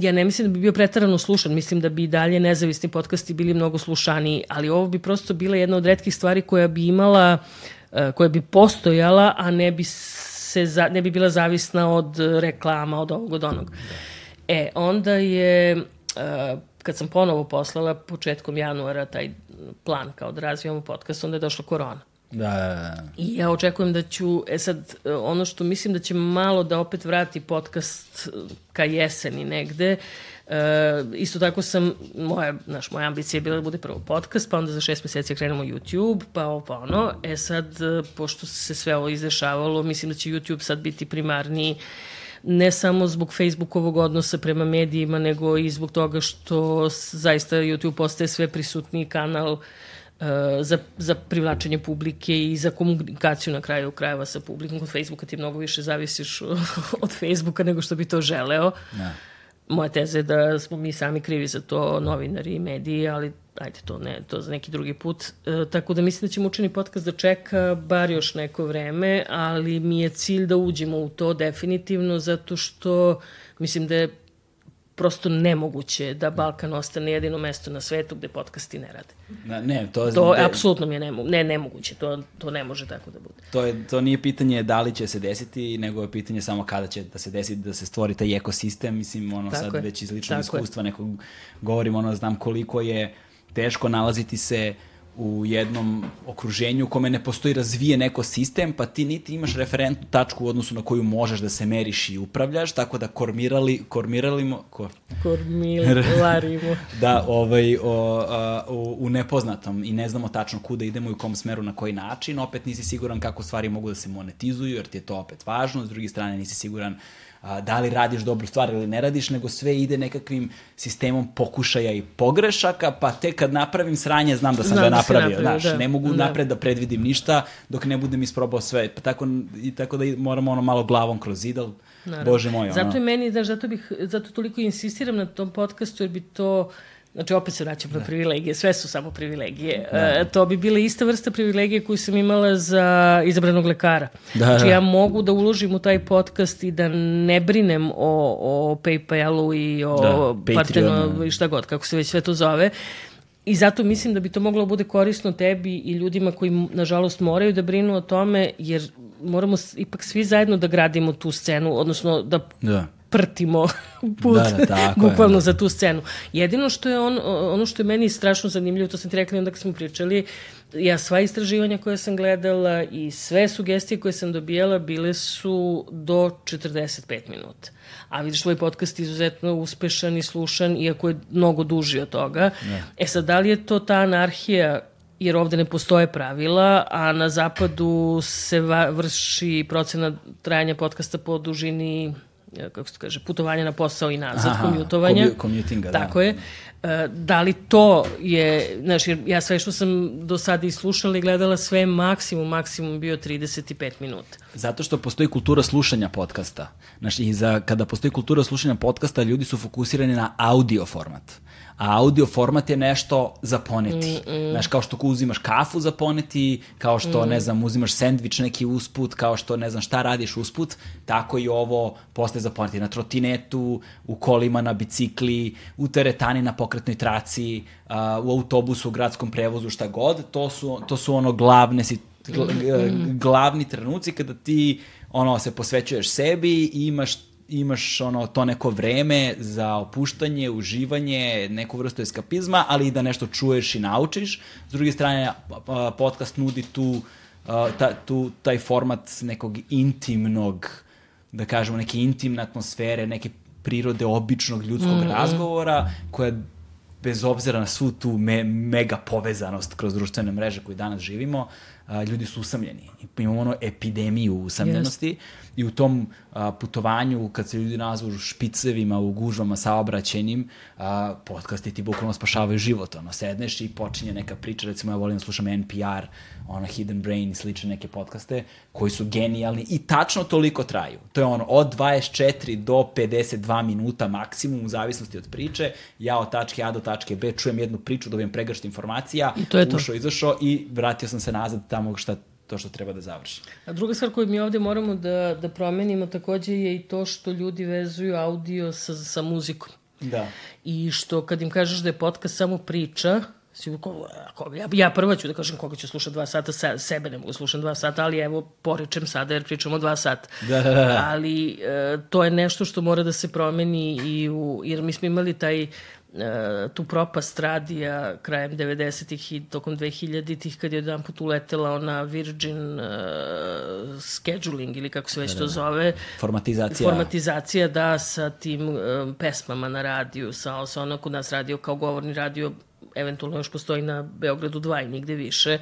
ja ne mislim da bi bio pretarano slušan, mislim da bi i dalje nezavisni podcasti bili mnogo slušaniji, ali ovo bi prosto bila jedna od redkih stvari koja bi imala, e, koja bi postojala, a ne bi se za, ne bi bila zavisna od reklama, od ovog, od onog. E, onda je, e, kad sam ponovo poslala početkom januara taj plan kao da razvijamo podcast, onda je došla korona. Da, da, da. I ja očekujem da ću, e sad, ono što mislim da će malo da opet vrati podcast ka jeseni negde, E, isto tako sam, moja, naš, moja ambicija je bila da bude prvo podcast, pa onda za šest meseci krenemo YouTube, pa ovo pa ono. E sad, pošto se sve ovo izdešavalo, mislim da će YouTube sad biti primarni ne samo zbog Facebookovog odnosa prema medijima, nego i zbog toga što zaista YouTube postaje sve prisutniji kanal uh, za, za privlačenje publike i za komunikaciju na kraju krajeva sa publikom. Kod Facebooka ti mnogo više zavisiš (laughs) od Facebooka nego što bi to želeo. Da. Moja teza je da smo mi sami krivi za to, novinari i mediji, ali ajde to ne, to za neki drugi put. E, tako da mislim da ćemo učini podcast da čeka bar još neko vreme, ali mi je cilj da uđemo u to definitivno, zato što mislim da je prosto nemoguće da Balkan ostane jedino mesto na svetu gde podcasti ne rade. Na, ne, to, to de... apsolutno mi je nemo, ne, nemoguće, to, to ne može tako da bude. To, je, to nije pitanje da li će se desiti, nego je pitanje samo kada će da se desi, da se stvori taj ekosistem, mislim, ono tako sad je. već iz ličnog iskustva nekog govorim, ono, znam koliko je teško nalaziti se u jednom okruženju u kome ne postoji razvijen ekosistem, pa ti niti imaš referentnu tačku u odnosu na koju možeš da se meriš i upravljaš, tako da kormirali, kormiralimo, ko? Kormilarimo. (laughs) da, ovaj, o, a, u, u nepoznatom i ne znamo tačno kuda idemo i u kom smeru, na koji način, opet nisi siguran kako stvari mogu da se monetizuju, jer ti je to opet važno, s druge strane nisi siguran a, da li radiš dobru stvar ili ne radiš, nego sve ide nekakvim sistemom pokušaja i pogrešaka, pa tek kad napravim sranje znam da sam Znam ga da napravio, napravio, znaš, da. ne mogu Da. napred da predvidim ništa dok ne budem isprobao sve, pa tako, i tako da moramo ono malo glavom kroz zid, ali, Naravno. bože moj, ono. Zato je meni, znaš, zato bih, zato toliko insistiram na tom podcastu, jer bi to, znači opet se vraćam na privilegije, sve su samo privilegije. E, to bi bila ista vrsta privilegije koju sam imala za izabranog lekara. Da, znači da. ja mogu da uložim u taj podcast i da ne brinem o, o Paypalu i o Da, Patreonu. i šta god, kako se već sve to zove. I zato mislim da bi to moglo da bude korisno tebi i ljudima koji, nažalost, moraju da brinu o tome, jer moramo ipak svi zajedno da gradimo tu scenu, odnosno da Da. Prtimo (laughs) put Da, da, tako je, bukvalno da. za tu scenu. Jedino što je on, ono što je meni strašno zanimljivo, to sam ti rekla onda kad smo pričali, ja sva istraživanja koje sam gledala i sve sugestije koje sam dobijala bile su do 45 minuta. A vidiš, tvoj podcast je izuzetno uspešan i slušan, iako je mnogo duži od toga. E sad, da li je to ta anarhija jer ovde ne postoje pravila, a na zapadu se vrši procena trajanja podcasta po dužini kako se kaže, putovanja na posao i nazad, Aha, komjutovanja. komju- commutinga, da. Tako je. E, Da li to je, znaš, jer ja sve što sam do sada i slušala i gledala, sve maksimum, maksimum bio 35 minuta. Zato što postoji kultura slušanja podcasta. Znaš, i za, kada postoji kultura slušanja podcasta, ljudi su fokusirani na audio format. A audio format je nešto za poneti. Znaš, kao što uzimaš kafu za poneti, kao što, ne znam, uzimaš sendvič neki usput, kao što, ne znam, šta radiš usput, tako i ovo postaje za poneti. Na trotinetu, u kolima, na bicikli, u teretani, na pokretnoj traci, a, u autobusu, u gradskom prevozu, šta god. To su, to su ono glavne si, gl- glavni trenuci kada ti ono se posvećuješ sebi i imaš imaš ono to neko vreme za opuštanje, uživanje, neku vrstu eskapizma, ali i da nešto čuješ i naučiš. S druge strane, podcast nudi tu, ta, tu taj format nekog intimnog, da kažemo, neke intimne atmosfere, neke prirode običnog ljudskog razgovora, koja bez obzira na svu tu me, mega povezanost kroz društvene mreže koju danas živimo, ljudi su usamljeni. Imamo ono epidemiju usamljenosti i u tom a, putovanju, kad se ljudi nazvu špicevima, u gužvama saobraćenim, a, podcasti ti bukvalno spašavaju život. Ono, sedneš i počinje neka priča, recimo ja volim da slušam NPR, ono Hidden Brain i slične neke podcaste, koji su genijalni i tačno toliko traju. To je ono od 24 do 52 minuta maksimum u zavisnosti od priče. Ja od tačke A do tačke B čujem jednu priču, dobijem pregršt informacija, I to je to. ušao, izašao i vratio sam se nazad tamo šta, to što treba da završi. A druga stvar koju mi ovde moramo da, da promenimo takođe je i to što ljudi vezuju audio sa, sa muzikom. Da. I što kad im kažeš da je podcast samo priča, ko, koga, ja, ja prva ću da kažem koga ću slušati dva sata, se, sebe ne mogu slušati dva sata, ali evo, poričem sada jer pričamo dva sata. (laughs) Da, da, da. Ali e, to je nešto što mora da se promeni i u, jer mi smo imali taj e, tu propast radija krajem 90-ih i tokom 2000-ih kad je jedan put uletela ona Virgin uh, scheduling ili kako se već to zove Formatizacija. formatizacija da sa tim um, pesmama na radiju, sa, sa ono kod nas radio kao govorni radio, eventualno još postoji na Beogradu 2 i nigde više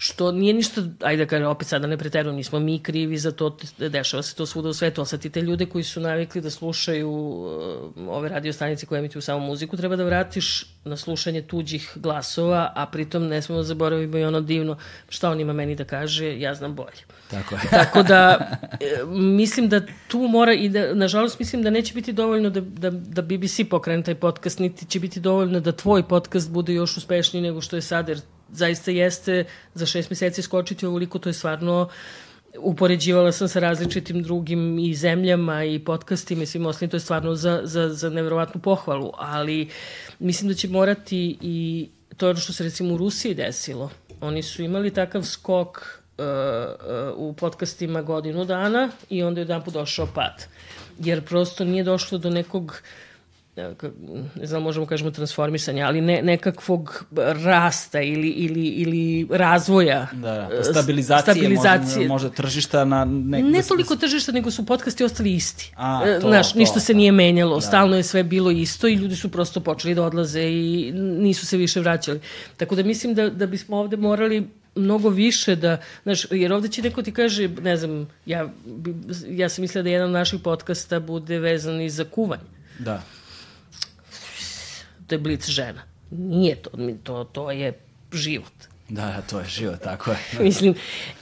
što nije ništa, ajde da kažem, opet sada ne preterujem, nismo mi krivi za to, dešava se to svuda u svetu, ali sad ti te ljude koji su navikli da slušaju uh, ove radio stanice koje emituju samo muziku, treba da vratiš na slušanje tuđih glasova, a pritom ne smemo da zaboravimo i ono divno, šta on ima meni da kaže, ja znam bolje. Tako je. Tako da, (laughs) e, mislim da tu mora i da, nažalost, mislim da neće biti dovoljno da, da, da BBC pokrene taj podcast, niti će biti dovoljno da tvoj podcast bude još uspešniji nego što je sad, jer zaista jeste za šest meseci skočiti ovoliko, to je stvarno upoređivala sam sa različitim drugim i zemljama i podcastima i svim ostalim, to je stvarno za, za, za nevjerovatnu pohvalu, ali mislim da će morati i to je ono što se recimo u Rusiji desilo. Oni su imali takav skok uh, uh, u podcastima godinu dana i onda je jedan put došao pad. Jer prosto nije došlo do nekog ne ka- ne znam, možemo kažemo transformisanja, ali ne, nekakvog rasta ili, ili, ili razvoja. Da, da. Stabilizacije, stabilizacije. Možda, možda tržišta na... Nek, Ne da toliko tržišta, nego su podcasti ostali isti. A, E, to, Znaš, to, ništa se da. nije menjalo, stalno je sve bilo isto i ljudi su prosto počeli da odlaze i nisu se više vraćali. Tako da mislim da, da bismo ovde morali mnogo više da, znaš, jer ovde će neko ti kaže, ne znam, ja, ja sam mislila da jedan od naših podcasta bude vezan i za kuvanje. Da. To je blic žena. Nije to, to, to je život. Da, da, to je život, tako je. (laughs) Mislim,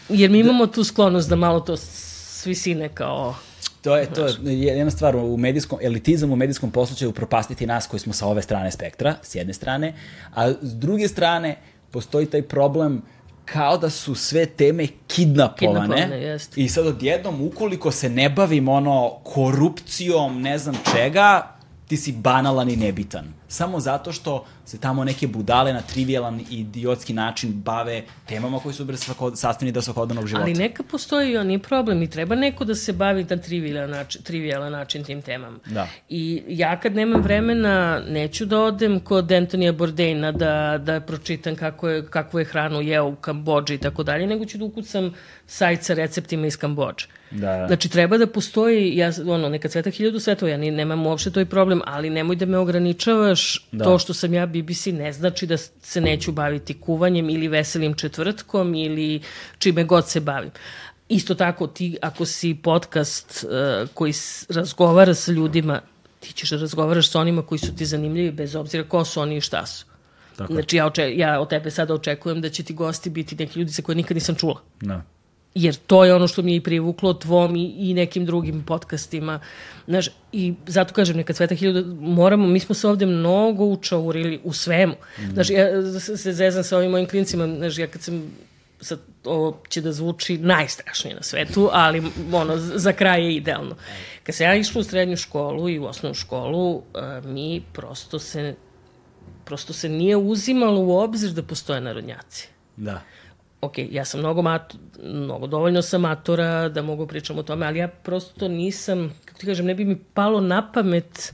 jer mi imamo tu sklonost da malo to svisine kao To je, to je jedna stvar u medijskom, elitizam u medijskom poslu će upropastiti nas koji smo sa ove strane spektra, s jedne strane, a s druge strane postoji taj problem kao da su sve teme kidnapovane. Kidnapovane, jest. I sad odjednom, ukoliko se ne bavim ono korupcijom, ne znam čega, ti si banalan i nebitan. Samo zato što se tamo neke budale na trivialan i idiotski način bave temama koji su bre svako, sastavni deo svakodnevnog života. Ali neka postoji i oni problem i treba neko da se bavi na trivialan način, trivialan način tim temama. Da. I ja kad nemam vremena, neću da odem kod Antonija Bourdaina da, da pročitam kako je, kakvu je hranu jeo u Kambođi i tako dalje, nego ću da ukucam sajt sa receptima iz Kambođe. Da, da. Znači, treba da postoji, ja, ono, neka cveta hiljadu svetova, ja ni, nemam uopšte toj problem, ali nemoj da me ograničavaš da. to što sam ja BBC, ne znači da se neću baviti kuvanjem ili veselim četvrtkom ili čime god se bavim. Isto tako, ti ako si podcast uh, koji razgovara sa ljudima, ti ćeš da razgovaraš sa onima koji su ti zanimljivi bez obzira ko su oni i šta su. Tako. Znači, ja, oče, ja od tebe sada očekujem da će ti gosti biti neki ljudi sa koje nikad nisam čula. Da jer to je ono što mi je i privuklo tvom i, i nekim drugim podcastima. Znaš, I zato kažem, neka Sveta Hiljada, moramo, mi smo se ovde mnogo učaurili u svemu. Mm. Znaš, ja se zezam sa ovim mojim klincima, znaš, ja kad sam sad ovo će da zvuči najstrašnije na svetu, ali ono, za kraj je idealno. Kad se ja išla u srednju školu i u osnovnu školu, mi prosto se prosto se nije uzimalo u obzir da postoje narodnjaci. Da ok, ja sam mnogo, mat, mnogo dovoljno sam matora da mogu pričam o tome, ali ja prosto nisam, kako ti kažem, ne bi mi palo na pamet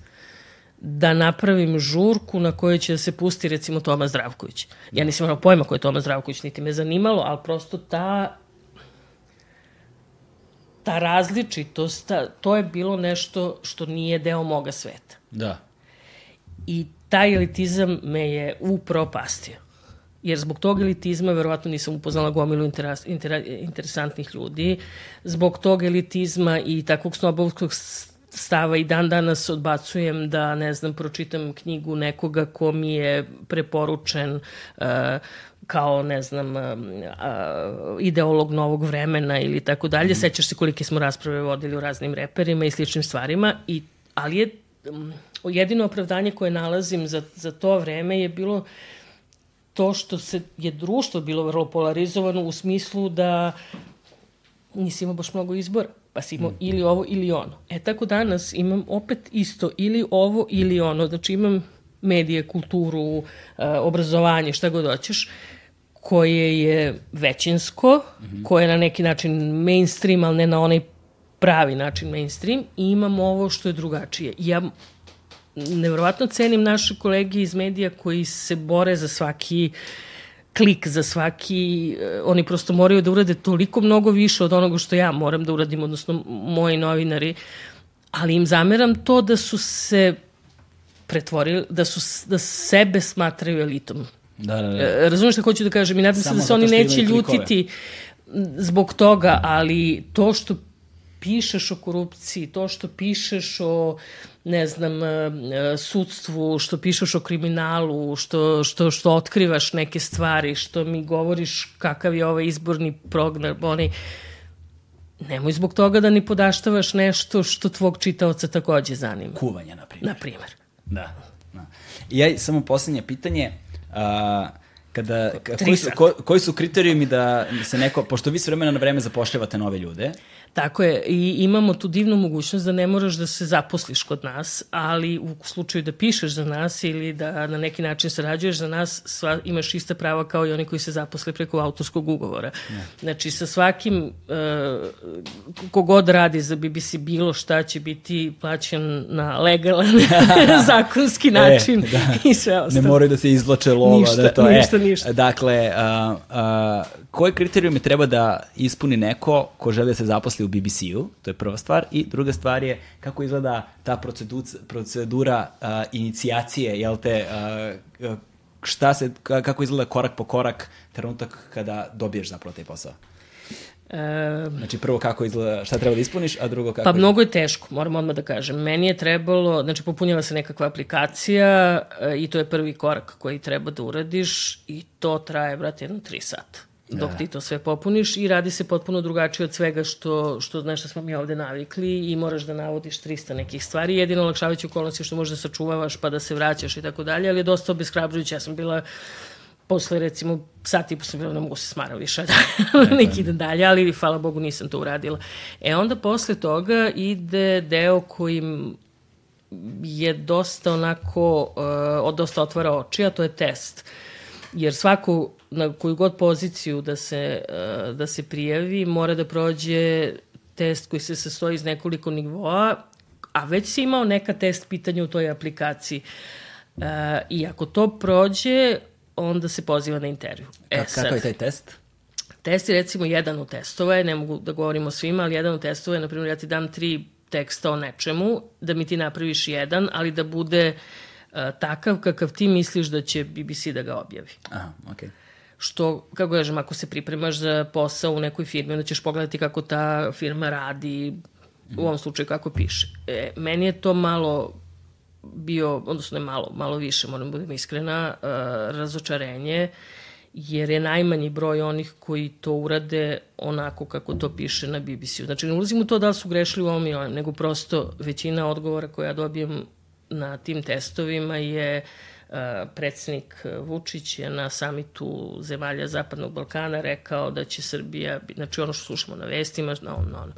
da napravim žurku na kojoj će da se pusti recimo Toma Zdravković. Ja nisam imala pojma ko je Toma Zdravković, niti me zanimalo, ali prosto ta ta različitost, ta, to je bilo nešto što nije deo moga sveta. Da. I taj elitizam me je upropastio jer zbog tog elitizma verovatno nisam upoznala gomilu interes, inter, interesantnih ljudi. Zbog tog elitizma i takvog snobovskog stava i dan danas odbacujem da, ne znam, pročitam knjigu nekoga ko mi je preporučen uh, kao, ne znam, uh, ideolog novog vremena ili tako dalje. Mm. Sećaš se kolike smo rasprave vodili o raznim reperima i sličnim stvarima, i, ali je um, jedino opravdanje koje nalazim za, za to vreme je bilo uh, to što se je društvo bilo vrlo polarizovano u smislu da nisi imao baš mnogo izbora, pa si imao mm. ili ovo ili ono. E tako danas imam opet isto, ili ovo ili ono, znači imam medije, kulturu, uh, obrazovanje, šta god hoćeš, koje je većinsko, mm -hmm. koje je na neki način mainstream, ali ne na onaj pravi način mainstream, i imam ovo što je drugačije. Ja nevrovatno cenim naše kolege iz medija koji se bore za svaki klik za svaki, eh, oni prosto moraju da urade toliko mnogo više od onoga što ja moram da uradim, odnosno moji novinari, ali im zameram to da su se pretvorili, da su da sebe smatraju elitom. Da, da, da. Eh, razumeš šta hoću da kažem i nadam se da se oni neće ljutiti zbog toga, ali to što pišeš o korupciji, to što pišeš o ne znam, e, sudstvu, što pišeš o kriminalu, što, što, što otkrivaš neke stvari, što mi govoriš kakav je ovaj izborni program, onaj, nemoj zbog toga da ni podaštavaš nešto što tvog čitaoca takođe zanima. Kuvanje, na primjer. Na primjer. Da. da. I ja samo poslednje pitanje, a, kada, koji, su, ko, koji su kriterijumi da se neko, pošto vi s vremena na vreme zapošljavate nove ljude, Tako je, i imamo tu divnu mogućnost da ne moraš da se zaposliš kod nas, ali u slučaju da pišeš za nas ili da na neki način sarađuješ za nas, sva, imaš ista prava kao i oni koji se zaposle preko autorskog ugovora. Ne. Znači, sa svakim, uh, kogod radi za BBC bilo šta će biti plaćen na legalan (laughs) (laughs) zakonski e, način e, da. i sve ostalo. Ne moraju da se izloče lova. Ništa, da to, ništa, e, ništa. Dakle, uh, uh, koje kriterijume treba da ispuni neko ko želi da se zaposli u BBC-u, to je prva stvar, i druga stvar je kako izgleda ta procedura, procedura uh, inicijacije, jel te, uh, šta se, kako izgleda korak po korak trenutak kada dobiješ zapravo taj posao? Znači prvo kako izgleda, šta treba da ispuniš, a drugo kako... Pa mnogo je teško, moram odmah da kažem. Meni je trebalo, znači popunjava se nekakva aplikacija e, i to je prvi korak koji treba da uradiš i to traje, brate, jedno tri sata dok da. ti to sve popuniš i radi se potpuno drugačije od svega što, što nešto smo mi ovde navikli i moraš da navodiš 300 nekih stvari. Jedino olakšavajući okolnosti što možeš da sačuvavaš pa da se vraćaš i tako dalje, ali je dosta obeshrabrujuće. Ja sam bila posle recimo sat i po sam bila, ne mogu se smara više (laughs) da neki dan dalje, ali hvala Bogu nisam to uradila. E onda posle toga ide deo kojim je dosta onako, uh, dosta otvara oči, a to je test. Jer svaku, na koju god poziciju da se, uh, da se prijavi, mora da prođe test koji se sastoji iz nekoliko nivoa, a već si imao neka test pitanja u toj aplikaciji. Uh, I ako to prođe, onda se poziva na intervju. E, Ka, kakav je taj test? Test je recimo jedan od testova, je, ne mogu da govorim o svima, ali jedan od testova je, na primjer, ja ti dam tri teksta o nečemu, da mi ti napraviš jedan, ali da bude uh, takav kakav ti misliš da će BBC da ga objavi. Aha, okej. Okay što, kako kažem, ako se pripremaš za posao u nekoj firmi, onda ćeš pogledati kako ta firma radi, u ovom slučaju kako piše. E, meni je to malo bio, odnosno ne malo, malo više, moram da budem iskrena, uh, razočarenje, jer je najmanji broj onih koji to urade onako kako to piše na BBC-u. Znači, ne ulazim u to da li su grešili u ovom i ovom, nego prosto većina odgovora koja ja dobijem na tim testovima je uh, predsednik Vučić je na samitu zemalja Zapadnog Balkana rekao da će Srbija, znači ono što slušamo na vestima, na ono, na ono.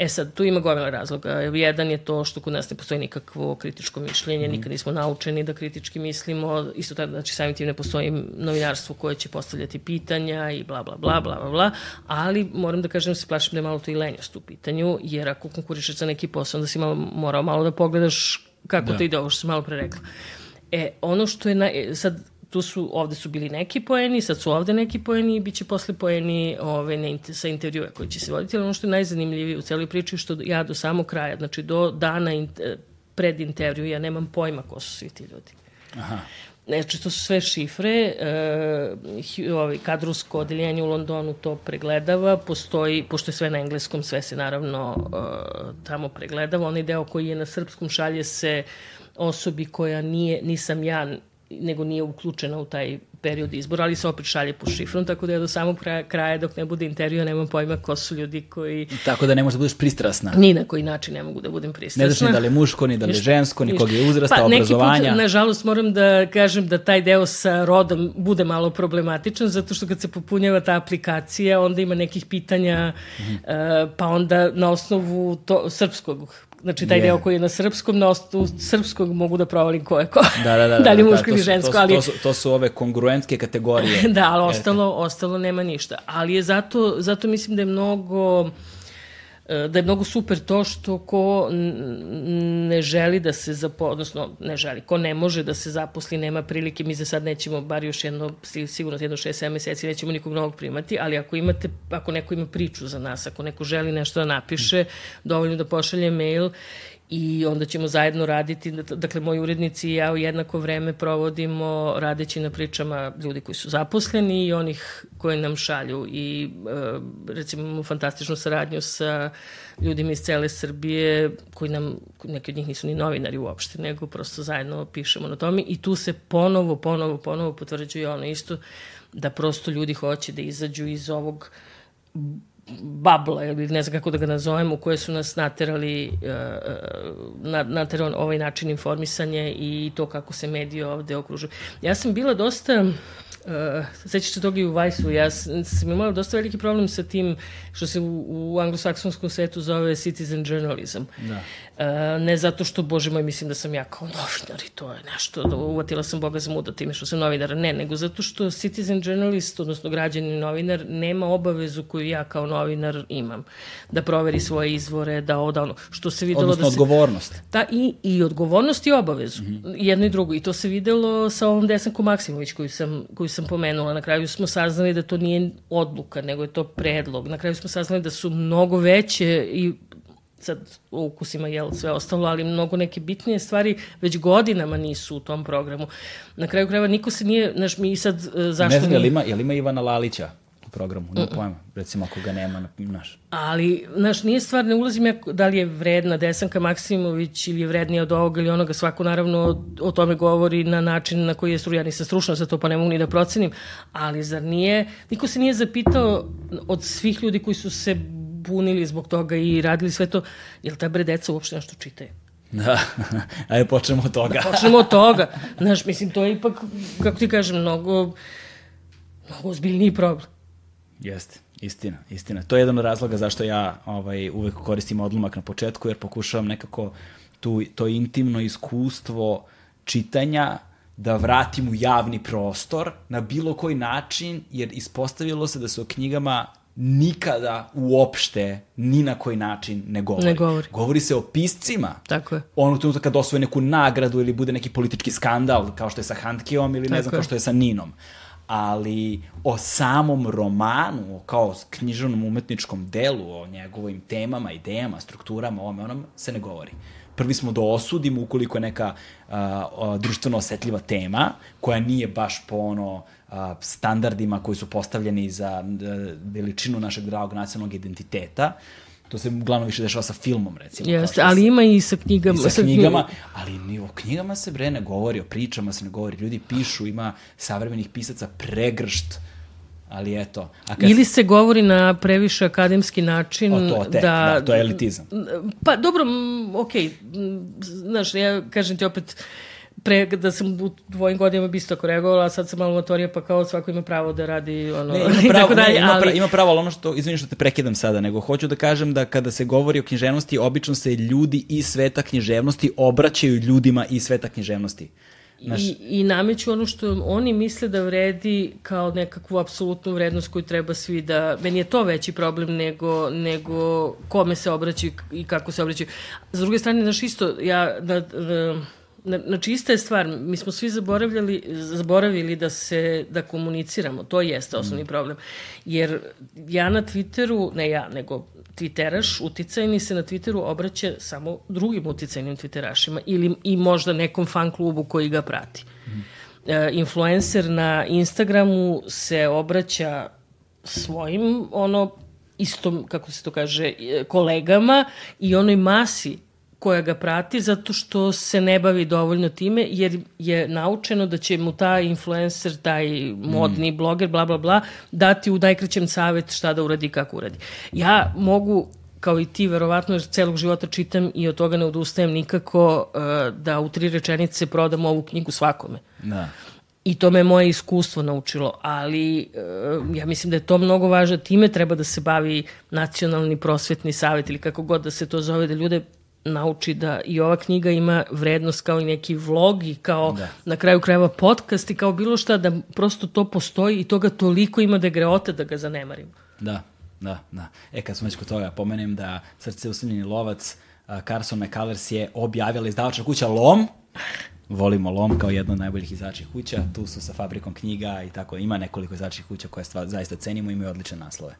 E sad, tu ima gomila razloga. Jedan je to što kod nas ne postoji nikakvo kritičko mišljenje, mm. nikad nismo naučeni da kritički mislimo, isto tako, znači samim tim ne postoji novinarstvo koje će postavljati pitanja i bla, bla, bla, bla, bla, bla, ali moram da kažem da se plašim da je malo to i lenjost u pitanju, jer ako konkurišeš za neki posao, onda si malo, morao malo da pogledaš kako da. to ide, ovo što sam malo pre rekla. E, ono što je, na, sad, tu su, ovde su bili neki poeni, sad su ovde neki poeni i bit će posle poeni ove, ne, sa intervjua koji će se voditi, ali ono što je najzanimljivije u celoj priči što ja do samog kraja, znači do dana in, pred intervju, ja nemam pojma ko su svi ti ljudi. Aha. Znači, to su sve šifre, e, ovaj, kadrovsko odeljenje u Londonu to pregledava, postoji, pošto je sve na engleskom, sve se naravno e, tamo pregledava, onaj deo koji je na srpskom šalje se osobi koja nije, nisam ja nego nije uključena u taj period izbora, ali se opet šalje po šifrom, tako da ja do samog kraja, kraja dok ne bude intervju, nemam pojma ko su ljudi koji... Tako da ne možeš da budeš pristrasna. Ni na koji način ne mogu da budem pristrasna. Ne znaš ni da li je muško, ni da li je žensko, ni kog je uzrasta, pa, obrazovanja. Neki put, nažalost, moram da kažem da taj deo sa rodom bude malo problematičan, zato što kad se popunjava ta aplikacija, onda ima nekih pitanja, mm -hmm. uh, pa onda na osnovu to, srpskog znači taj yeah. deo koji je na srpskom, na ostu srpskog mogu da provalim ko je ko. Da, da, da. (laughs) da li da, muško ili žensko, ali... To su, to su ove kongruentske kategorije. (laughs) da, ali ostalo, ostalo nema ništa. Ali je zato, zato mislim da je mnogo da je mnogo super to što ko ne želi da se zapo, odnosno ne želi, ko ne može da se zaposli, nema prilike, mi za sad nećemo, bar još jedno, sigurno jedno 6-7 meseci, nećemo nikog novog primati, ali ako imate, ako neko ima priču za nas, ako neko želi nešto da napiše, dovoljno da pošalje mail i onda ćemo zajedno raditi, dakle moji urednici i ja u jednako vreme provodimo radeći na pričama ljudi koji su zaposleni i onih koji nam šalju. I e, recimo imamo fantastičnu saradnju sa ljudima iz cele Srbije koji nam, neki od njih nisu ni novinari uopšte, nego prosto zajedno pišemo na tome. I tu se ponovo, ponovo, ponovo potvrđuje ono isto da prosto ljudi hoće da izađu iz ovog babla, ili ne znam kako da ga nazovem, u koje su nas naterali, uh, naterali ovaj način informisanja i to kako se mediji ovde okružuju. Ja sam bila dosta Uh, sećaš se toga i u Vajsu, ja sam imala dosta veliki problem sa tim što se u, u anglosaksonskom svetu zove citizen journalism. Da. Uh, ne zato što, bože moj, mislim da sam ja kao novinar i to je nešto, da uvatila sam Boga za muda time što sam novinar, ne, nego zato što citizen journalist, odnosno građani novinar, nema obavezu koju ja kao novinar imam, da proveri svoje izvore, da oda ono, što se videlo odnosno da se... odgovornost. Da, i, i odgovornost i obavezu, mm -hmm. jedno i drugo, i to se videlo sa ovom Desankom Maksimović koju sam, koju sam pomenula. Na kraju smo saznali da to nije odluka, nego je to predlog. Na kraju smo saznali da su mnogo veće i sad o ukusima jel sve ostalo, ali mnogo neke bitnije stvari već godinama nisu u tom programu. Na kraju krajeva niko se nije, znaš, mi sad, e, zašto... Ne znam, je li ima, je li ima Ivana Lalića u programu? Ne pojma, recimo ako ga nema, znaš. Ali, znaš, nije stvar, ne ulazim ja da li je vredna Desanka Maksimović ili je vrednija od ovoga ili onoga, svako naravno o, o tome govori na način na koji je struja, nisam stručna za to pa ne mogu ni da procenim, ali zar nije, niko se nije zapitao od svih ljudi koji su se bunili zbog toga i radili sve to, jel ta bre deca uopšte nešto čitaju? Da, (laughs) ajde počnemo od toga. Počnemo od toga. Znaš, mislim, to je ipak, kako ti kažem, mnogo, mnogo ozbiljniji problem. Jeste, istina, istina. To je jedan od razloga zašto ja ovaj, uvek koristim odlomak na početku, jer pokušavam nekako tu, to intimno iskustvo čitanja da vratim u javni prostor na bilo koji način, jer ispostavilo se da se o knjigama nikada uopšte ni na koji način ne govori. Ne govori. Govori se o piscima. Tako je. Onog trenutka kad osvoje neku nagradu ili bude neki politički skandal, kao što je sa Handkeom ili ne Tako znam, je. kao što je sa Ninom. Ali o samom romanu, o kao književnom umetničkom delu, o njegovim temama, idejama, strukturama, ovome onom, se ne govori. Prvi smo da osudimo ukoliko je neka uh, uh, društveno osetljiva tema, koja nije baš po ono a, standardima koji su postavljeni za uh, veličinu našeg dragog nacionalnog identiteta. To se uglavnom više dešava sa filmom, recimo. Jeste, ali se- ima i sa knjigama. i sa knjigama, ali ni o knjigama se bre ne govori, o pričama se ne govori. Ljudi pišu, ima savremenih pisaca pregršt, ali eto. A kad Ili se govori na previše akademski način O, to tek, da, to je elitizam. Pa dobro, okej, m, znaš, ja kažem ti opet, pre, da sam u tvojim godinama bi isto tako reagovala, a sad sam malo motorija, pa kao svako ima pravo da radi ono, Ne, (laughs) ima pravo, dalje, ne, ima, ali... pra, ima pravo, ali ono što, izvini što te prekidam sada, nego hoću da kažem da kada se govori o književnosti, obično se ljudi iz sveta književnosti obraćaju ljudima iz sveta književnosti. Znaš, I, I nameću ono što oni misle da vredi kao nekakvu apsolutnu vrednost koju treba svi da... Meni je to veći problem nego, nego kome se obraćaju i kako se obraćaju. S druge strane, znaš isto, ja... Na, na, znači, ista je stvar, mi smo svi zaboravljali, zaboravili da se, da komuniciramo, to jeste osnovni problem. Jer ja na Twitteru, ne ja, nego Twitteraš, uticajni se na Twitteru obraća samo drugim uticajnim Twitterašima ili i možda nekom fan klubu koji ga prati. E, influencer na Instagramu se obraća svojim ono istom, kako se to kaže, e, kolegama i onoj masi koja ga prati zato što se ne bavi dovoljno time jer je naučeno da će mu taj influencer, taj modni bloger, bla bla bla, dati u najkraćem savet šta da uradi i kako uradi. Ja mogu kao i ti, verovatno, jer celog života čitam i od toga ne odustajem nikako uh, da u tri rečenice prodam ovu knjigu svakome. da. I to me moje iskustvo naučilo, ali e, ja mislim da je to mnogo važno. Time treba da se bavi nacionalni prosvetni savjet ili kako god da se to zove, da ljude nauči da i ova knjiga ima vrednost kao i neki vlog i kao da. na kraju krajeva podcast i kao bilo šta da prosto to postoji i toga toliko ima da je greota da ga zanemarimo. Da, da, da. E, kad smo već kod toga, pomenem da Srce usamljeni lovac Carson McCullers je objavila izdavača kuća Lom. Volimo Lom kao jedna od najboljih izdavačih kuća. Tu su sa fabrikom knjiga i tako. Ima nekoliko izdavačih kuća koje stva, zaista cenimo i imaju odlične naslove.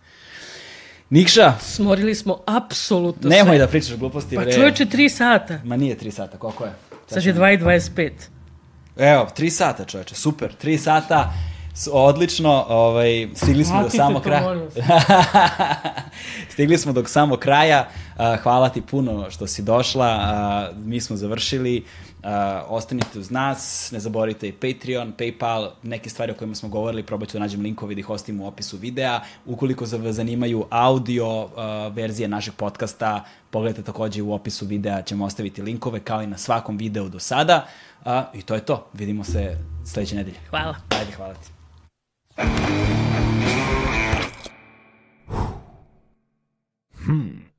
Nikša, Smorili smo apsolutno nemoj sve. da pričaš gluposti. Pa bre. čoveče, tri sata. Ma nije tri sata, koliko je? Sad je 2.25. Evo, tri sata čoveče, super, tri sata, odlično, ovaj, stigli smo do Shvatite samog to, kraja. (laughs) stigli smo do samog kraja, hvala ti puno što si došla, mi smo završili, Uh, ostanite uz nas, ne zaboravite i Patreon, Paypal, neke stvari o kojima smo govorili, probat ću da nađem linkove da ih ostavim u opisu videa. Ukoliko vas zanimaju audio uh, verzije našeg podcasta, pogledajte takođe u opisu videa, ćemo ostaviti linkove kao i na svakom videu do sada. Uh, I to je to, vidimo se sledeće nedelje. Hvala. Ajde, hvala ti. Hmm.